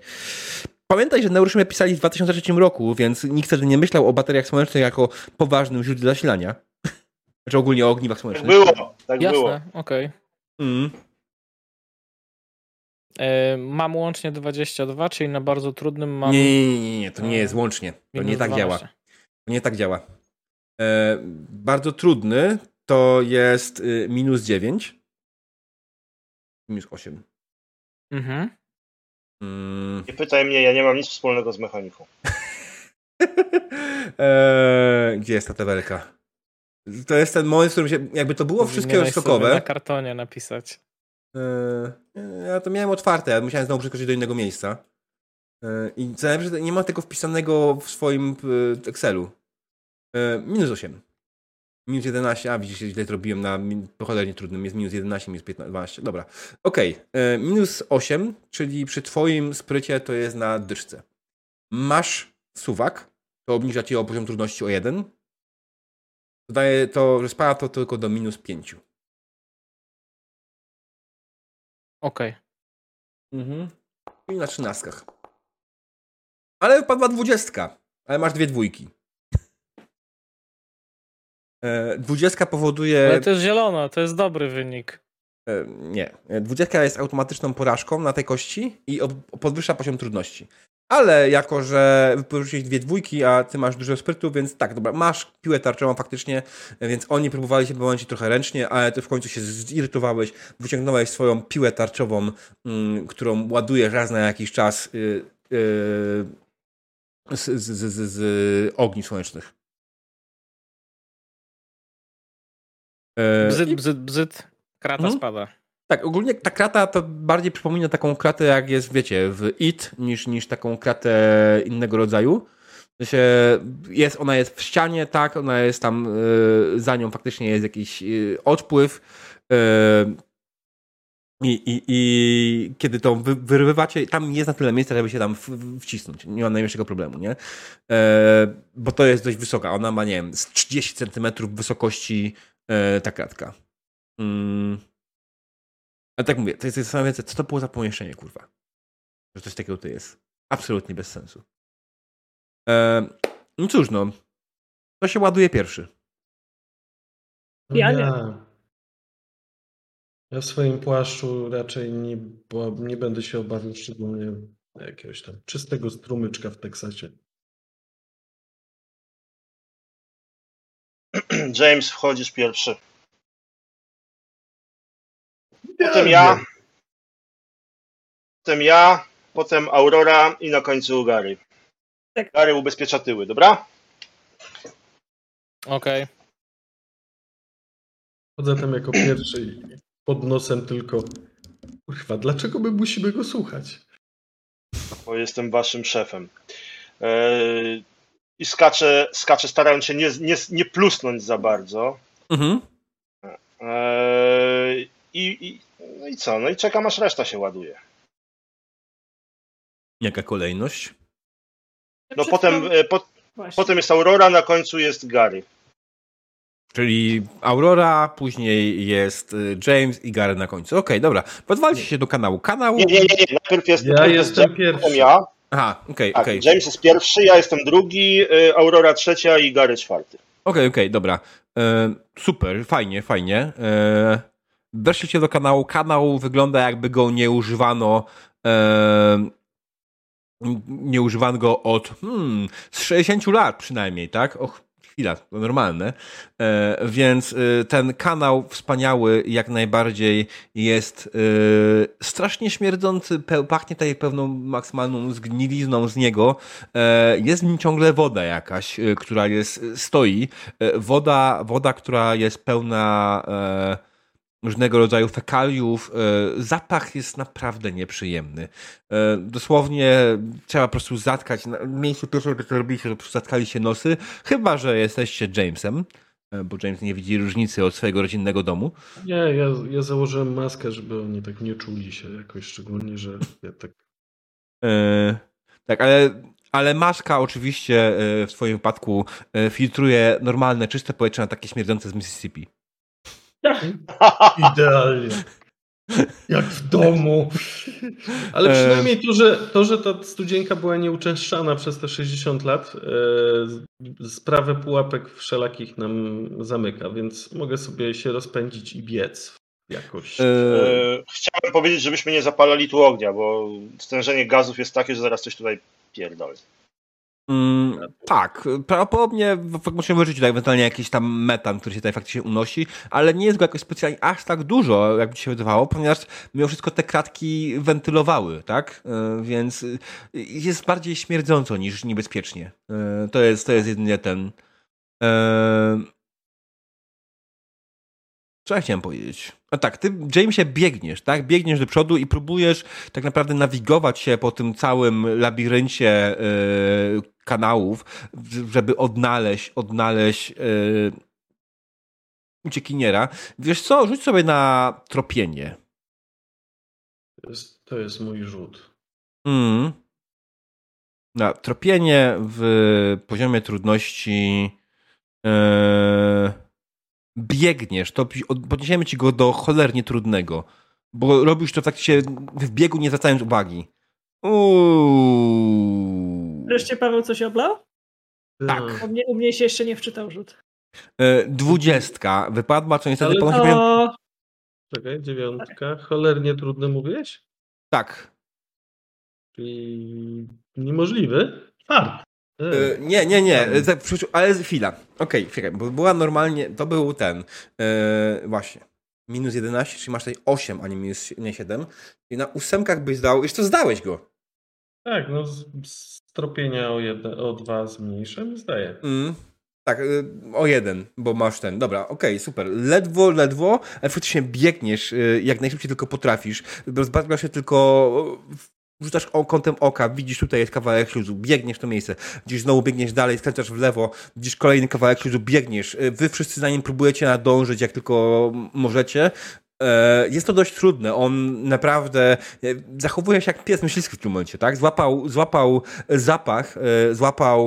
Speaker 1: Pamiętaj, że Neuroshima pisali w 2003 roku, więc nikt wtedy nie myślał o bateriach słonecznych jako poważnym źródle zasilania. Znaczy ogólnie o ogniwach
Speaker 5: Tak
Speaker 1: słonecznych.
Speaker 5: było, tak było.
Speaker 6: Jasne, okej.
Speaker 1: Mm.
Speaker 6: E, Mam łącznie 22, czyli na bardzo trudnym mam.
Speaker 1: Nie, nie, nie, nie, to nie jest łącznie. To nie tak
Speaker 6: 12.
Speaker 1: działa. Nie tak działa. E, bardzo trudny to jest y, minus 9. Minus 8.
Speaker 6: Mhm.
Speaker 1: Mm.
Speaker 5: Nie pytaj mnie, ja nie mam nic wspólnego z mechaniką.
Speaker 1: e, gdzie jest ta tabelka? To jest ten moment, w którym się, jakby to było wszystkie
Speaker 6: Powinieneś sobie Na
Speaker 1: skokowe.
Speaker 6: kartonie napisać.
Speaker 1: E, ja to miałem otwarte, ale musiałem znowu przeskoczyć do innego miejsca. E, I co najlepsze, nie ma tego wpisanego w swoim e, Excelu. Minus 8. Minus 11, a widzisz, źle to robiłem na cholernie trudnym, jest minus 11, minus 15, 12, dobra. Okej, e, minus 8, czyli przy twoim sprycie to jest na dyszce. Masz suwak, to obniża ci o poziom trudności o 1. Dodaje to, że spada to tylko do minus 5.
Speaker 6: Okej.
Speaker 1: Mhm. I na trzynastkach. Ale wypadła dwudziestka. Ale masz dwie dwójki. E, Dwudziestka powoduje.
Speaker 6: Ale to jest zielono, to jest dobry wynik.
Speaker 1: E, Nie. E, Dwudziestka jest automatyczną porażką na tej kości i ob- podwyższa poziom trudności. Ale jako, że wypożyczyłeś dwie dwójki, a ty masz dużo sprytu, więc tak, dobra, masz piłę tarczową faktycznie, więc oni próbowali się pomóc trochę ręcznie, ale ty w końcu się zirytowałeś, wyciągnąłeś swoją piłę tarczową, mm, którą ładujesz raz na jakiś czas y, y, z, z, z, z, ogni słonecznych.
Speaker 6: Bzyt,
Speaker 1: i-
Speaker 6: bzyt, bzyt. Krata
Speaker 1: Mhm.
Speaker 6: spada.
Speaker 1: Tak, ogólnie ta krata to bardziej przypomina taką kratę, jak jest, wiecie, w IT, niż, niż taką kratę innego rodzaju. Sensie jest, ona jest w ścianie, tak, ona jest tam, y, za nią faktycznie jest jakiś y, odpływ. y, i, i, kiedy to wy, wyrywacie, tam jest na tyle miejsca, żeby się tam w, wcisnąć. Nie ma najmniejszego problemu, nie? E, bo to jest dość wysoka. Ona ma, nie wiem, z 30 centymetrów wysokości e, ta kratka. Mm. Ale tak mówię, to jest zastanawiające, co to było za pomieszczenie, kurwa. Że coś takiego to jest. Absolutnie bez sensu. E, no cóż, no. To się ładuje pierwszy.
Speaker 2: Ja nie.
Speaker 3: Ja w swoim płaszczu raczej nie, bo nie będę się obawiał szczególnie jakiegoś tam czystego strumyczka w Teksasie.
Speaker 5: James, wchodzisz pierwszy. Potem ja. Potem ja. Potem Aurora i na końcu Gary.
Speaker 2: Tak.
Speaker 5: Gary ubezpiecza tyły, dobra?
Speaker 6: Okej.
Speaker 3: Chodzę tam jako pierwszy i pod nosem tylko kurwa, dlaczego my musimy go słuchać?
Speaker 5: Bo jestem waszym szefem. Eee, I skaczę, skaczę starając się nie, nie, nie plusnąć za bardzo.
Speaker 1: Mhm.
Speaker 5: Eee, i, i, no i co? No i czekam aż reszta się ładuje.
Speaker 1: Jaka kolejność?
Speaker 5: No
Speaker 2: Przed
Speaker 5: potem,
Speaker 2: chwilą-
Speaker 5: e, po, potem jest Aurora, na końcu jest Gary.
Speaker 1: Czyli Aurora, później jest y, James i Gary na końcu. Okej, okay, dobra. Pozwólcie się do kanału. Kanał...
Speaker 5: Nie, nie, nie, nie. najpierw jest
Speaker 3: Ja jestem
Speaker 5: James,
Speaker 3: pierwszy.
Speaker 5: potem ja.
Speaker 1: Aha, okej,
Speaker 5: Tak,
Speaker 1: okej.
Speaker 5: James jest pierwszy, ja jestem drugi, y, Aurora trzecia i Gary czwarty.
Speaker 1: Okej, okej, dobra. E, super, fajnie, fajnie. E, weszliście do kanału. Kanał wygląda jakby go nie używano. E, nie używano go od hmm, z 60 lat przynajmniej, tak? Och, chwila, to normalne. E, więc e, ten kanał wspaniały jak najbardziej jest e, strasznie śmierdzący, pe, pachnie tutaj pewną maksymalną zgnilizną z niego. E, jest w nim ciągle woda jakaś, e, która jest, stoi. E, woda, woda, która jest pełna e, różnego rodzaju fekaliów. E, Zapach jest naprawdę nieprzyjemny. E, Dosłownie trzeba po prostu zatkać. Na miejscu pierwszego, co robiliście, to po prostu zatkali się nosy. Chyba, że jesteście Jamesem, e, bo James nie widzi różnicy od swojego rodzinnego domu.
Speaker 3: Nie, ja, ja założyłem maskę, żeby oni tak nie czuli się jakoś szczególnie, że ja tak.
Speaker 1: E, Tak, ale, ale maska oczywiście w twoim wypadku filtruje normalne, czyste powietrze na takie śmierdzące z Mississippi.
Speaker 3: Idealnie. Jak w domu. Ale przynajmniej to, że, to, że ta studzienka była nieuczęszczana przez te 60 lat, e, sprawę pułapek wszelakich nam zamyka, więc mogę sobie się rozpędzić i biec jakoś.
Speaker 1: E,
Speaker 5: E, Chciałem powiedzieć, żebyśmy nie zapalali tu ognia, bo stężenie gazów jest takie, że zaraz coś tutaj pierdolę.
Speaker 1: Mm, tak, prawdopodobnie w- musimy wyrzucić tutaj ewentualnie jakiś tam metan, który się tutaj faktycznie unosi, ale nie jest go jakoś specjalnie aż tak dużo, jakby się wydawało, ponieważ mimo wszystko te kratki wentylowały, tak? E, Więc y, jest bardziej śmierdząco niż niebezpiecznie. E, To jest, to jest jedynie ten. e, Co ja chciałem powiedzieć? No tak, ty, Jamesie, biegniesz, tak? Biegniesz do przodu i próbujesz tak naprawdę nawigować się po tym całym labiryncie e, kanałów, żeby odnaleźć, odnaleźć e, uciekiniera. Wiesz co, rzuć sobie na tropienie.
Speaker 3: To jest, to jest mój rzut.
Speaker 1: Mm. Na tropienie w poziomie trudności e, biegniesz, to podniesiemy ci go do cholernie trudnego, bo robisz to faktycznie w biegu nie zwracając uwagi. Uuu.
Speaker 2: Wreszcie Paweł coś oblał?
Speaker 1: Tak.
Speaker 2: U mnie, u mnie się jeszcze nie wczytał rzut.
Speaker 1: E, dwudziestka wypadła, co niestety
Speaker 3: Ale
Speaker 1: miałem...
Speaker 2: O,
Speaker 3: Czekaj, dziewiątka. Cholernie trudne mówiłeś?
Speaker 1: Tak.
Speaker 3: Czyli niemożliwy? Fart. E,
Speaker 1: nie, nie, nie, e, ale chwila. Okej, czekaj, bo była normalnie, to był ten, e, właśnie, minus 11, czyli masz tutaj 8, a nie minus nie 7. I na ósemkach byś zdał, jeszcze zdałeś go.
Speaker 3: Tak, no z, z tropienia o, jedne, o dwa zmniejszam, zdaję.
Speaker 1: Mm. Tak, y, o jeden, bo masz ten. Dobra, okej, super. Ledwo, ledwo, ale faktycznie biegniesz y, jak najszybciej tylko potrafisz. Rozbawiasz się tylko, y, rzucasz kątem oka, widzisz tutaj jest kawałek śluzu, biegniesz w to miejsce, gdzieś znowu biegniesz dalej, skręcasz w lewo, widzisz kolejny kawałek śluzu, biegniesz. Wy wszyscy za nim próbujecie nadążyć jak tylko możecie. E, Jest to dość trudne. On naprawdę e, zachowuje się jak pies myśliwski w tym momencie, tak? Złapał, złapał zapach, e, złapał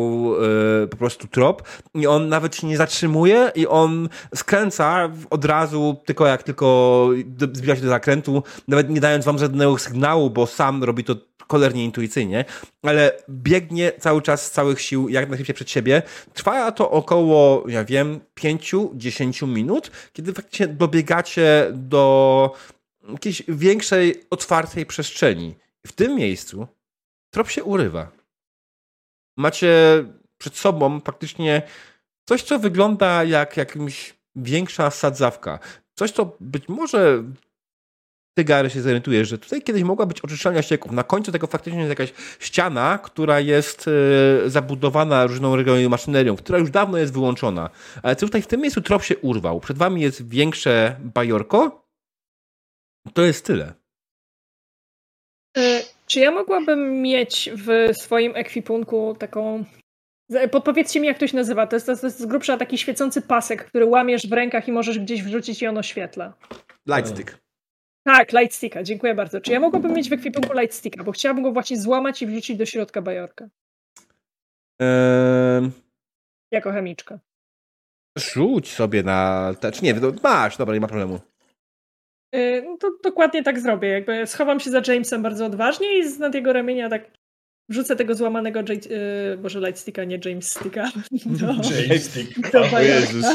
Speaker 1: po prostu trop i on nawet się nie zatrzymuje i on skręca od razu, tylko jak tylko zbliża się do zakrętu, nawet nie dając wam żadnego sygnału, bo sam robi to cholernie intuicyjnie, ale biegnie cały czas z całych sił jak najszybciej przed siebie. Trwa to około, ja wiem, 5-10 minut, kiedy faktycznie dobiegacie do jakiejś większej, otwartej przestrzeni. W tym miejscu trop się urywa. Macie przed sobą faktycznie coś, co wygląda jak jakimś większa sadzawka. Coś, co być może ty, Gary, się zorientujesz, że tutaj kiedyś mogła być oczyszczalnia ścieków. Na końcu tego faktycznie jest jakaś ściana, która jest e, zabudowana różną rodzaju maszynerią, która już dawno jest wyłączona. Ale tutaj w tym miejscu trop się urwał. Przed wami jest większe bajorko. To jest tyle.
Speaker 2: e, czy ja mogłabym mieć w swoim ekwipunku taką. Podpowiedzcie mi, jak to się nazywa. To jest, to jest z grubsza taki świecący pasek, który łamiesz w rękach i możesz gdzieś wrzucić i on oświetla.
Speaker 1: Lightstick.
Speaker 2: Tak, lightsticka, dziękuję bardzo. Czy ja mogłabym mieć w ekwipunku lightsticka, bo chciałabym go właśnie złamać i wrzucić do środka bajorka.
Speaker 1: Ehm,
Speaker 2: Jako chemiczka.
Speaker 1: Rzuć sobie na. te- Czy nie, no masz, dobra, nie ma problemu.
Speaker 2: No to dokładnie tak zrobię. Jakby schowam się za Jamesem bardzo odważnie i z nad jego ramienia tak wrzucę tego złamanego J- y, Boże, Lightsticka, nie James Sticka. Do,
Speaker 1: O
Speaker 2: bajorka.
Speaker 1: Jezus.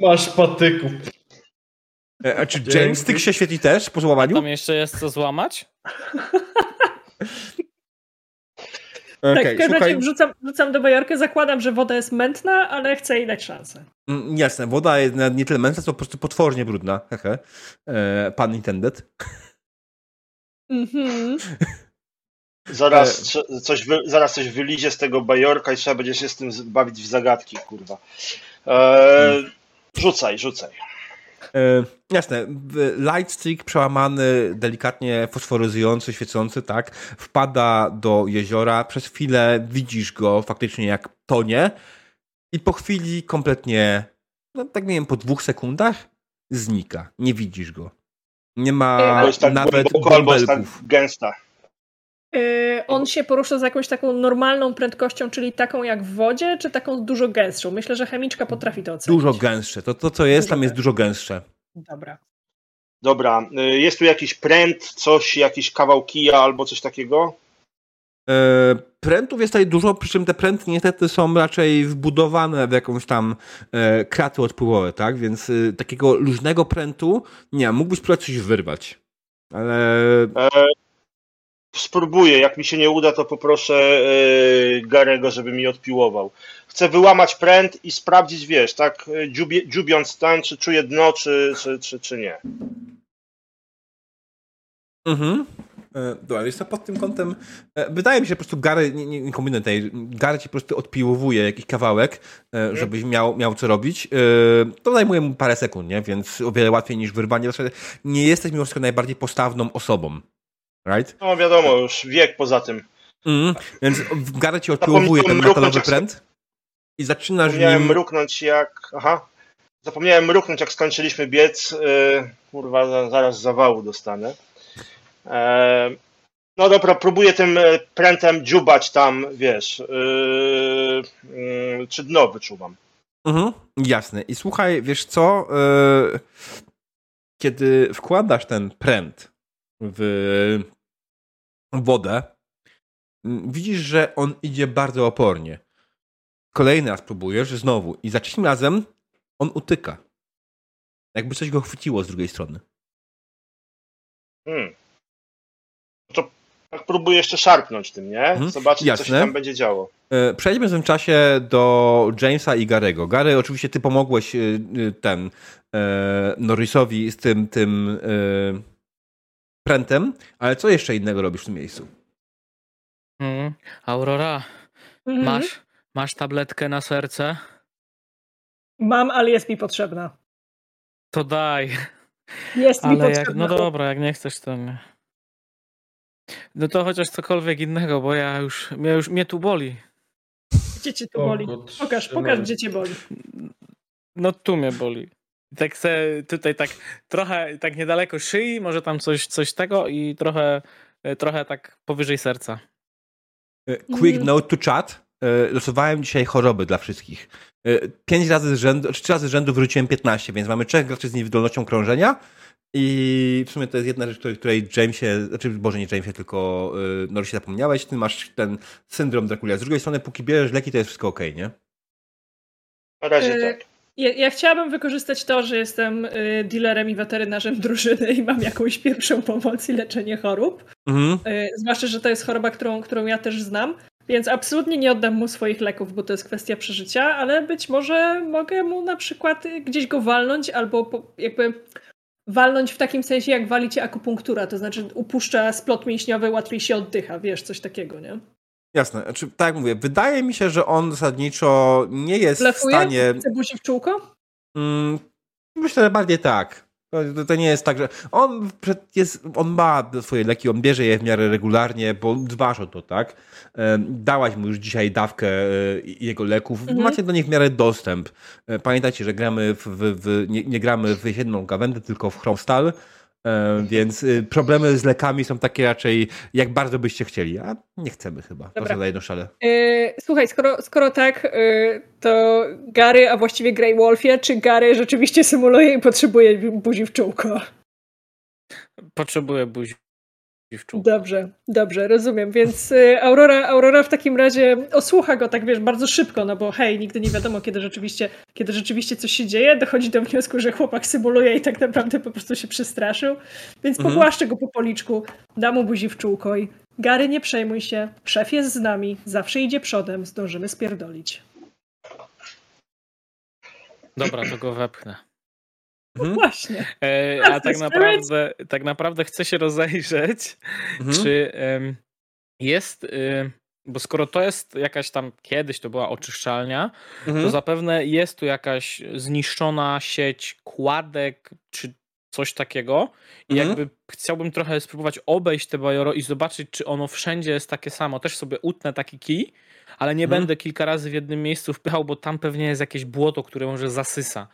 Speaker 3: Masz patyków.
Speaker 1: E, A czy. James Tyk się świetli też po złamaniu?
Speaker 6: Tam jeszcze jest co złamać?
Speaker 2: Tak,
Speaker 1: Okej,
Speaker 2: w każdym
Speaker 1: słuchaj,
Speaker 2: razie wrzucam, wrzucam do bajorkę, zakładam, że woda jest mętna, ale chcę jej dać szansę.
Speaker 1: mm, jasne, woda jest nie tyle mętna, co po prostu potwornie brudna. Hehe. E, Pan intended.
Speaker 2: Mhm.
Speaker 5: Zaraz,
Speaker 1: E.
Speaker 5: coś wy, zaraz coś wylizie z tego bajorka i trzeba będzie się z tym bawić w zagadki, kurwa. E, rzucaj, rzucaj.
Speaker 1: E, jasne, lightstick przełamany, delikatnie fosforyzujący, świecący, tak, wpada do jeziora, przez chwilę widzisz go faktycznie jak tonie i po chwili kompletnie, no tak nie wiem, po dwóch sekundach znika. Nie widzisz go. Nie ma
Speaker 5: Albo jest tak
Speaker 1: nawet
Speaker 5: głęboko, albo jest tak gęsta.
Speaker 2: Y, on się porusza z jakąś taką normalną prędkością, czyli taką jak w wodzie, czy taką dużo gęstszą? Myślę, że chemiczka potrafi to ocenić.
Speaker 1: Dużo gęstsze. To, to co jest,
Speaker 2: Dużo
Speaker 1: tam jest dużo gęstsze.
Speaker 2: Dobra.
Speaker 5: Dobra, y, jest tu jakiś pręt, coś, jakiś kawał kija albo coś takiego?
Speaker 1: E, Prętów jest tutaj dużo, przy czym te pręty niestety są raczej wbudowane w jakąś tam e, kraty odpływowe, tak? Więc e, takiego luźnego prętu, nie, mógłbyś próbować coś wyrwać. Ale
Speaker 5: E, spróbuję, jak mi się nie uda, to poproszę e, Garego, żeby mi odpiłował. Chcę wyłamać pręt i sprawdzić, wiesz, tak, e, dziubie, dziubiąc ten, czy czuję dno, czy, czy, czy, czy nie.
Speaker 1: Mhm. E, Dobra, jest to pod tym kątem. Wydaje mi się, że po prostu Gary, nie, nie, nie kombinuj tutaj, Gary ci po prostu odpiłowuje jakiś kawałek, e, żebyś miał, miał co robić. To zajmuje mu parę sekund, nie? Więc o wiele łatwiej niż wyrwanie. Nie jesteś mimo wszystko najbardziej postawną osobą. Right?
Speaker 5: No wiadomo, już wiek poza tym.
Speaker 1: Mhm. Więc Gary ci odpiłowuje ten metalowy pręt i zaczynasz
Speaker 5: Zapomniałem
Speaker 1: nim...
Speaker 5: mruknąć jak... Aha. Zapomniałem mruknąć jak skończyliśmy biec. Yy, kurwa, za- zaraz zawału dostanę. E, no dobra, próbuję tym e, prętem dziubać tam, wiesz, yy, yy, czy dno wyczuwam.
Speaker 1: Mhm, jasne. I słuchaj, wiesz co? e, Kiedy wkładasz ten pręt w wodę, m, widzisz, że on idzie bardzo opornie. Kolejny raz próbujesz, znowu. I za trzecim razem on utyka. Jakby coś go chwyciło z drugiej strony.
Speaker 5: Hmm. To tak próbuję jeszcze szarpnąć tym, nie?
Speaker 1: Mhm,
Speaker 5: Zobaczyć, co się
Speaker 1: jasne.
Speaker 5: tam będzie działo.
Speaker 1: E, Przejdźmy w tym czasie do Jamesa i Garego. Gary, oczywiście ty pomogłeś e, e, ten Norrisowi z tym, tym prętem, ale co jeszcze innego robisz w tym miejscu?
Speaker 6: Mhm. Aurora,
Speaker 2: Mhm.
Speaker 6: masz, masz tabletkę na serce?
Speaker 2: Mam, ale jest mi potrzebna.
Speaker 6: To daj.
Speaker 2: Jest mi
Speaker 6: Ale jak,
Speaker 2: potrzebna.
Speaker 6: no dobra, jak nie chcesz, to nie. No to chociaż cokolwiek innego, bo ja już, mnie już, mnie tu boli.
Speaker 2: Gdzie cię tu boli? Pokaż, pokaż, gdzie cię boli.
Speaker 6: No tu mnie boli. Tak se tutaj tak trochę tak niedaleko szyi, może tam coś, coś tego i trochę, trochę tak powyżej serca.
Speaker 1: E, Quick
Speaker 2: Mhm.
Speaker 1: note to chat. E, Losowałem dzisiaj choroby dla wszystkich. E, Pięć razy z rzędu, czy trzy razy z rzędu wróciłem 15, więc mamy trzech graczy z niewydolnością krążenia i w sumie to jest jedna rzecz, której, której Jamesie, znaczy Boże nie Jamesie, tylko y, Norrisie zapomniałeś, ty masz ten syndrom Dracula. Z drugiej strony, póki bierzesz leki, to jest wszystko okej, nie?
Speaker 5: Na razie
Speaker 2: E,
Speaker 5: tak.
Speaker 2: Ja, ja chciałabym wykorzystać to, że jestem y, dealerem i weterynarzem drużyny i mam jakąś pierwszą pomoc i leczenie chorób.
Speaker 1: Mhm.
Speaker 2: Y, zwłaszcza, że to jest choroba, którą, którą ja też znam. Więc absolutnie nie oddam mu swoich leków, bo to jest kwestia przeżycia, ale być może mogę mu na przykład gdzieś go walnąć albo po, jakby walnąć w takim sensie, jak wali cię akupunktura, to znaczy upuszcza splot mięśniowy, łatwiej się oddycha, wiesz, coś takiego, nie?
Speaker 1: Jasne. Znaczy, tak jak mówię, wydaje mi się, że on zasadniczo nie jest w stanie...
Speaker 2: Chce w czółko?
Speaker 1: Mm, myślę, że bardziej tak. To, to nie jest tak, że on, jest, on ma swoje leki, on bierze je w miarę regularnie, bo dbasz o to, tak? Dałaś mu już dzisiaj dawkę e, jego leków,
Speaker 2: Mhm.
Speaker 1: macie do nich w miarę dostęp. E, Pamiętajcie, że gramy w, w, w, nie, nie gramy w jedną gawędę, tylko w Chromstal, więc y, problemy z lekami są takie raczej, jak bardzo byście chcieli, a nie chcemy chyba.
Speaker 2: Dobra.
Speaker 1: Proszę na jedną szalę.
Speaker 2: Yy, słuchaj, skoro, skoro tak, yy, to Gary, a właściwie Grey Wolfie, czy Gary rzeczywiście symuluje i potrzebuje buzi w czółko?
Speaker 6: Potrzebuję buzi czółko.
Speaker 2: Dobrze, dobrze, rozumiem. Więc y, Aurora, Aurora w takim razie osłucha go tak, wiesz, bardzo szybko, no bo hej, nigdy nie wiadomo, kiedy rzeczywiście, kiedy rzeczywiście coś się dzieje. Dochodzi do wniosku, że chłopak symuluje i tak naprawdę po prostu się przestraszył. Więc
Speaker 1: Mhm.
Speaker 2: pogłaszczę go po policzku, da mu buzi w czółko i Gary, nie przejmuj się, szef jest z nami, zawsze idzie przodem, zdążymy spierdolić.
Speaker 6: Dobra, to go wepchnę.
Speaker 1: Mhm.
Speaker 2: Właśnie.
Speaker 6: E, a tak naprawdę, tak naprawdę chcę się rozejrzeć,
Speaker 1: Mhm.
Speaker 6: czy em, jest, y, bo skoro to jest jakaś tam, kiedyś to była oczyszczalnia, to
Speaker 1: Mhm.
Speaker 6: zapewne jest tu jakaś zniszczona sieć kładek, czy coś takiego i
Speaker 1: Mhm.
Speaker 6: jakby chciałbym trochę spróbować obejść te bajoro i zobaczyć, czy ono wszędzie jest takie samo. Też sobie utnę taki kij, ale nie
Speaker 1: Mhm.
Speaker 6: będę kilka razy w jednym miejscu wpychał, bo tam pewnie jest jakieś błoto, które może zasysa.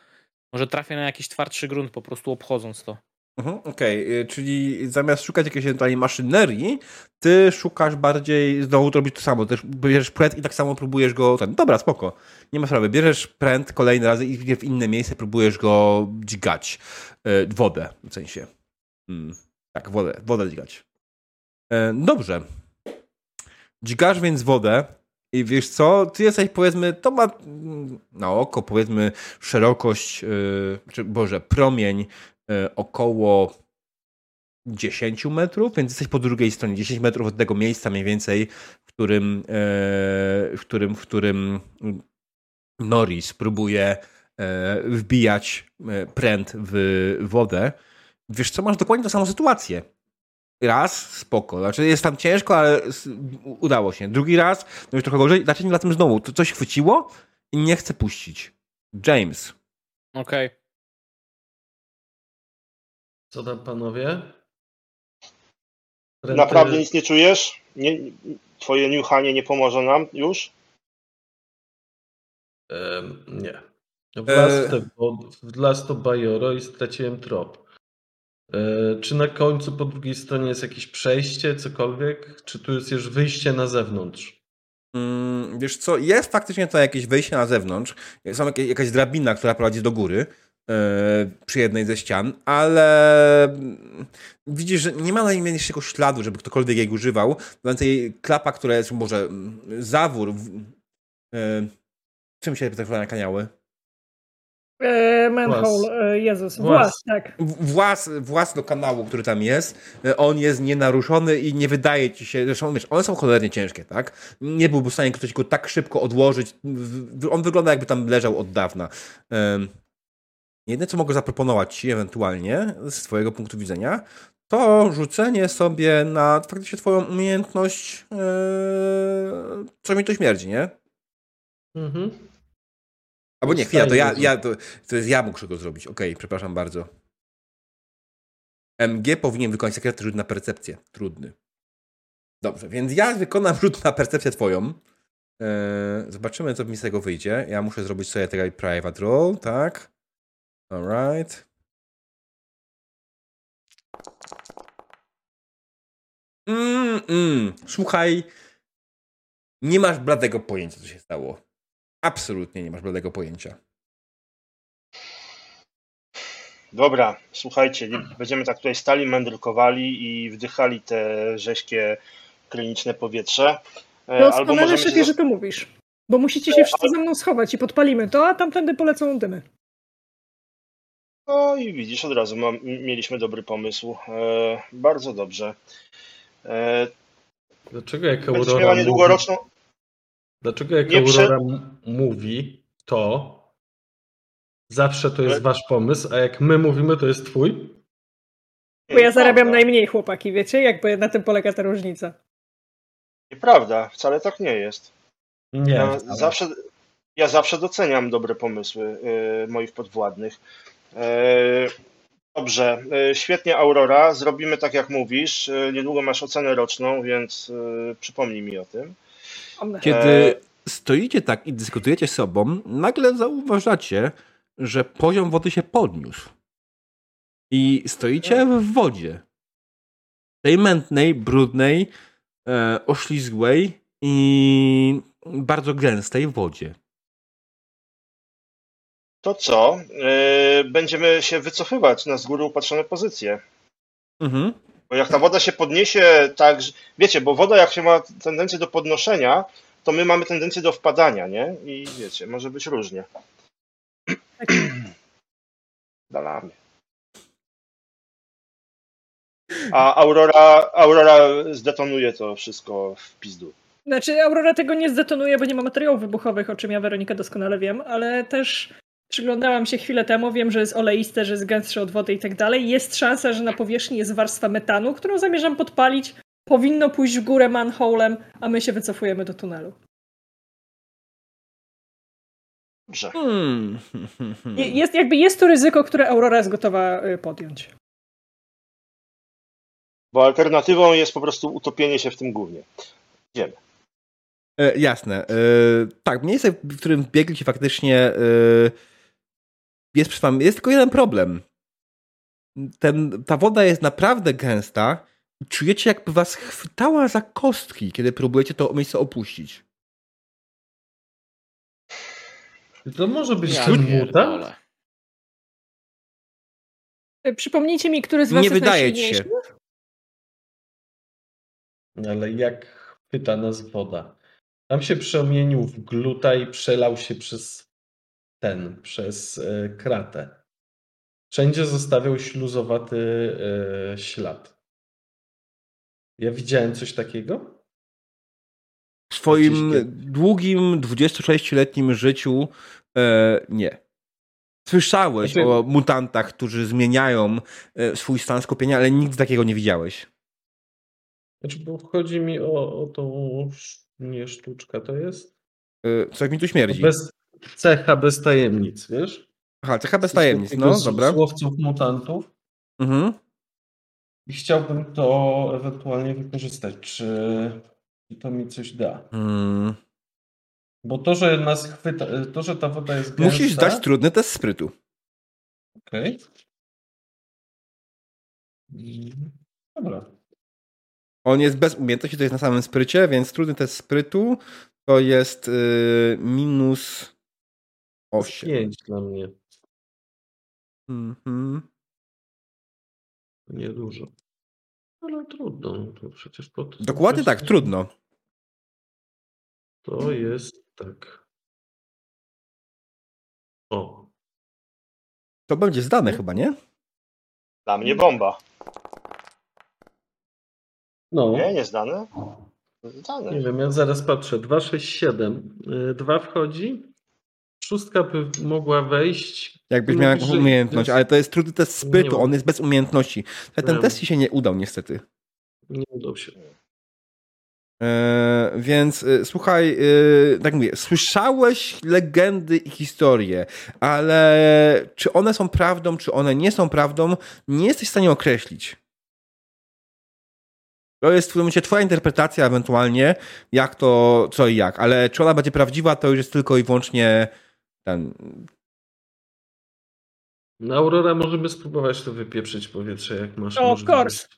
Speaker 6: Może trafię na jakiś twardszy grunt po prostu obchodząc to.
Speaker 1: Mhm, Okej, y, czyli zamiast szukać jakiejś ewentualnie maszynerii, ty szukasz bardziej, znowu to robisz to samo, też bierzesz pręt i tak samo próbujesz go, ten, dobra, spoko, nie ma sprawy, bierzesz pręt kolejny raz i w inne miejsce próbujesz go dźgać, y, wodę w sensie, mm, tak, wodę, wodę dźgać. E, dobrze, dźgasz więc wodę i wiesz co, ty jesteś powiedzmy, to ma na oko powiedzmy szerokość, y, czy Boże, promień e, około 10 metrów, więc jesteś po drugiej stronie, 10 metrów od tego miejsca mniej więcej, w którym, e, w którym, w którym Norris próbuje e, wbijać e, pręt w wodę. Wiesz co, masz dokładnie tą samą sytuację. Raz, spoko. Znaczy jest tam ciężko, ale udało się. Drugi raz, no już trochę gorzej, zaczęli latem znowu. To coś chwyciło i nie chce puścić. James.
Speaker 6: Okej.
Speaker 3: Co tam panowie? Renty-
Speaker 5: Naprawdę nic nie czujesz? Nie, twoje niuchanie nie pomoże nam już?
Speaker 3: Nie.
Speaker 1: E,
Speaker 3: w wod- wlazł to bajoro i straciłem trop. E, czy na końcu po drugiej stronie jest jakieś przejście, cokolwiek? Czy tu jest już wyjście na zewnątrz?
Speaker 1: Mm, wiesz co, jest faktycznie to jakieś wejście na zewnątrz, są jakieś, jakaś drabina, która prowadzi do góry e, przy jednej ze ścian, ale mm, widzisz, że nie ma najmniejszego śladu, żeby ktokolwiek jej używał. Więcej klapa, która jest, może mm, zawór, w, e, czym się te na kaniały?
Speaker 2: E, manhole,
Speaker 3: Włas.
Speaker 2: e, Jezus,
Speaker 3: Włas.
Speaker 2: włas, tak.
Speaker 1: Włas, włas do kanału, który tam jest, e, on jest nienaruszony i nie wydaje ci się, zresztą wiesz, one są cholernie ciężkie, tak? Nie byłby w stanie ktoś go tak szybko odłożyć. On wygląda jakby tam leżał od dawna. Em, Jedyne, co mogę zaproponować ci ewentualnie z twojego punktu widzenia, to rzucenie sobie na faktycznie twoją umiejętność e, co mi to śmierdzi, nie?
Speaker 3: Mhm.
Speaker 1: Albo nie, chwila, to ja, ja to, to jest ja muszę go zrobić. Okej, przepraszam bardzo. MG powinien wykonać sekretny rzut na percepcję. Trudny. Dobrze, więc ja wykonam rzut na percepcję twoją. Eee, zobaczymy, co mi z tego wyjdzie. Ja muszę zrobić sobie tutaj private roll, tak? Alright. Mm, mm. Słuchaj, nie masz bladego pojęcia, co się stało. Absolutnie nie masz bladego pojęcia.
Speaker 5: Dobra, słuchajcie, będziemy tak tutaj stali, mędrkowali i wdychali te rześkie, kliniczne powietrze. E,
Speaker 2: Doskonale,
Speaker 5: możemy
Speaker 2: szefie,
Speaker 5: się...
Speaker 2: że to mówisz. Bo musicie się wszyscy ze mną schować i podpalimy to, a tamtędy polecą dymy.
Speaker 5: No i widzisz, od razu mam, mieliśmy dobry pomysł. E, bardzo dobrze. E,
Speaker 3: Dlaczego jak Aurora
Speaker 5: miała
Speaker 3: mówi. Dlaczego jak
Speaker 5: Nie
Speaker 3: Aurora mówi to, zawsze to jest wasz pomysł, a jak my mówimy, to jest twój?
Speaker 2: Bo ja zarabiam najmniej, chłopaki, wiecie? Jakby na tym polega ta różnica.
Speaker 5: Nieprawda, wcale tak nie jest.
Speaker 3: Nie.
Speaker 5: Ja zawsze, ja zawsze doceniam dobre pomysły e, moich podwładnych. E, Dobrze, e, świetnie Aurora, zrobimy tak jak mówisz. Niedługo masz ocenę roczną, więc przypomnij mi o tym.
Speaker 1: Kiedy stoicie tak i dyskutujecie z sobą, nagle zauważacie, że poziom wody się podniósł. I stoicie w wodzie. Tej mętnej, brudnej, e, oślizgłej i bardzo gęstej wodzie.
Speaker 5: To co? Yy, będziemy się wycofywać na z góry upatrzone pozycje.
Speaker 1: Mhm.
Speaker 5: Bo jak ta woda się podniesie tak, wiecie, bo woda jak się ma tendencję do podnoszenia, to my mamy tendencję do wpadania, nie? I wiecie, może być różnie. Dalamy. A Aurora, Aurora zdetonuje to wszystko w pizdu.
Speaker 2: Znaczy, Aurora tego nie zdetonuje, bo nie ma materiałów wybuchowych, o czym ja, Weronika, doskonale wiem, ale też przyglądałam się chwilę temu, wiem, że jest oleiste, że jest gęstsze od wody i tak dalej. Jest szansa, że na powierzchni jest warstwa metanu, którą zamierzam podpalić. Powinno pójść w górę manholem, a my się wycofujemy do tunelu.
Speaker 5: Dobrze.
Speaker 1: Hmm.
Speaker 2: Je- Jest, jakby jest to ryzyko, które Aurora jest gotowa y, podjąć.
Speaker 5: Bo alternatywą jest po prostu utopienie się w tym gównie. Idziemy.
Speaker 1: E, jasne. E, tak, miejsce, w którym biegliście faktycznie e, jest przed wami. Jest tylko jeden problem. Ten, ta woda jest naprawdę gęsta i czujecie jakby was chwytała za kostki, kiedy próbujecie to miejsce opuścić.
Speaker 3: To może być
Speaker 6: Ja
Speaker 3: mutant?
Speaker 2: Y, Przypomnijcie mi, który z was
Speaker 1: Nie
Speaker 2: jest
Speaker 1: wydaje ci się.
Speaker 3: Ale jak chwyta nas woda? Tam się przemienił w gluta i przelał się przez ten, przez e, kratę. Wszędzie zostawiał śluzowaty e, ślad. Ja widziałem coś takiego?
Speaker 1: W swoim długim, 26-letnim życiu e, nie. Słyszałeś
Speaker 3: Znaczy-
Speaker 1: o mutantach, którzy zmieniają e, swój stan skupienia, ale nigdy takiego nie widziałeś.
Speaker 3: Znaczy, bo chodzi mi o, o tą nie sztuczka to jest?
Speaker 1: E, coś mi tu śmierdzi.
Speaker 3: Bez, cecha bez tajemnic, wiesz?
Speaker 1: Aha, cecha bez tajemnic. No,
Speaker 3: z-
Speaker 1: dobra.
Speaker 3: Słowców mutantów.
Speaker 1: Mhm.
Speaker 3: I chciałbym to ewentualnie wykorzystać. Czy to mi coś da?
Speaker 1: Mm.
Speaker 3: Bo to, że nas chwyta, to, że ta woda jest gęsta...
Speaker 1: Musisz zdać trudny test sprytu.
Speaker 3: Okej. Mm, Dobra.
Speaker 1: On jest bez umiejętności, to jest na samym sprycie, więc trudny test sprytu to jest y, minus 8.
Speaker 3: Pięć dla mnie.
Speaker 1: Mhm.
Speaker 3: Niedużo. Ale trudno. no To przecież po to są
Speaker 1: Dokładnie tak, trudno.
Speaker 3: To jest tak. O.
Speaker 1: To będzie zdane chyba, nie?
Speaker 5: Dla mnie bomba.
Speaker 3: No.
Speaker 5: Nie, nie zdane?
Speaker 3: Nie
Speaker 5: Zdane.
Speaker 3: wiem, ja zaraz patrzę. 2, 6, 7. 2 wchodzi. Szóstka by mogła wejść.
Speaker 1: Jakbyś miał jakąś umiejętność, ale to jest trudny test
Speaker 3: mam.
Speaker 1: on jest bez umiejętności. Ten test ci się nie udał niestety.
Speaker 3: Nie udał się.
Speaker 1: E, więc e, słuchaj, e, tak mówię, słyszałeś legendy i historie, ale czy one są prawdą, czy one nie są prawdą, nie jesteś w stanie określić. To jest w tym momencie twoja interpretacja ewentualnie, jak to, co i jak, ale czy ona będzie prawdziwa, to już jest tylko i wyłącznie ten...
Speaker 3: No, Aurora, możemy spróbować to wypieprzyć powietrze, jak masz
Speaker 2: Of
Speaker 3: możliwość.
Speaker 2: course.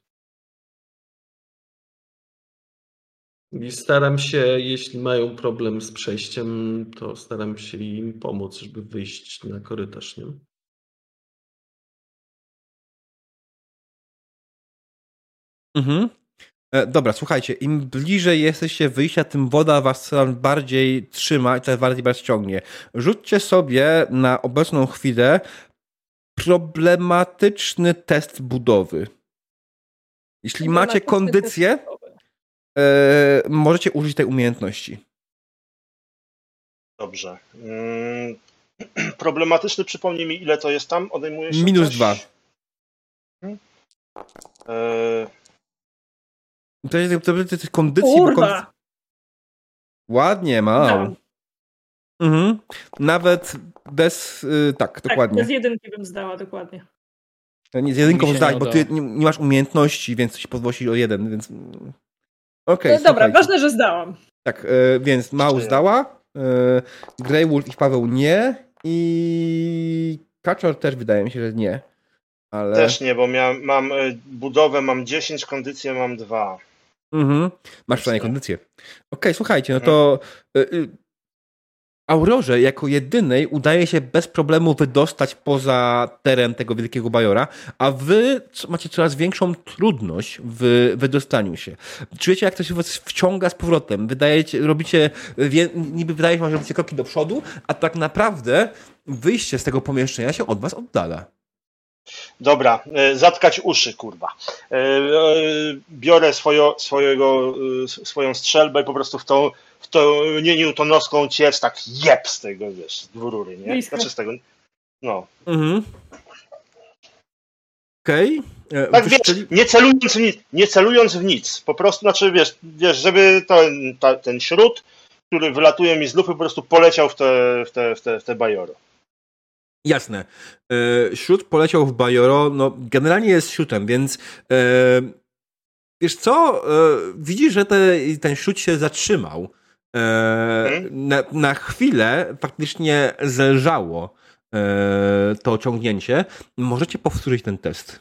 Speaker 3: I staram się, jeśli mają problem z przejściem, to staram się im pomóc, żeby wyjść na korytarz, nie?
Speaker 1: Mhm. E, Dobra, słuchajcie, im bliżej jesteście wyjścia, tym woda was coraz bardziej trzyma i coraz bardziej was ciągnie. Rzućcie sobie na obecną chwilę problematyczny test budowy. Jeśli macie kondycję, e, możecie użyć tej umiejętności.
Speaker 5: Dobrze. Mm, Problematyczny, przypomnij mi, ile to jest tam? Odejmuje się
Speaker 1: Minus
Speaker 5: coś?
Speaker 1: dwa.
Speaker 5: Hmm? E,
Speaker 1: To jest, to jest kondycji, bo kondycji...
Speaker 2: Kurwa!
Speaker 1: Ładnie, mam.
Speaker 2: Dam.
Speaker 1: Mhm. Nawet bez... y, tak,
Speaker 2: Tak,
Speaker 1: dokładnie.
Speaker 2: bez jedynki bym zdała, dokładnie.
Speaker 1: Nie z jedynką zdać, bo ty nie, nie masz umiejętności, więc to się podwosi o jeden, więc... Okej,
Speaker 2: No dobra, ważne, że zdałam.
Speaker 1: Tak, e, więc Mał zdała, e, Greywolf i Paweł nie i Kaczor też wydaje mi się, że nie. Ale...
Speaker 5: Też nie, bo miałem, mam y, budowę, mam 10, kondycję mam 2.
Speaker 1: Mhm. Masz przynajmniej kondycję. Okej, słuchajcie, no to y, y, Aurorze jako jedynej udaje się bez problemu wydostać poza teren tego wielkiego bajora, a wy macie coraz większą trudność w wydostaniu się. Czujecie, jak to się was wciąga z powrotem. Wydajecie, robicie, wie, niby wydaje się że robicie kroki do przodu, a tak naprawdę wyjście z tego pomieszczenia się od was oddala.
Speaker 5: Dobra, y, zatkać uszy, kurwa. Y, y, Biorę swojo, swojego, swoją strzelbę i po prostu w tą, w tą nie newtonowską ciecz tak jeb z tego, wiesz, z dwurury, nie? Znaczy z tego, no.
Speaker 1: Mhm. Okej. Okay.
Speaker 5: Tak wiesz, nie celując w nic, nie celując w nic, po prostu, znaczy wiesz, wiesz żeby ten, ta, ten śród, który wylatuje mi z lupy, po prostu poleciał w te, w te, w te, w te bajoro.
Speaker 1: Jasne. E, Śród poleciał w Bajoro, no generalnie jest śródem, więc e, wiesz co, e, widzisz, że te, ten śród się zatrzymał. E,
Speaker 5: Mhm.
Speaker 1: na, na chwilę faktycznie zelżało e, to ciągnięcie. Możecie powtórzyć ten test.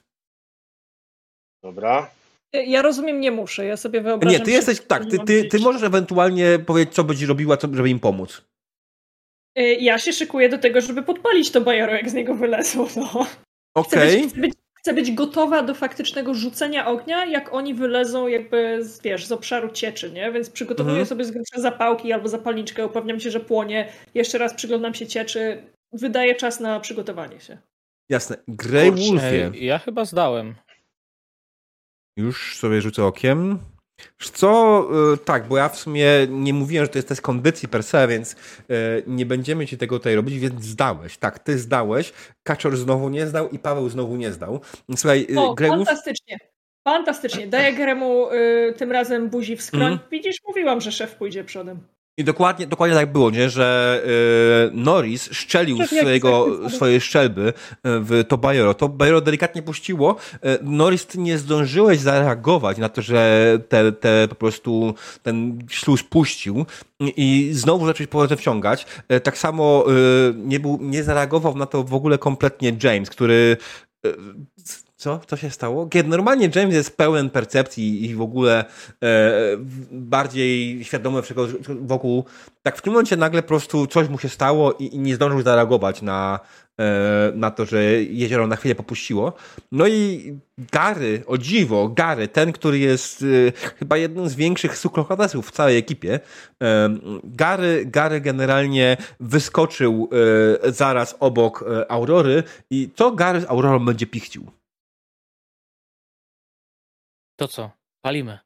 Speaker 5: Dobra.
Speaker 2: Ja rozumiem, nie muszę. Ja sobie wyobrażam.
Speaker 1: Nie, ty jesteś, tak, ty, ty, ty możesz ewentualnie powiedzieć, co będzie robiła, co, żeby im pomóc.
Speaker 2: Y, Ja się szykuję do tego, żeby podpalić to bajoro, jak z niego wylezło. No. Chcę,
Speaker 1: Okej.
Speaker 2: być, chcę, być, chcę być gotowa do faktycznego rzucenia ognia, jak oni wylezą jakby z, wiesz, z obszaru cieczy, nie? Więc przygotowuję
Speaker 1: Mhm.
Speaker 2: sobie z grubsza zapałki albo zapalniczkę, upewniam się, że płonie. Jeszcze raz przyglądam się cieczy. Wydaje czas na przygotowanie się.
Speaker 1: Jasne. Grey
Speaker 5: Kurczę,
Speaker 1: Wolfie.
Speaker 6: Ja chyba zdałem.
Speaker 1: Już sobie rzucę okiem. Co, y, tak, bo ja w sumie nie mówiłem, że to jest test kondycji per se, więc y, nie będziemy ci tego tutaj robić, więc zdałeś. Tak, ty zdałeś, Kaczor znowu nie zdał i Paweł znowu nie zdał. Słuchaj, y,
Speaker 2: O,
Speaker 1: Wolf,
Speaker 2: fantastycznie. Fantastycznie. Daję Gremu y, tym razem buzi w skroń.
Speaker 1: Mhm.
Speaker 2: Widzisz, mówiłam, że szef pójdzie przodem.
Speaker 1: I dokładnie, dokładnie tak było, nie? że y, Norris szczelił
Speaker 2: Tak
Speaker 1: swojego,
Speaker 2: tak, tak.
Speaker 1: swojej szczelby y, w to Bajoro. To Bajoro delikatnie puściło. Y, Norris, ty nie zdążyłeś zareagować na to, że te, te po prostu ten śluz puścił i znowu zacząłeś powrotem wciągać. Tak samo y, nie, był, nie zareagował na to w ogóle kompletnie James, który y, co? Co się stało? Kiedy normalnie James jest pełen percepcji i w ogóle e, bardziej świadomy wokół, tak w tym momencie nagle po prostu coś mu się stało i, i nie zdążył zareagować na, e, na to, że jezioro na chwilę popuściło. No i Gary, o dziwo, Gary, ten, który jest e, chyba jednym z większych sukrokodasów w całej ekipie, e, Gary, Gary generalnie wyskoczył e, zaraz obok e, Aurory i co Gary z Aurorą będzie pichcił?
Speaker 6: To co? Palimy.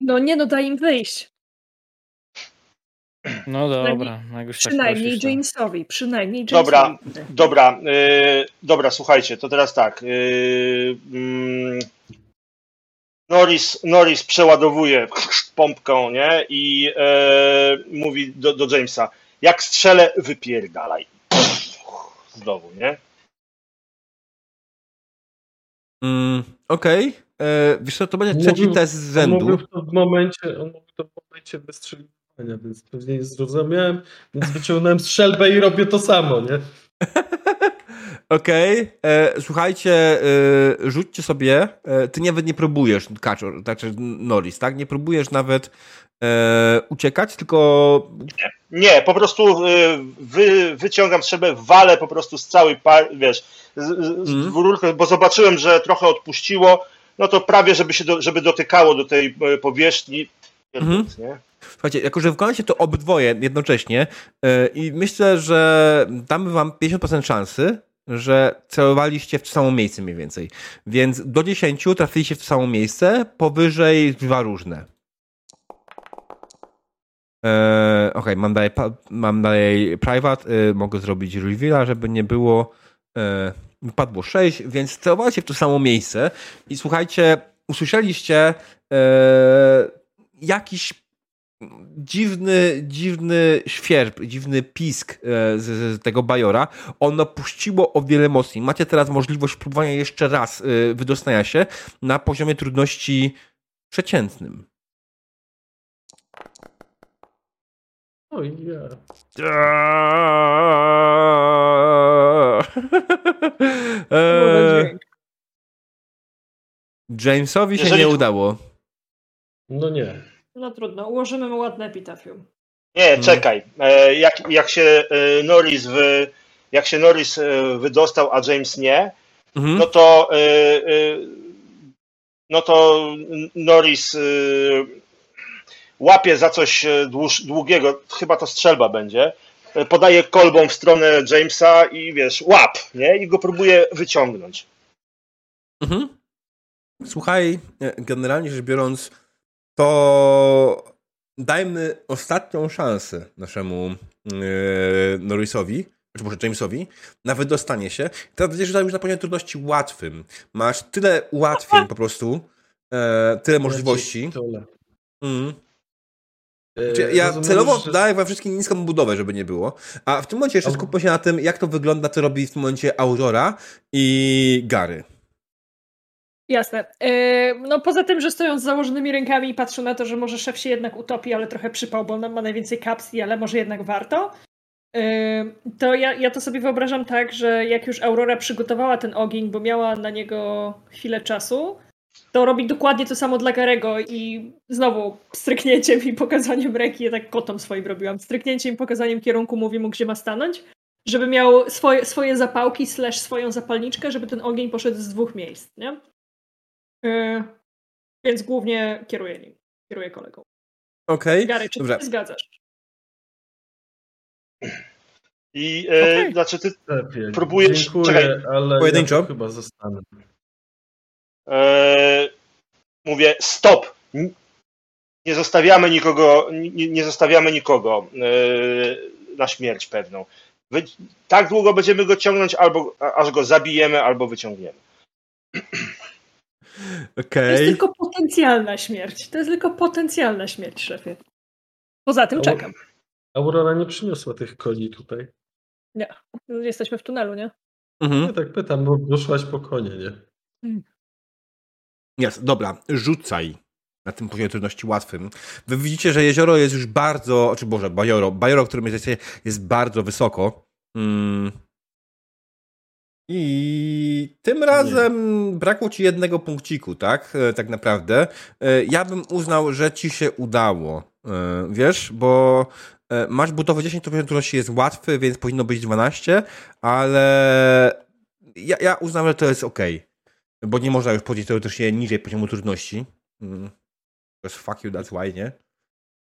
Speaker 2: No nie no, daj im wyjść.
Speaker 6: No dobra. Jak już tak
Speaker 2: Przynajmniej
Speaker 6: prosisz, to-
Speaker 2: Jamesowi. Przynajmniej Jamesowi.
Speaker 5: Dobra, dobra, y, dobra, słuchajcie, to teraz tak. y, mm, Norris, Norris przeładowuje pompką, nie? I e, mówi do, do Jamesa, jak strzelę, wypierdalaj. Znowu, nie?
Speaker 1: Mm, Okej. E, Wiesz co, to będzie
Speaker 3: On
Speaker 1: trzeci
Speaker 3: mówił-
Speaker 1: test z
Speaker 3: On
Speaker 1: rzędu.
Speaker 3: mówił to w momencie, on mówił to w momencie wystrzeliwania, więc pewnie nie zrozumiałem, więc wyciągnąłem strzelbę i robię to samo, nie?
Speaker 1: Okej. E, Słuchajcie, e, rzućcie sobie. e, Ty nawet nie próbujesz, Kaczor, znaczy Norris, tak? Nie próbujesz nawet e, uciekać, tylko
Speaker 5: Nie, po prostu y, wy, wyciągam strzelbę, walę po prostu z całej, par, wiesz, z, z, z
Speaker 1: Mhm.
Speaker 5: dwururką, bo zobaczyłem, że trochę odpuściło, no to prawie, żeby się do, żeby dotykało do tej e, powierzchni.
Speaker 1: Mhm.
Speaker 5: Nie?
Speaker 1: Słuchajcie, jako że wykonacie to obydwoje jednocześnie e, i myślę, że damy wam 50% szansy, że celowaliście w to samo miejsce mniej więcej. Więc do 10 trafiliście w to samo miejsce, powyżej dwa różne. E, Okej, mam, dalej, mam dalej private, e, mogę zrobić reveala, żeby nie było. Wypadło 6, więc celowaliście w to samo miejsce i słuchajcie, usłyszeliście e, jakiś dziwny, dziwny świerb, dziwny pisk e, z, z tego bajora. Ono puściło o wiele mocniej. Macie teraz możliwość próbowania jeszcze raz e, wydostania się na poziomie trudności przeciętnym.
Speaker 3: Oj, ja.
Speaker 1: Eee. Jamesowi się
Speaker 5: Jeżeli-
Speaker 1: nie udało.
Speaker 3: No nie.
Speaker 2: No trudno, ułożymy mu ładne epitafium.
Speaker 5: Nie, czekaj. E, Jak, jak się e, Norris wy, jak się Norris e, wydostał, a James nie,
Speaker 1: Mhm.
Speaker 5: no to e, e, no to Norris e, łapie za coś dłuż, długiego, chyba to strzelba będzie, podaje kolbą w stronę Jamesa i wiesz, łap, nie? I go próbuje wyciągnąć.
Speaker 1: Mhm. Słuchaj, e, generalnie rzecz biorąc, to dajmy ostatnią szansę naszemu e, Norrisowi, czy może Jamesowi, na wydostanie się. Teraz będziesz rzucał już na poziomie trudności łatwym. Masz tyle ułatwień po prostu, e, tyle możliwości.
Speaker 3: Tole.
Speaker 1: Mhm.
Speaker 3: E,
Speaker 1: Czy ja
Speaker 3: rozumiem,
Speaker 1: celowo
Speaker 3: że-
Speaker 1: daję wam wszystkim niską budowę, żeby nie było. A w tym momencie jeszcze skupmy się na tym, jak to wygląda, co robi w tym momencie Aurora i Gary.
Speaker 2: Jasne. Yy, no poza tym, że stoją z założonymi rękami i patrzą na to, że może szef się jednak utopi, ale trochę przypał, bo on ma najwięcej kapsli, ale może jednak warto. Yy, to ja, ja to sobie wyobrażam tak, że jak już Aurora przygotowała ten ogień, bo miała na niego chwilę czasu, to robi dokładnie to samo dla Garego i znowu stryknięciem i pokazaniem ręki, ja tak kotom swoim robiłam, stryknięciem i pokazaniem kierunku mówi mu, gdzie ma stanąć, żeby miał swoje, swoje zapałki slash swoją zapalniczkę, żeby ten ogień poszedł z dwóch miejsc, nie? Yy, więc głównie kieruję nim, kieruję kolegą.
Speaker 1: Okej,
Speaker 2: Gary, czy ty
Speaker 1: dobra.
Speaker 2: się zgadzasz?
Speaker 5: I e,
Speaker 2: Okej.
Speaker 5: znaczy ty
Speaker 3: Lepiej.
Speaker 5: Próbujesz-
Speaker 3: Dziękuję,
Speaker 5: czekaj.
Speaker 3: ale
Speaker 1: Pojedynczo?
Speaker 3: ja chyba zostanę.
Speaker 5: E, mówię stop. Nie zostawiamy nikogo, nie, nie zostawiamy nikogo e, na śmierć pewną. Tak długo będziemy go ciągnąć, albo aż go zabijemy, albo wyciągniemy.
Speaker 2: To jest tylko potencjalna śmierć. To jest tylko potencjalna śmierć, szefie. Poza tym czekam.
Speaker 3: Aurora nie przyniosła tych koni tutaj.
Speaker 2: Jesteśmy w tunelu, nie?
Speaker 1: Mhm.
Speaker 3: Ja tak pytam, bo doszłaś po konie, nie?
Speaker 1: Jest, dobra, rzucaj na tym poziomie trudności łatwym. Wy widzicie, że jezioro jest już bardzo, czy Boże, bajoro, bajoro, w którym jesteście, jest bardzo wysoko. Mm. I tym razem brakło ci jednego punkciku, tak? E, Tak naprawdę. E, Ja bym uznał, że ci się udało. E, Wiesz, bo masz budowę 10, to poziom trudności jest łatwy, więc powinno być 12, ale ja, ja uznam, że to jest ok. Bo nie można już powiedzieć teoretycznie niżej poziomu trudności. Mm. To jest fuck you, that's why, nie?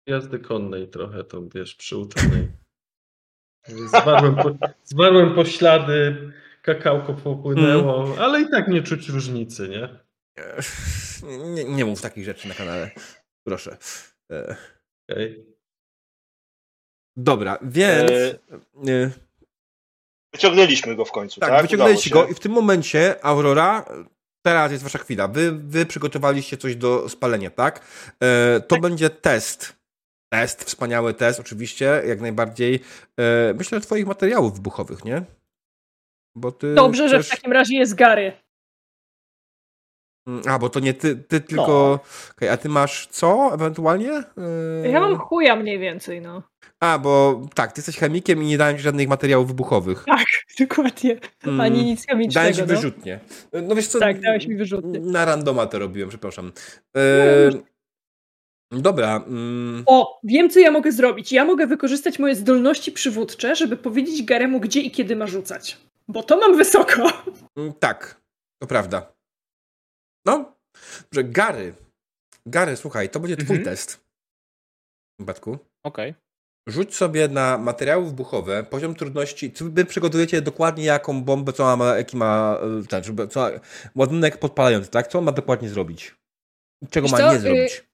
Speaker 3: Jazdy konnej trochę to, wiesz, przyuczonej. Zwarłem, po, zwarłem poślady, kakałko popłynęło, ale i tak nie czuć różnicy, nie?
Speaker 1: Nie, nie mów takich rzeczy na kanale. Proszę. E,
Speaker 3: Okej.
Speaker 1: Dobra, więc.
Speaker 5: E,
Speaker 1: e,
Speaker 5: Wyciągnęliśmy go w końcu, tak?
Speaker 1: tak, wyciągnęliście go i w tym momencie, Aurora, teraz jest wasza chwila. Wy, wy przygotowaliście coś do spalenia, tak? E, to będzie test. Test, wspaniały test, oczywiście, jak najbardziej. E, myślę, że twoich materiałów wybuchowych, nie? Ty
Speaker 2: Dobrze, że w takim razie jest Gary.
Speaker 1: Mm, A, bo to nie ty, ty tylko. Okej, a ty masz co ewentualnie? Yy...
Speaker 2: Ja mam chuja mniej więcej, no.
Speaker 1: A, bo tak, ty jesteś chemikiem i nie dałem ci żadnych materiałów wybuchowych.
Speaker 2: Tak, dokładnie.
Speaker 1: Mm,
Speaker 2: Ani nic
Speaker 1: Dałem
Speaker 2: chemicznego,
Speaker 1: ci
Speaker 2: no.
Speaker 1: wyrzutnie. No wiesz co?
Speaker 2: Tak, dałeś mi wyrzutnie.
Speaker 1: Na randoma to robiłem, przepraszam.
Speaker 2: No,
Speaker 1: Yy... Dobra. Mm...
Speaker 2: O, wiem co ja mogę zrobić. Ja mogę wykorzystać moje zdolności przywódcze, żeby powiedzieć Garemu, gdzie i kiedy ma rzucać. Bo to mam wysoko.
Speaker 1: mm, Tak, to prawda. No, że Gary. Gary, słuchaj, to będzie twój
Speaker 6: Mhm.
Speaker 1: test. Batku.
Speaker 6: Okej.
Speaker 1: Rzuć sobie na materiały wybuchowe, poziom trudności. Wy przygotujecie dokładnie jaką bombę, co ma, jaki ma żeby, co, ładunek podpalający, tak? Co on ma dokładnie zrobić? Czego
Speaker 2: Wiesz
Speaker 1: ma
Speaker 2: co,
Speaker 1: nie
Speaker 2: y-
Speaker 1: zrobić?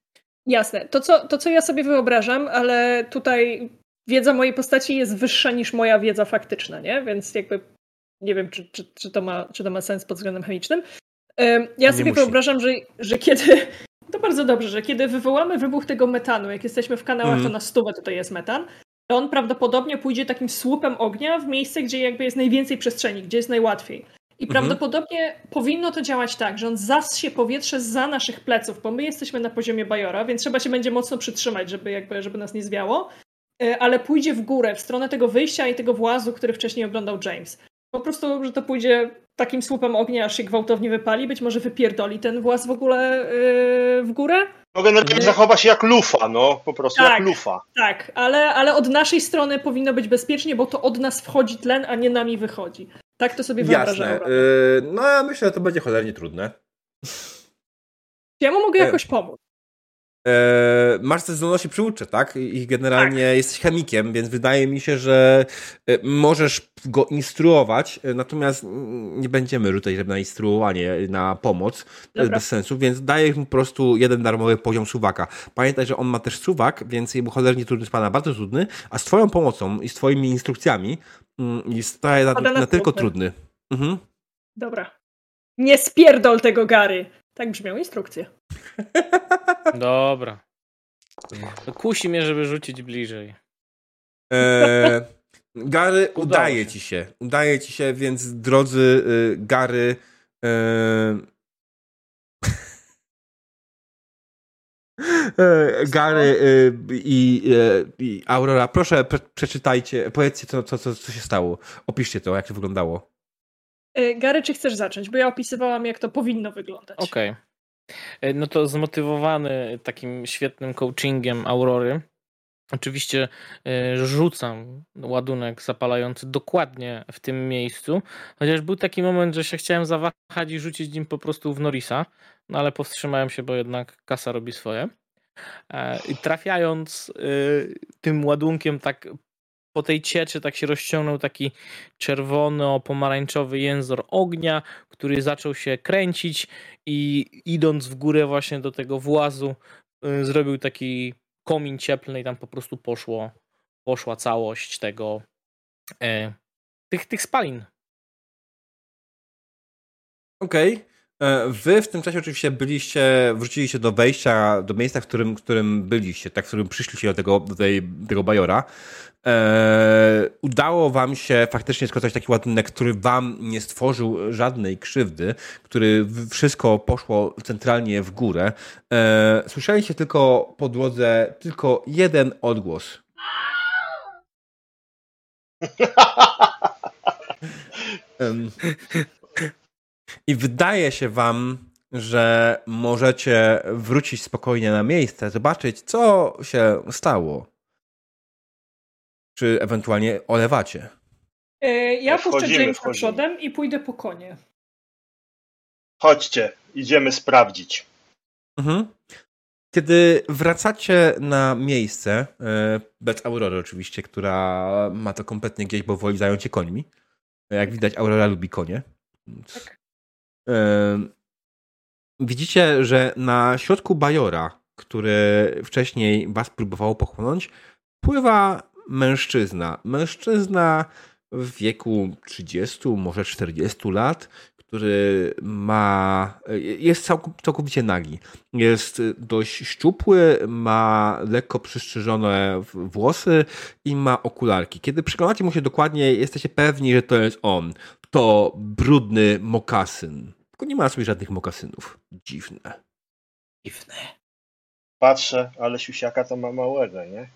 Speaker 2: Jasne. To co, to, co ja sobie wyobrażam, ale tutaj wiedza mojej postaci jest wyższa niż moja wiedza faktyczna, nie? Więc jakby nie wiem, czy, czy, czy, to, ma, czy to ma sens pod względem chemicznym. Ja sobie
Speaker 1: musi.
Speaker 2: wyobrażam, że, że kiedy. To bardzo dobrze, że kiedy wywołamy wybuch tego metanu, jak jesteśmy w kanałach,
Speaker 1: Mhm.
Speaker 2: to na stówę tutaj jest metan, to on prawdopodobnie pójdzie takim słupem ognia w miejsce, gdzie jakby jest najwięcej przestrzeni, gdzie jest najłatwiej. I
Speaker 1: Mhm.
Speaker 2: prawdopodobnie powinno to działać tak, że on zassie powietrze za naszych pleców, bo my jesteśmy na poziomie bajora, więc trzeba się będzie mocno przytrzymać, żeby, jakby, żeby nas nie zwiało, E, ale pójdzie w górę, w stronę tego wyjścia i tego włazu, który wcześniej oglądał James. Po prostu, że to pójdzie takim słupem ognia, aż się gwałtownie wypali. Być może wypierdoli ten włas w ogóle yy, w górę.
Speaker 5: No generalnie zachowa się jak lufa, no po prostu
Speaker 2: Tak.
Speaker 5: jak lufa.
Speaker 2: Tak, ale, ale od naszej strony powinno być bezpiecznie, bo to od nas wchodzi tlen, a nie nami wychodzi. Tak to sobie wyobrażam.
Speaker 1: Jasne. Y, no ja myślę, że to będzie cholernie trudne.
Speaker 2: Ja mu mogę
Speaker 1: E,
Speaker 2: jakoś pomóc.
Speaker 1: E, masz te zdolności przywódcze, tak? I generalnie jesteś chemikiem, więc wydaje mi się, że e, możesz go instruować, e, natomiast nie będziemy rzucać na instruowanie, na pomoc. To jest bez sensu, więc daję mu po prostu jeden darmowy poziom suwaka. Pamiętaj, że on ma też suwak, więc jemu cholernie trudny jest pana bardzo trudny, a z twoją pomocą i z twoimi instrukcjami mm, jest na, na,
Speaker 2: na
Speaker 1: tylko
Speaker 2: trudny.
Speaker 1: trudny. Mhm.
Speaker 2: Dobra. Nie spierdol tego Gary. Tak brzmią instrukcje.
Speaker 6: Dobra. Kusi mnie, żeby rzucić bliżej.
Speaker 1: E, Gary,
Speaker 6: Udało
Speaker 1: udaje
Speaker 6: się.
Speaker 1: ci się. Udaje ci się, więc drodzy y, Gary. E, e, Gary y, i, y, i Aurora, proszę pre, przeczytajcie, powiedzcie co, co, co, co się stało. Opiszcie to, jak to wyglądało.
Speaker 2: E, Gary, czy chcesz zacząć? Bo ja opisywałam, jak to powinno wyglądać.
Speaker 6: Okej. E, No to zmotywowany takim świetnym coachingiem Aurory, oczywiście e, rzucam ładunek zapalający dokładnie w tym miejscu, chociaż był taki moment, że się chciałem zawahać i rzucić nim po prostu w Norisa, no ale powstrzymałem się, bo jednak kasa robi swoje. I trafiając tym ładunkiem tak po tej cieczy tak się rozciągnął taki czerwono-pomarańczowy jęzor ognia, który zaczął się kręcić i idąc w górę właśnie do tego włazu y, zrobił taki komin cieplny i tam po prostu poszło, poszła całość tego e, tych, tych spalin.
Speaker 1: Okej. E, Wy w tym czasie oczywiście byliście, wróciliście do wejścia, do miejsca, w którym, którym byliście, tak, w którym przyszliście do tego, do tej, tego bajora. E, udało wam się faktycznie składać taki ładunek, który wam nie stworzył żadnej krzywdy, który wszystko poszło centralnie w górę. E, słyszeliście tylko po drodze tylko jeden odgłos. Em, I wydaje się wam, że możecie wrócić spokojnie na miejsce, zobaczyć, co się stało. Czy ewentualnie olewacie.
Speaker 2: E, Ja puszczę
Speaker 5: Wchodzimy,
Speaker 2: Jamesa
Speaker 5: wchodzimy.
Speaker 2: przodem i pójdę po konie.
Speaker 5: Chodźcie, idziemy sprawdzić.
Speaker 1: Mhm. Kiedy wracacie na miejsce, e, bez Aurory oczywiście, która ma to kompletnie gdzieś, bo woli zająć się końmi. Jak widać, Aurora lubi konie. E, Widzicie, że na środku bajora, który wcześniej was próbowało pochłonąć, pływa mężczyzna. Mężczyzna w wieku 30, może 40 lat, który ma. jest całk- całkowicie nagi. Jest dość szczupły, ma lekko przystrzyżone włosy i ma okularki. Kiedy przyglądacie mu się dokładnie, jesteście pewni, że to jest on. To brudny mokasyn. Tylko nie ma na sobie żadnych mokasynów. Dziwne.
Speaker 6: Dziwne.
Speaker 5: Patrzę, ale siusiaka to ma małego, nie?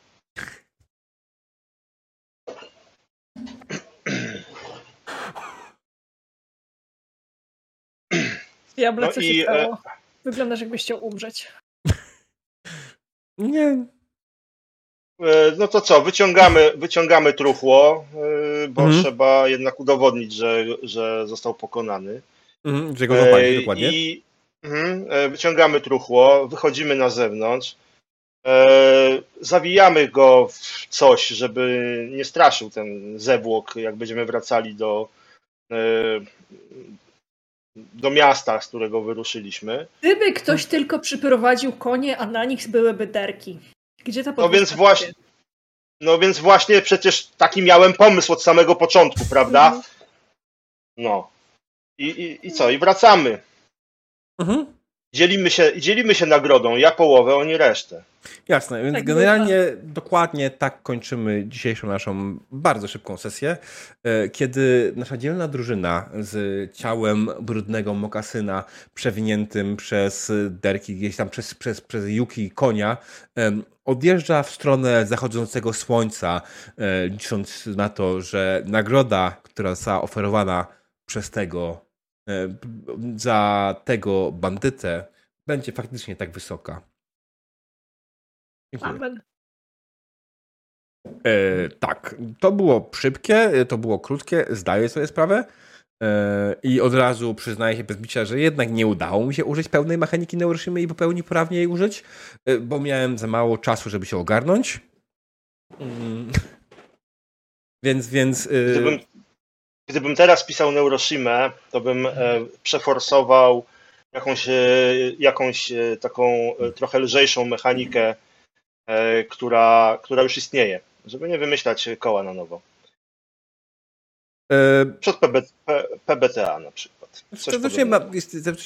Speaker 2: Diable,
Speaker 5: No
Speaker 2: co
Speaker 5: i,
Speaker 2: się
Speaker 5: e,
Speaker 2: stało? Wyglądasz, jakbyś chciał umrzeć.
Speaker 1: Nie.
Speaker 5: E, No to co, wyciągamy, wyciągamy truchło, e, bo
Speaker 1: Mhm.
Speaker 5: trzeba jednak udowodnić, że, że został pokonany.
Speaker 1: Mhm,
Speaker 5: E,
Speaker 1: dokładnie.
Speaker 5: I mhm, e, wyciągamy truchło, wychodzimy na zewnątrz, e, zawijamy go w coś, żeby nie straszył ten zewłok, jak będziemy wracali do, e, do miasta, z którego wyruszyliśmy.
Speaker 2: Gdyby ktoś tylko przyprowadził konie, a na nich byłyby derki. Gdzie ta
Speaker 5: No więc właśnie, no więc właśnie przecież taki miałem pomysł od samego początku, prawda?
Speaker 2: Mhm.
Speaker 5: No. I, i, I co? I wracamy.
Speaker 1: Mhm.
Speaker 5: Dzielimy się, dzielimy się nagrodą. Ja połowę, oni resztę.
Speaker 1: Jasne, więc
Speaker 2: Tak
Speaker 1: generalnie dokładnie tak kończymy dzisiejszą naszą bardzo szybką sesję, e, kiedy nasza dzielna drużyna z ciałem brudnego mokasyna przewiniętym przez derki, gdzieś tam przez, przez, przez juki konia, em, odjeżdża w stronę zachodzącego słońca, e, licząc na to, że nagroda, która została oferowana przez tego e, za tego bandytę będzie faktycznie tak wysoka.
Speaker 2: Dziękuję. Amen.
Speaker 1: E, tak, to było szybkie, to było krótkie, zdaję sobie sprawę. E, I od razu przyznaję się bez bicia, że jednak nie udało mi się użyć pełnej mechaniki Neuroshimy i po pełni poprawnie jej użyć, e, bo miałem za mało czasu, żeby się ogarnąć. Mm. Więc, więc. E,
Speaker 5: gdybym, gdybym teraz pisał Neuroshimę, to bym przeforsował jakąś, jakąś taką trochę lżejszą mechanikę, która, która już istnieje, żeby nie wymyślać koła na nowo. E, Przed PB, PBTA na przykład.
Speaker 1: Teoretycznie, ma,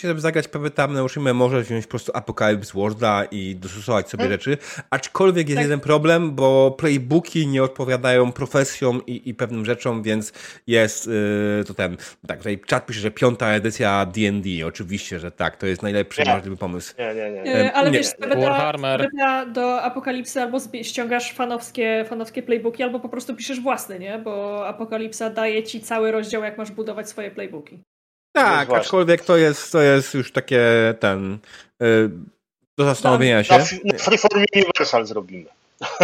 Speaker 1: żeby zagrać PBTA na Ushima może wziąć po prostu Apocalypse Worlda i dostosować sobie hmm. rzeczy, aczkolwiek jest tak. jeden problem, bo playbooki nie odpowiadają profesjom i, i pewnym rzeczom, więc jest yy, to ten, tak, tutaj czat pisze, że piąta edycja D&D, oczywiście, że tak, to jest najlepszy nie. możliwy pomysł.
Speaker 5: Nie, nie, nie. nie.
Speaker 2: ale nie. wiesz, PBTA do Apokalipsy albo ściągasz fanowskie, fanowskie playbooki, albo po prostu piszesz własne, nie? Bo Apokalipsa daje ci cały rozdział, jak masz budować swoje playbooki.
Speaker 1: Tak, no aczkolwiek to jest, to jest już takie ten yy, do zastanowienia się. Na,
Speaker 5: na Freeform Universal zrobimy.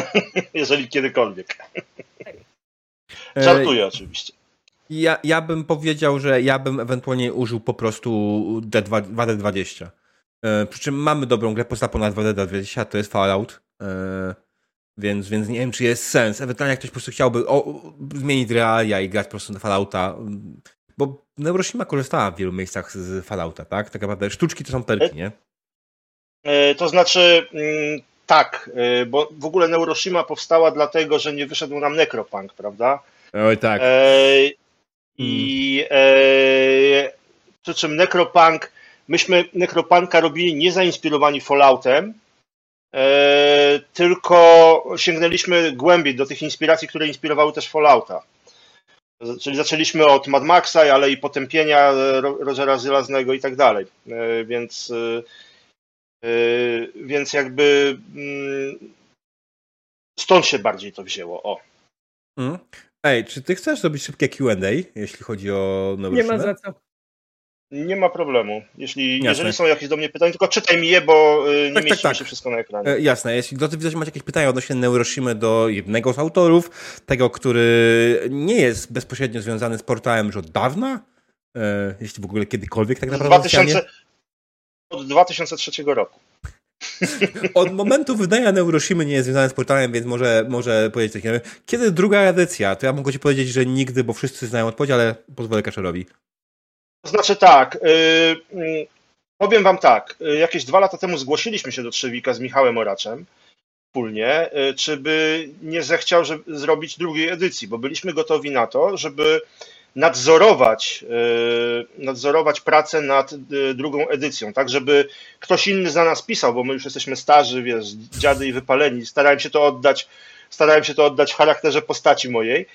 Speaker 5: Jeżeli kiedykolwiek. Żartuję oczywiście.
Speaker 1: Ja, ja bym powiedział, że ja bym ewentualnie użył po prostu D2, 2D20. Yy, przy czym mamy dobrą grę poza ponad 2D20, to jest Fallout. Yy, więc, więc nie wiem, czy jest sens. Ewentualnie jak ktoś po prostu chciałby o, zmienić realia i grać po prostu na Fallouta, bo Neuroshima korzystała w wielu miejscach z Fallouta, tak? Tak naprawdę sztuczki to są perki, nie?
Speaker 5: E, to znaczy, mm, tak, e, bo w ogóle Neuroshima powstała dlatego, że nie wyszedł nam Necropunk, prawda?
Speaker 1: Oj, tak. E,
Speaker 5: I e, przy czym Necropunk, myśmy Necropunka robili niezainspirowani Falloutem, E, tylko sięgnęliśmy głębiej do tych inspiracji, które inspirowały też Fallouta. Czyli zaczęliśmy od Mad Maxa, ale i potępienia Rogera Żelaznego i tak dalej. E, więc, e, więc jakby mm, stąd się bardziej to wzięło. O.
Speaker 1: Mm. Ej, czy ty chcesz zrobić szybkie QA, jeśli chodzi o nowe
Speaker 2: Nie ma za co.
Speaker 5: Nie ma problemu. Jeśli, jeżeli są jakieś do mnie pytania, tylko czytaj mi je, bo y, nie tak, mieści tak, tak. się wszystko na ekranie.
Speaker 1: E, jasne. Jeśli drodzy widzowie macie jakieś pytania odnośnie Neuroshimy do jednego z autorów, tego, który nie jest bezpośrednio związany z portalem już od dawna, e, jeśli w ogóle kiedykolwiek tak naprawdę
Speaker 5: 2000, Od 2003 roku.
Speaker 1: Od momentu wydania Neuroshimy nie jest związany z portalem, więc może, może powiedzieć tak. Kiedy druga edycja? To ja mogę ci powiedzieć, że nigdy, bo wszyscy znają odpowiedź, ale pozwolę Kaczerowi.
Speaker 5: Znaczy tak, yy, powiem wam tak, y, jakieś dwa lata temu zgłosiliśmy się do Trzewika z Michałem Oraczem wspólnie, yy, czy by nie zechciał żeby, zrobić drugiej edycji, bo byliśmy gotowi na to, żeby nadzorować, yy, nadzorować pracę nad y, drugą edycją, tak żeby ktoś inny za nas pisał, bo my już jesteśmy starzy, wiesz, dziady i wypaleni. Starałem się to oddać, starałem się to oddać w charakterze postaci mojej.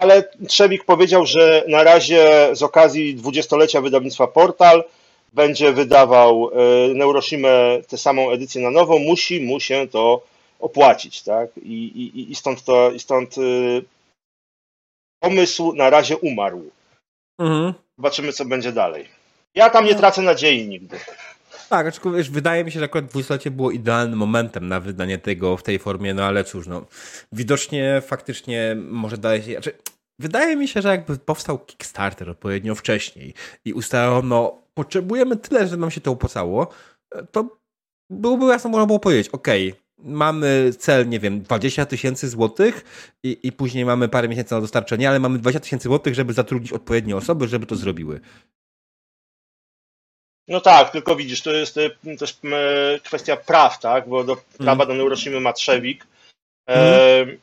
Speaker 5: E, ale Trzewik powiedział, że na razie z okazji dwudziestolecia wydawnictwa Portal będzie wydawał e, Neuroshimę tę samą edycję na nowo, musi mu się to opłacić, tak? I, i, i stąd to, i stąd y, pomysł na razie umarł. Mhm. Zobaczymy, co będzie dalej. Ja tam nie tracę nadziei nigdy.
Speaker 1: Tak, aczkolwiek wydaje mi się, że akurat dwudziestolecie było idealnym momentem na wydanie tego w tej formie, no ale cóż, no widocznie faktycznie może dalej się... Znaczy, wydaje mi się, że jakby powstał Kickstarter odpowiednio wcześniej i ustalono, potrzebujemy tyle, że nam się to opłacało, to byłoby jasno, można było powiedzieć, ok, mamy cel, nie wiem, 20 tysięcy złotych i, i później mamy parę miesięcy na dostarczenie, ale mamy 20 tysięcy złotych, żeby zatrudnić odpowiednie osoby, żeby to zrobiły.
Speaker 5: No tak, tylko widzisz, to jest e, też e, kwestia praw, tak? Bo do prawa mm. do Neuroshimy ma Trzewik. Mm.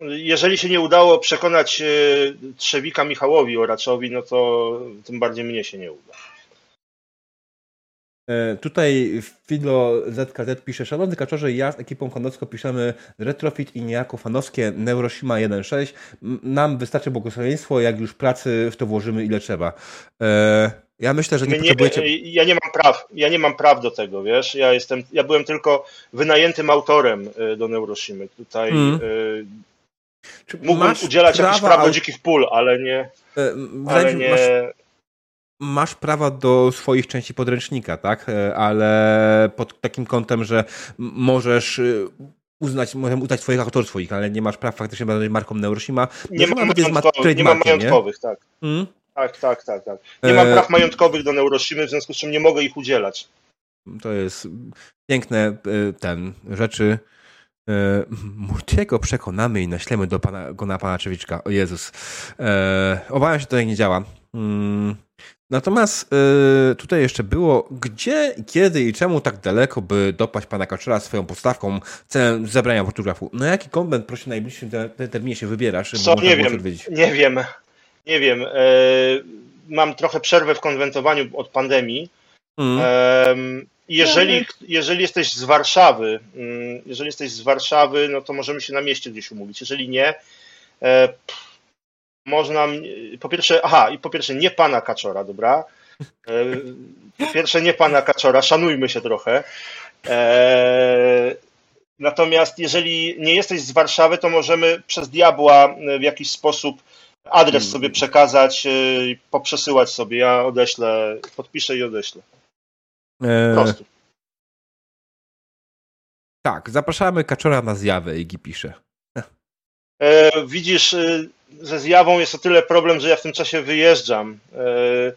Speaker 5: Jeżeli się nie udało przekonać Trzewika Michałowi Oraczowi, no to tym bardziej mnie się nie uda.
Speaker 1: Tutaj Fidlo ZKZ pisze, szanowny kaczorze, ja z ekipą fanowską piszemy Retrofit i niejako fanowskie Neuroshima 1.6. Nam wystarczy błogosławieństwo, jak już pracy w to włożymy ile trzeba. Ja myślę, że nie, nie potrzebujecie...
Speaker 5: Ja nie mam praw, ja nie mam praw do tego, wiesz, ja jestem, ja byłem tylko wynajętym autorem y, do Neuroshimy. Tutaj mm. Mógłbym udzielać jakichś praw do dzikich pól, ale nie.
Speaker 1: E, ale nie... Masz, masz prawa do swoich części podręcznika, tak? E, ale pod takim kątem, że możesz uznać, możemy uznać swoich autorstw swoich, ale nie masz praw faktycznie będąc marką Neuroshima.
Speaker 5: Nie, ma, majątkowych, nie ma majątkowych, tak. Hmm? Tak, tak, tak, tak. Nie mam e... praw majątkowych do Neuroshimy, w związku z czym nie mogę ich udzielać.
Speaker 1: To jest piękne e, ten rzeczy. E, Mutiego przekonamy i naślemy do pana, go na pana Czewiczka. O Jezus. E, obawiam się, to tak nie działa. Hmm. Natomiast tutaj jeszcze było, gdzie, kiedy i czemu tak daleko, by dopaść pana Kaczora swoją podstawką celem zebrania fotografu? Na jaki konwent proszę w najbliższym te, terminie się wybierasz?
Speaker 5: Co, nie wiem, nie wiem, nie wiem. Yy, mam trochę przerwę w konwentowaniu od pandemii. Mm. Jeżeli, jeżeli jesteś z Warszawy, mm, jeżeli jesteś z Warszawy, no to możemy się na mieście gdzieś umówić. Jeżeli nie, e, pff, można, po pierwsze, aha, i po pierwsze nie pana Kaczora, dobra? E, po pierwsze nie pana Kaczora, szanujmy się trochę. E, natomiast jeżeli nie jesteś z Warszawy, to możemy przez diabła w jakiś sposób adres hmm. sobie przekazać, e, poprzesyłać sobie. Ja odeślę, podpiszę i odeślę. Po prostu.
Speaker 1: Tak, zapraszamy Kaczora na zjawę, Igi pisze.
Speaker 5: widzisz, ze zjawą jest o tyle problem, że ja w tym czasie wyjeżdżam. E,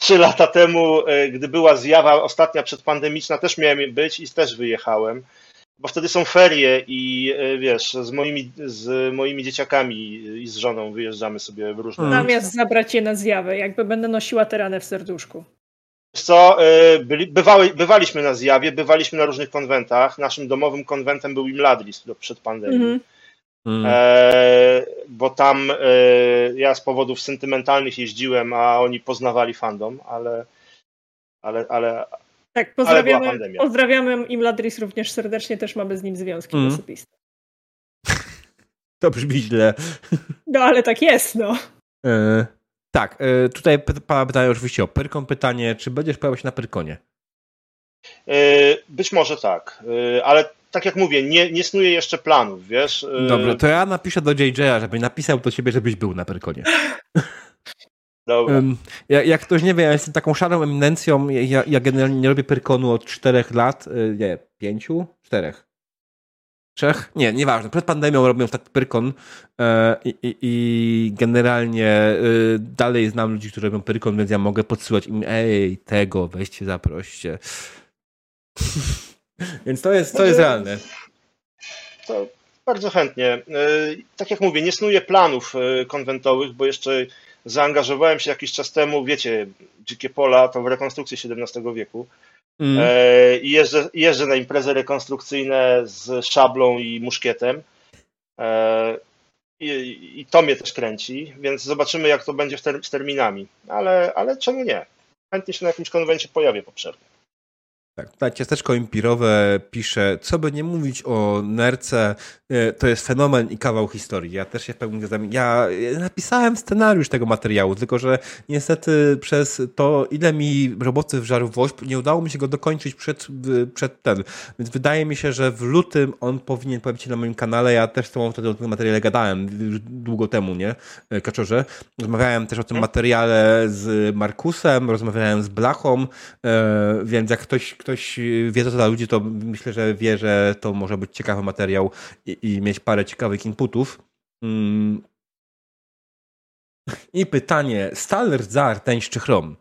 Speaker 5: trzy lata temu, e, gdy była zjawa ostatnia przedpandemiczna, też miałem być i też wyjechałem, bo wtedy są ferie i e, wiesz, z moimi, z moimi dzieciakami i z żoną wyjeżdżamy sobie w różne...
Speaker 2: Zamiast zabrać je na zjawę, jakby będę nosiła teranę w serduszku.
Speaker 5: Co, byli, bywały, bywaliśmy na zjawie, bywaliśmy na różnych konwentach. Naszym domowym konwentem był Imladris przed pandemią. Mm. Mm. E, bo tam e, ja z powodów sentymentalnych jeździłem, a oni poznawali fandom, ale ale, ale
Speaker 2: tak, pozdrawiamy, ale pozdrawiamy Imladris również serdecznie, też mamy z nim związki mm. osobiste.
Speaker 1: To brzmi źle.
Speaker 2: No ale tak jest, no.
Speaker 1: E, tak, e, tutaj pana pytają oczywiście o Pyrkon pytanie, czy będziesz pojawiał się na Pyrkonie?
Speaker 5: E, być może tak, ale tak jak mówię, nie, nie snuję jeszcze planów, wiesz.
Speaker 1: Dobra, to ja napiszę do JJ, żeby napisał do ciebie, żebyś był na Perkonie.
Speaker 5: Dobra.
Speaker 1: Ja, jak ktoś nie wie, ja jestem taką szarą eminencją, ja, ja generalnie nie robię Perkonu od czterech lat, y, nie, pięciu? Czterech. Trzech? Nie, nieważne. Przed pandemią robię ostatni Pyrkon e, i, i, i, generalnie y, dalej znam ludzi, którzy robią Pyrkon, więc ja mogę podsyłać im, ej, tego, weźcie, zaproście. Więc to jest, to jest realne.
Speaker 5: To bardzo chętnie. E, tak jak mówię, nie snuję planów e, konwentowych, bo jeszcze zaangażowałem się jakiś czas temu, wiecie, Dzikie Pola to w rekonstrukcję XVII wieku. Mm. E, I jeżdżę, jeżdżę na imprezy rekonstrukcyjne z szablą i muszkietem. I, I, to mnie też kręci, więc zobaczymy, jak to będzie z terminami. Ale, ale czemu nie? Chętnie się na jakimś konwencie pojawię po przerwie.
Speaker 1: Tak, tutaj ciasteczko impirowe pisze, co by nie mówić o nerce, e, to jest fenomen i kawał historii. Ja też się w pełni zgadzam. Ja napisałem scenariusz tego materiału, tylko że niestety przez to, ile mi roboty wżarł woźb, nie udało mi się go dokończyć przed, przed ten. Więc wydaje mi się, że w lutym on powinien pojawić się na moim kanale. Ja też z tobą wtedy o tym materiale gadałem długo temu, nie? E, Kaczorze. Rozmawiałem też o tym materiale z Markusem, rozmawiałem z Blachą, e, więc jak ktoś ktoś wie, co to za ludzi, to myślę, że wie, że to może być ciekawy materiał i, i mieć parę ciekawych inputów. Mm. I pytanie, stal, rdza, rtęć czy chrom?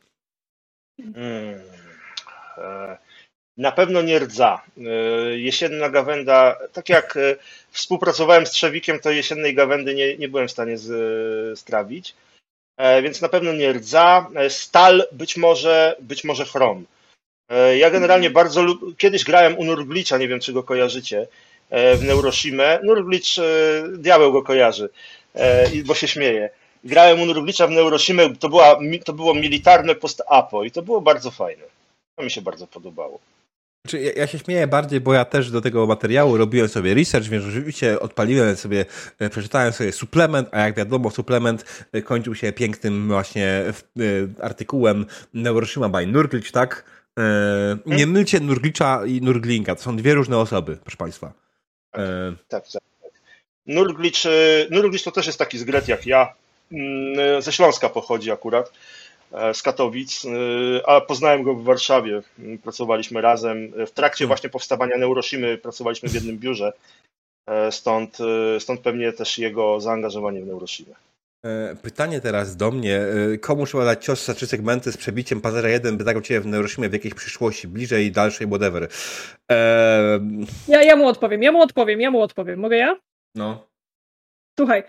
Speaker 1: Hmm.
Speaker 5: E, na pewno nie rdza. E, jesienna gawenda, tak jak e, współpracowałem z Trzewikiem, to jesiennej gawędy nie, nie byłem w stanie z, strawić. Więc na pewno nie rdza. Stal być może, być może chrom. E, ja generalnie bardzo lub... Kiedyś grałem u Nurglicza, nie wiem czy go kojarzycie, e, w Neuroshimę. Nurglicz, e, diabeł go kojarzy, bo się śmieje. Grałem u Nurglicza w Neuroshimę, to, była, to było militarne post-apo i to było bardzo fajne. To mi się bardzo podobało.
Speaker 1: Znaczy, ja, ja, się śmieję bardziej, bo ja też do tego materiału robiłem sobie research, więc rzeczywiście odpaliłem sobie, przeczytałem sobie suplement, a jak wiadomo, suplement kończył się pięknym właśnie artykułem Neuroshima by Nurglic, tak? E, nie mylcie Nurglicza i Nurglinga. To są dwie różne osoby, proszę Państwa.
Speaker 5: E, tak, tak, tak. Nurglicz, Nurglicz to też jest taki zgret jak ja. Mm, ze Śląska pochodzi akurat, e, z Katowic, a poznałem go w Warszawie. Pracowaliśmy razem. W trakcie
Speaker 1: Hmm.
Speaker 5: właśnie powstawania Neuroshimy pracowaliśmy w jednym biurze. E, Stąd, stąd pewnie też jego zaangażowanie w Neuroshimę.
Speaker 1: E, Pytanie teraz do mnie. E, Komu trzeba dać cios za trzy segmenty z przebiciem Pazera 1, by zagrał Cię w Neuroshimie w jakiejś przyszłości, bliżej, dalszej, whatever? E,
Speaker 2: Ja, ja mu odpowiem, ja mu odpowiem, ja mu odpowiem. Mogę ja?
Speaker 1: no.
Speaker 2: Słuchaj,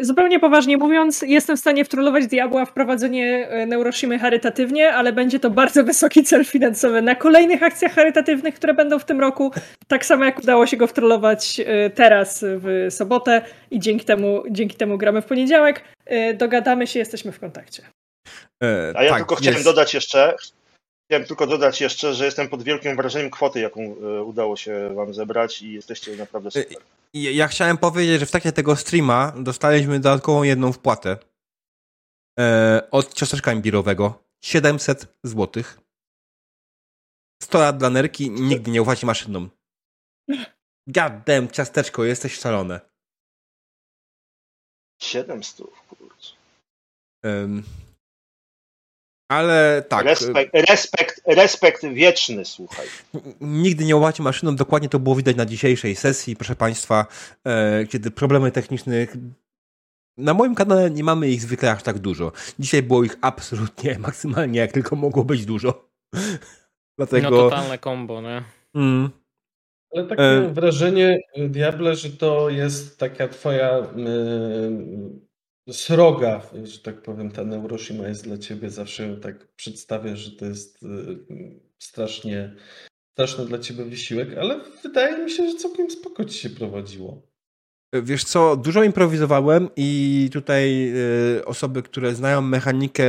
Speaker 2: zupełnie poważnie mówiąc, jestem w stanie wtrollować diabła w prowadzenie e, Neuroshimy charytatywnie, ale będzie to bardzo wysoki cel finansowy na kolejnych akcjach charytatywnych, które będą w tym roku. Tak samo jak udało się go wtrollować e, teraz w sobotę i dzięki temu, dzięki temu gramy w poniedziałek. E, Dogadamy się, jesteśmy w kontakcie.
Speaker 1: E,
Speaker 5: A ja
Speaker 1: tak,
Speaker 5: tylko chciałem
Speaker 1: jest.
Speaker 5: dodać jeszcze, chciałem tylko dodać jeszcze, że jestem pod wielkim wrażeniem kwoty, jaką e, udało się wam zebrać i jesteście naprawdę super.
Speaker 1: I Ja chciałem powiedzieć, że w trakcie tego streama dostaliśmy dodatkową jedną wpłatę e, od ciasteczka imbirowego. 700 zł. 100 lat dla nerki, nigdy nie ufajcie maszynom. Damn, ciasteczko, jesteś szalone.
Speaker 5: 700, kurczę.
Speaker 1: Ale tak,
Speaker 5: Respekt, respekt, respekt wieczny, słuchaj.
Speaker 1: nigdy nie ufajcie maszynom, dokładnie to było widać na dzisiejszej sesji, proszę Państwa, e, kiedy problemy technicznych na moim kanale nie mamy ich zwykle aż tak dużo. Dzisiaj było ich absolutnie maksymalnie, jak tylko mogło być dużo. Dlatego.
Speaker 6: No totalne kombo, nie?
Speaker 1: Mm,
Speaker 3: Ale tak
Speaker 1: E.
Speaker 3: mam wrażenie, Diable, że to jest taka twoja y, sroga, że tak powiem, ta Neuroshima jest dla ciebie. Zawsze tak przedstawiasz, że to jest y, strasznie, straszny dla ciebie wysiłek, ale wydaje mi się, że całkiem spoko ci się prowadziło.
Speaker 1: Wiesz co, dużo improwizowałem i tutaj y, osoby, które znają mechanikę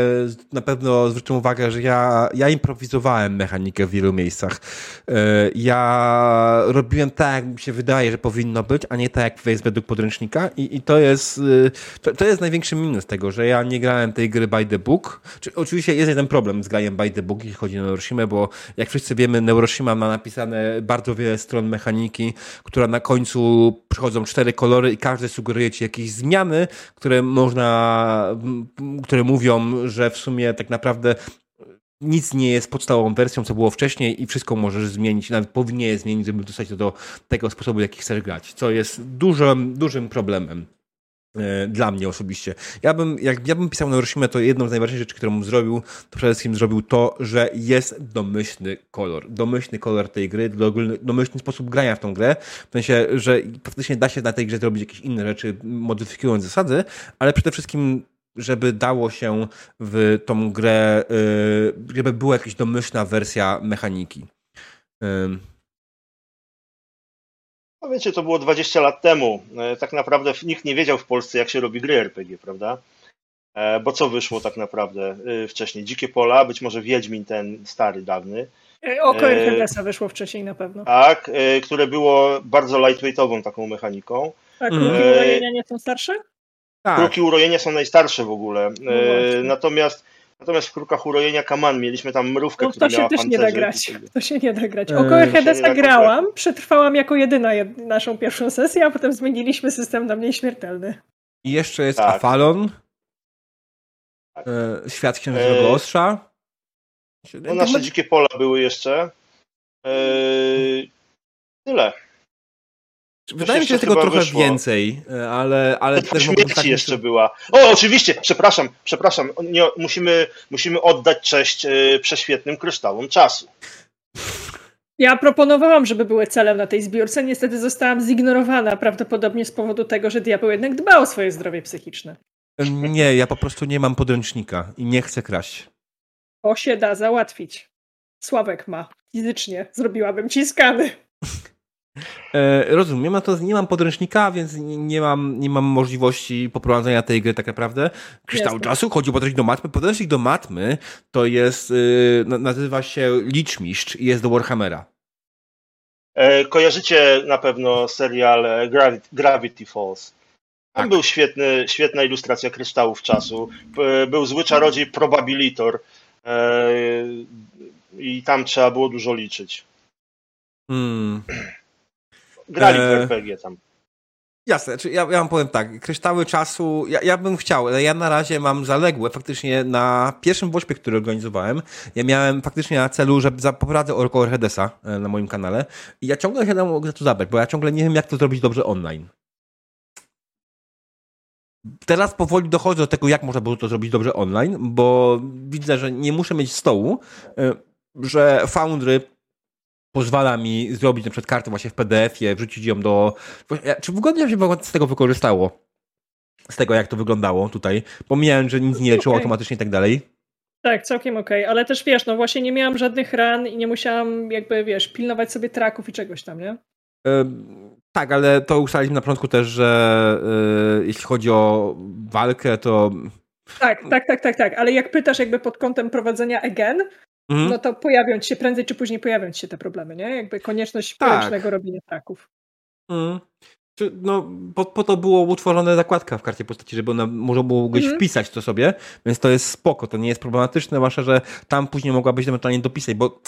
Speaker 1: na pewno zwrócą uwagę, że ja, ja improwizowałem mechanikę w wielu miejscach. Y, ja robiłem tak, jak mi się wydaje, że powinno być, a nie tak, jak jest według podręcznika i, i to jest y, to, to jest największy minus tego, że ja nie grałem tej gry by the book. Czy, oczywiście jest jeden problem z graniem by the book, jeśli chodzi o Neuroshima, bo jak wszyscy wiemy, Neuroshima ma napisane bardzo wiele stron mechaniki, która na końcu przychodzą cztery kolory i każdy sugeruje ci jakieś zmiany, które można, które mówią, że w sumie tak naprawdę nic nie jest podstawową wersją, co było wcześniej i wszystko możesz zmienić, nawet powinien zmienić, żeby dostać to do tego sposobu, jaki chcesz grać, co jest dużym, dużym problemem. E, Dla mnie osobiście. Ja bym, jak ja bym pisał na Hiroshima, to jedną z najważniejszych rzeczy, którą zrobił, to przede wszystkim zrobił to, że jest domyślny kolor. Domyślny kolor tej gry, domyślny sposób grania w tą grę. W sensie, że faktycznie da się na tej grze zrobić jakieś inne rzeczy, modyfikując zasady, ale przede wszystkim żeby dało się w tą grę, y, żeby była jakaś domyślna wersja mechaniki.
Speaker 5: No wiecie, to było 20 lat temu. E, Tak naprawdę nikt nie wiedział w Polsce, jak się robi gry RPG, prawda? E, Bo co wyszło tak naprawdę e, wcześniej? Dzikie Pola, być może Wiedźmin ten stary, dawny,
Speaker 2: Oko
Speaker 5: E,
Speaker 2: Hermesa wyszło wcześniej na pewno.
Speaker 5: tak, które było bardzo lightweightową taką mechaniką.
Speaker 2: A
Speaker 1: Mhm.
Speaker 2: kruki urojenia nie są starsze?
Speaker 1: tak,
Speaker 5: Kruki urojenia są najstarsze w ogóle.
Speaker 2: No właśnie.
Speaker 5: Natomiast, natomiast w Krukach urojenia Kaman mieliśmy tam mrówkę,
Speaker 2: No w
Speaker 5: która
Speaker 2: to się
Speaker 5: miała
Speaker 2: też nie da grać. To się nie da grać.
Speaker 1: E,
Speaker 2: Oko
Speaker 1: to
Speaker 5: się nie
Speaker 2: Hedesa
Speaker 5: da
Speaker 2: grałam, przetrwałam jako jedyna jed- naszą pierwszą sesję, a potem zmieniliśmy system na mniej śmiertelny.
Speaker 1: I jeszcze jest
Speaker 5: Tak.
Speaker 1: Afalon,
Speaker 5: Tak.
Speaker 1: e, Świat Księżycowego
Speaker 5: E,
Speaker 1: Ostrza.
Speaker 5: No, nasze dzikie pola były jeszcze. E, Tyle.
Speaker 1: Wydaje mi się, że tego trochę
Speaker 5: wyszło.
Speaker 1: więcej, e, ale, ale
Speaker 5: Bitwa
Speaker 1: też
Speaker 5: śmierci
Speaker 1: tak
Speaker 5: jeszcze była. O, oczywiście, przepraszam, przepraszam. Nie, musimy, musimy oddać cześć e, prześwietnym kryształom czasu.
Speaker 2: Ja proponowałam, żeby były celem na tej zbiórce, niestety zostałam zignorowana, prawdopodobnie z powodu tego, że diabeł jednak dba o swoje zdrowie psychiczne.
Speaker 1: Nie, ja po prostu nie mam podręcznika i nie chcę kraść.
Speaker 2: To się da załatwić. Sławek ma. Fizycznie. Zrobiłabym ci skany.
Speaker 1: E, rozumiem, no to nie mam podręcznika, więc nie, mam, nie mam możliwości poprowadzenia tej gry tak naprawdę. Kryształ
Speaker 2: Jasne.
Speaker 1: czasu, chodzi o podręcznik do matmy. Podręcznik do matmy to jest, y, na- nazywa się Liczmistrz i jest do Warhammera.
Speaker 5: E, Kojarzycie na pewno serial Gravity, Falls. Tam
Speaker 1: Tak.
Speaker 5: był świetny, świetna ilustracja kryształów czasu. Był zły czarodziej Probabilitor. e, I tam trzeba było dużo liczyć.
Speaker 1: Hmm.
Speaker 5: Grali w
Speaker 1: E,
Speaker 5: RPG tam.
Speaker 1: Jasne, czy ja, ja wam powiem tak, kryształy czasu, ja, ja bym chciał, ale ja na razie mam zaległe faktycznie na pierwszym wośpie, który organizowałem, ja miałem faktycznie na celu, że poprowadzę Oracle Hedesa e, na moim kanale i ja ciągle się mogę to zabrać, bo ja ciągle nie wiem, jak to zrobić dobrze online. Teraz powoli dochodzę do tego, jak można było to zrobić dobrze online, bo widzę, że nie muszę mieć stołu, e, że Foundry pozwala mi zrobić na przykład kartę właśnie w PDF-ie, wrzucić ją do... Czy w ogóle się z tego wykorzystało? Z tego, jak to wyglądało tutaj. Pomijając, że nic nie leczyło okay. automatycznie i tak dalej.
Speaker 2: Tak, całkiem okej, okay. ale też wiesz, no właśnie nie miałam żadnych ran i nie musiałam jakby, wiesz, pilnować sobie traków i czegoś tam, nie?
Speaker 1: tak, ale to ustaliliśmy na początku też, że yy, jeśli chodzi o walkę, to...
Speaker 2: Tak, tak, tak, tak, tak, ale jak pytasz jakby pod kątem prowadzenia again, mhm. no to pojawią ci się, prędzej czy później pojawią ci się te problemy, nie? Jakby konieczność tak. ręcznego robienia traków.
Speaker 1: Mhm. No, po, po, to było utworzone zakładka w karcie postaci, żeby ona można było gdzieś mhm. wpisać to sobie, więc to jest spoko, to nie jest problematyczne, zwłaszcza, że tam później mogłabyś ewentualnie dopisać, bo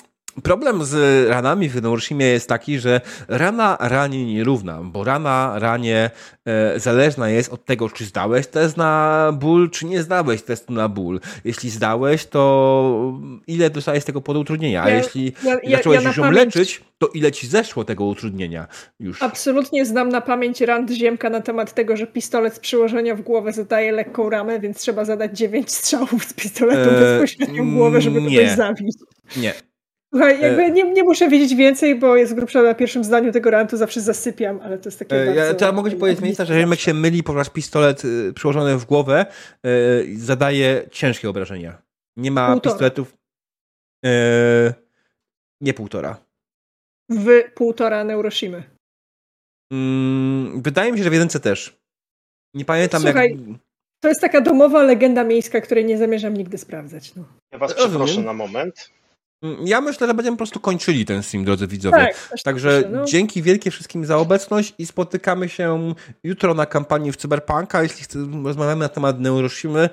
Speaker 1: Problem z ranami w Nourishimie jest taki, że rana ranie nierówna, bo rana ranie e, zależna jest od tego, czy zdałeś test na ból, czy nie zdałeś testu na ból. Jeśli zdałeś, to ile dostałeś z tego podutrudnienia, a ja, jeśli ja, ja, zacząłeś już ją leczyć, to ile ci zeszło tego utrudnienia już?
Speaker 2: Absolutnie znam na pamięć rand Ziemka na temat tego, że pistolet z przyłożenia w głowę zadaje lekką ramę, więc trzeba zadać 9 strzałów z pistoletu eee, bezpośrednio w głowę, żeby nie, kogoś zabić.
Speaker 1: Nie,
Speaker 2: Słuchaj, jakby e, nie, nie muszę wiedzieć więcej, bo jest grubsza na pierwszym zdaniu tego rantu, zawsze zasypiam, ale to jest takie e,
Speaker 1: ja, To ja mogę ci powiedzieć miejsca, że jak się myli, ponieważ pistolet y, przyłożony w głowę y, zadaje ciężkie obrażenia. Nie ma półtora. pistoletów... Nie półtora.
Speaker 2: W półtora Neuroshimy.
Speaker 1: Mm, wydaje mi się, że w jedynce też. Nie pamiętam
Speaker 2: Słuchaj, jak... To jest taka domowa legenda miejska, której nie zamierzam nigdy sprawdzać. No.
Speaker 5: Ja was przeproszę na moment.
Speaker 1: Mm, ja myślę, że będziemy po prostu kończyli ten stream, drodzy widzowie. Tak, Także myślę, no. dzięki wielkie wszystkim za obecność i spotykamy się jutro na kampanii w Cyberpunka. Jeśli rozmawiamy na temat Neuroshimy,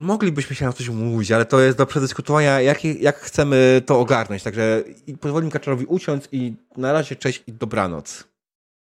Speaker 1: moglibyśmy się na coś umówić, ale to jest do przedyskutowania, jak, jak chcemy to ogarnąć. Także pozwolimy Kaczarowi uciąć i na razie cześć i dobranoc.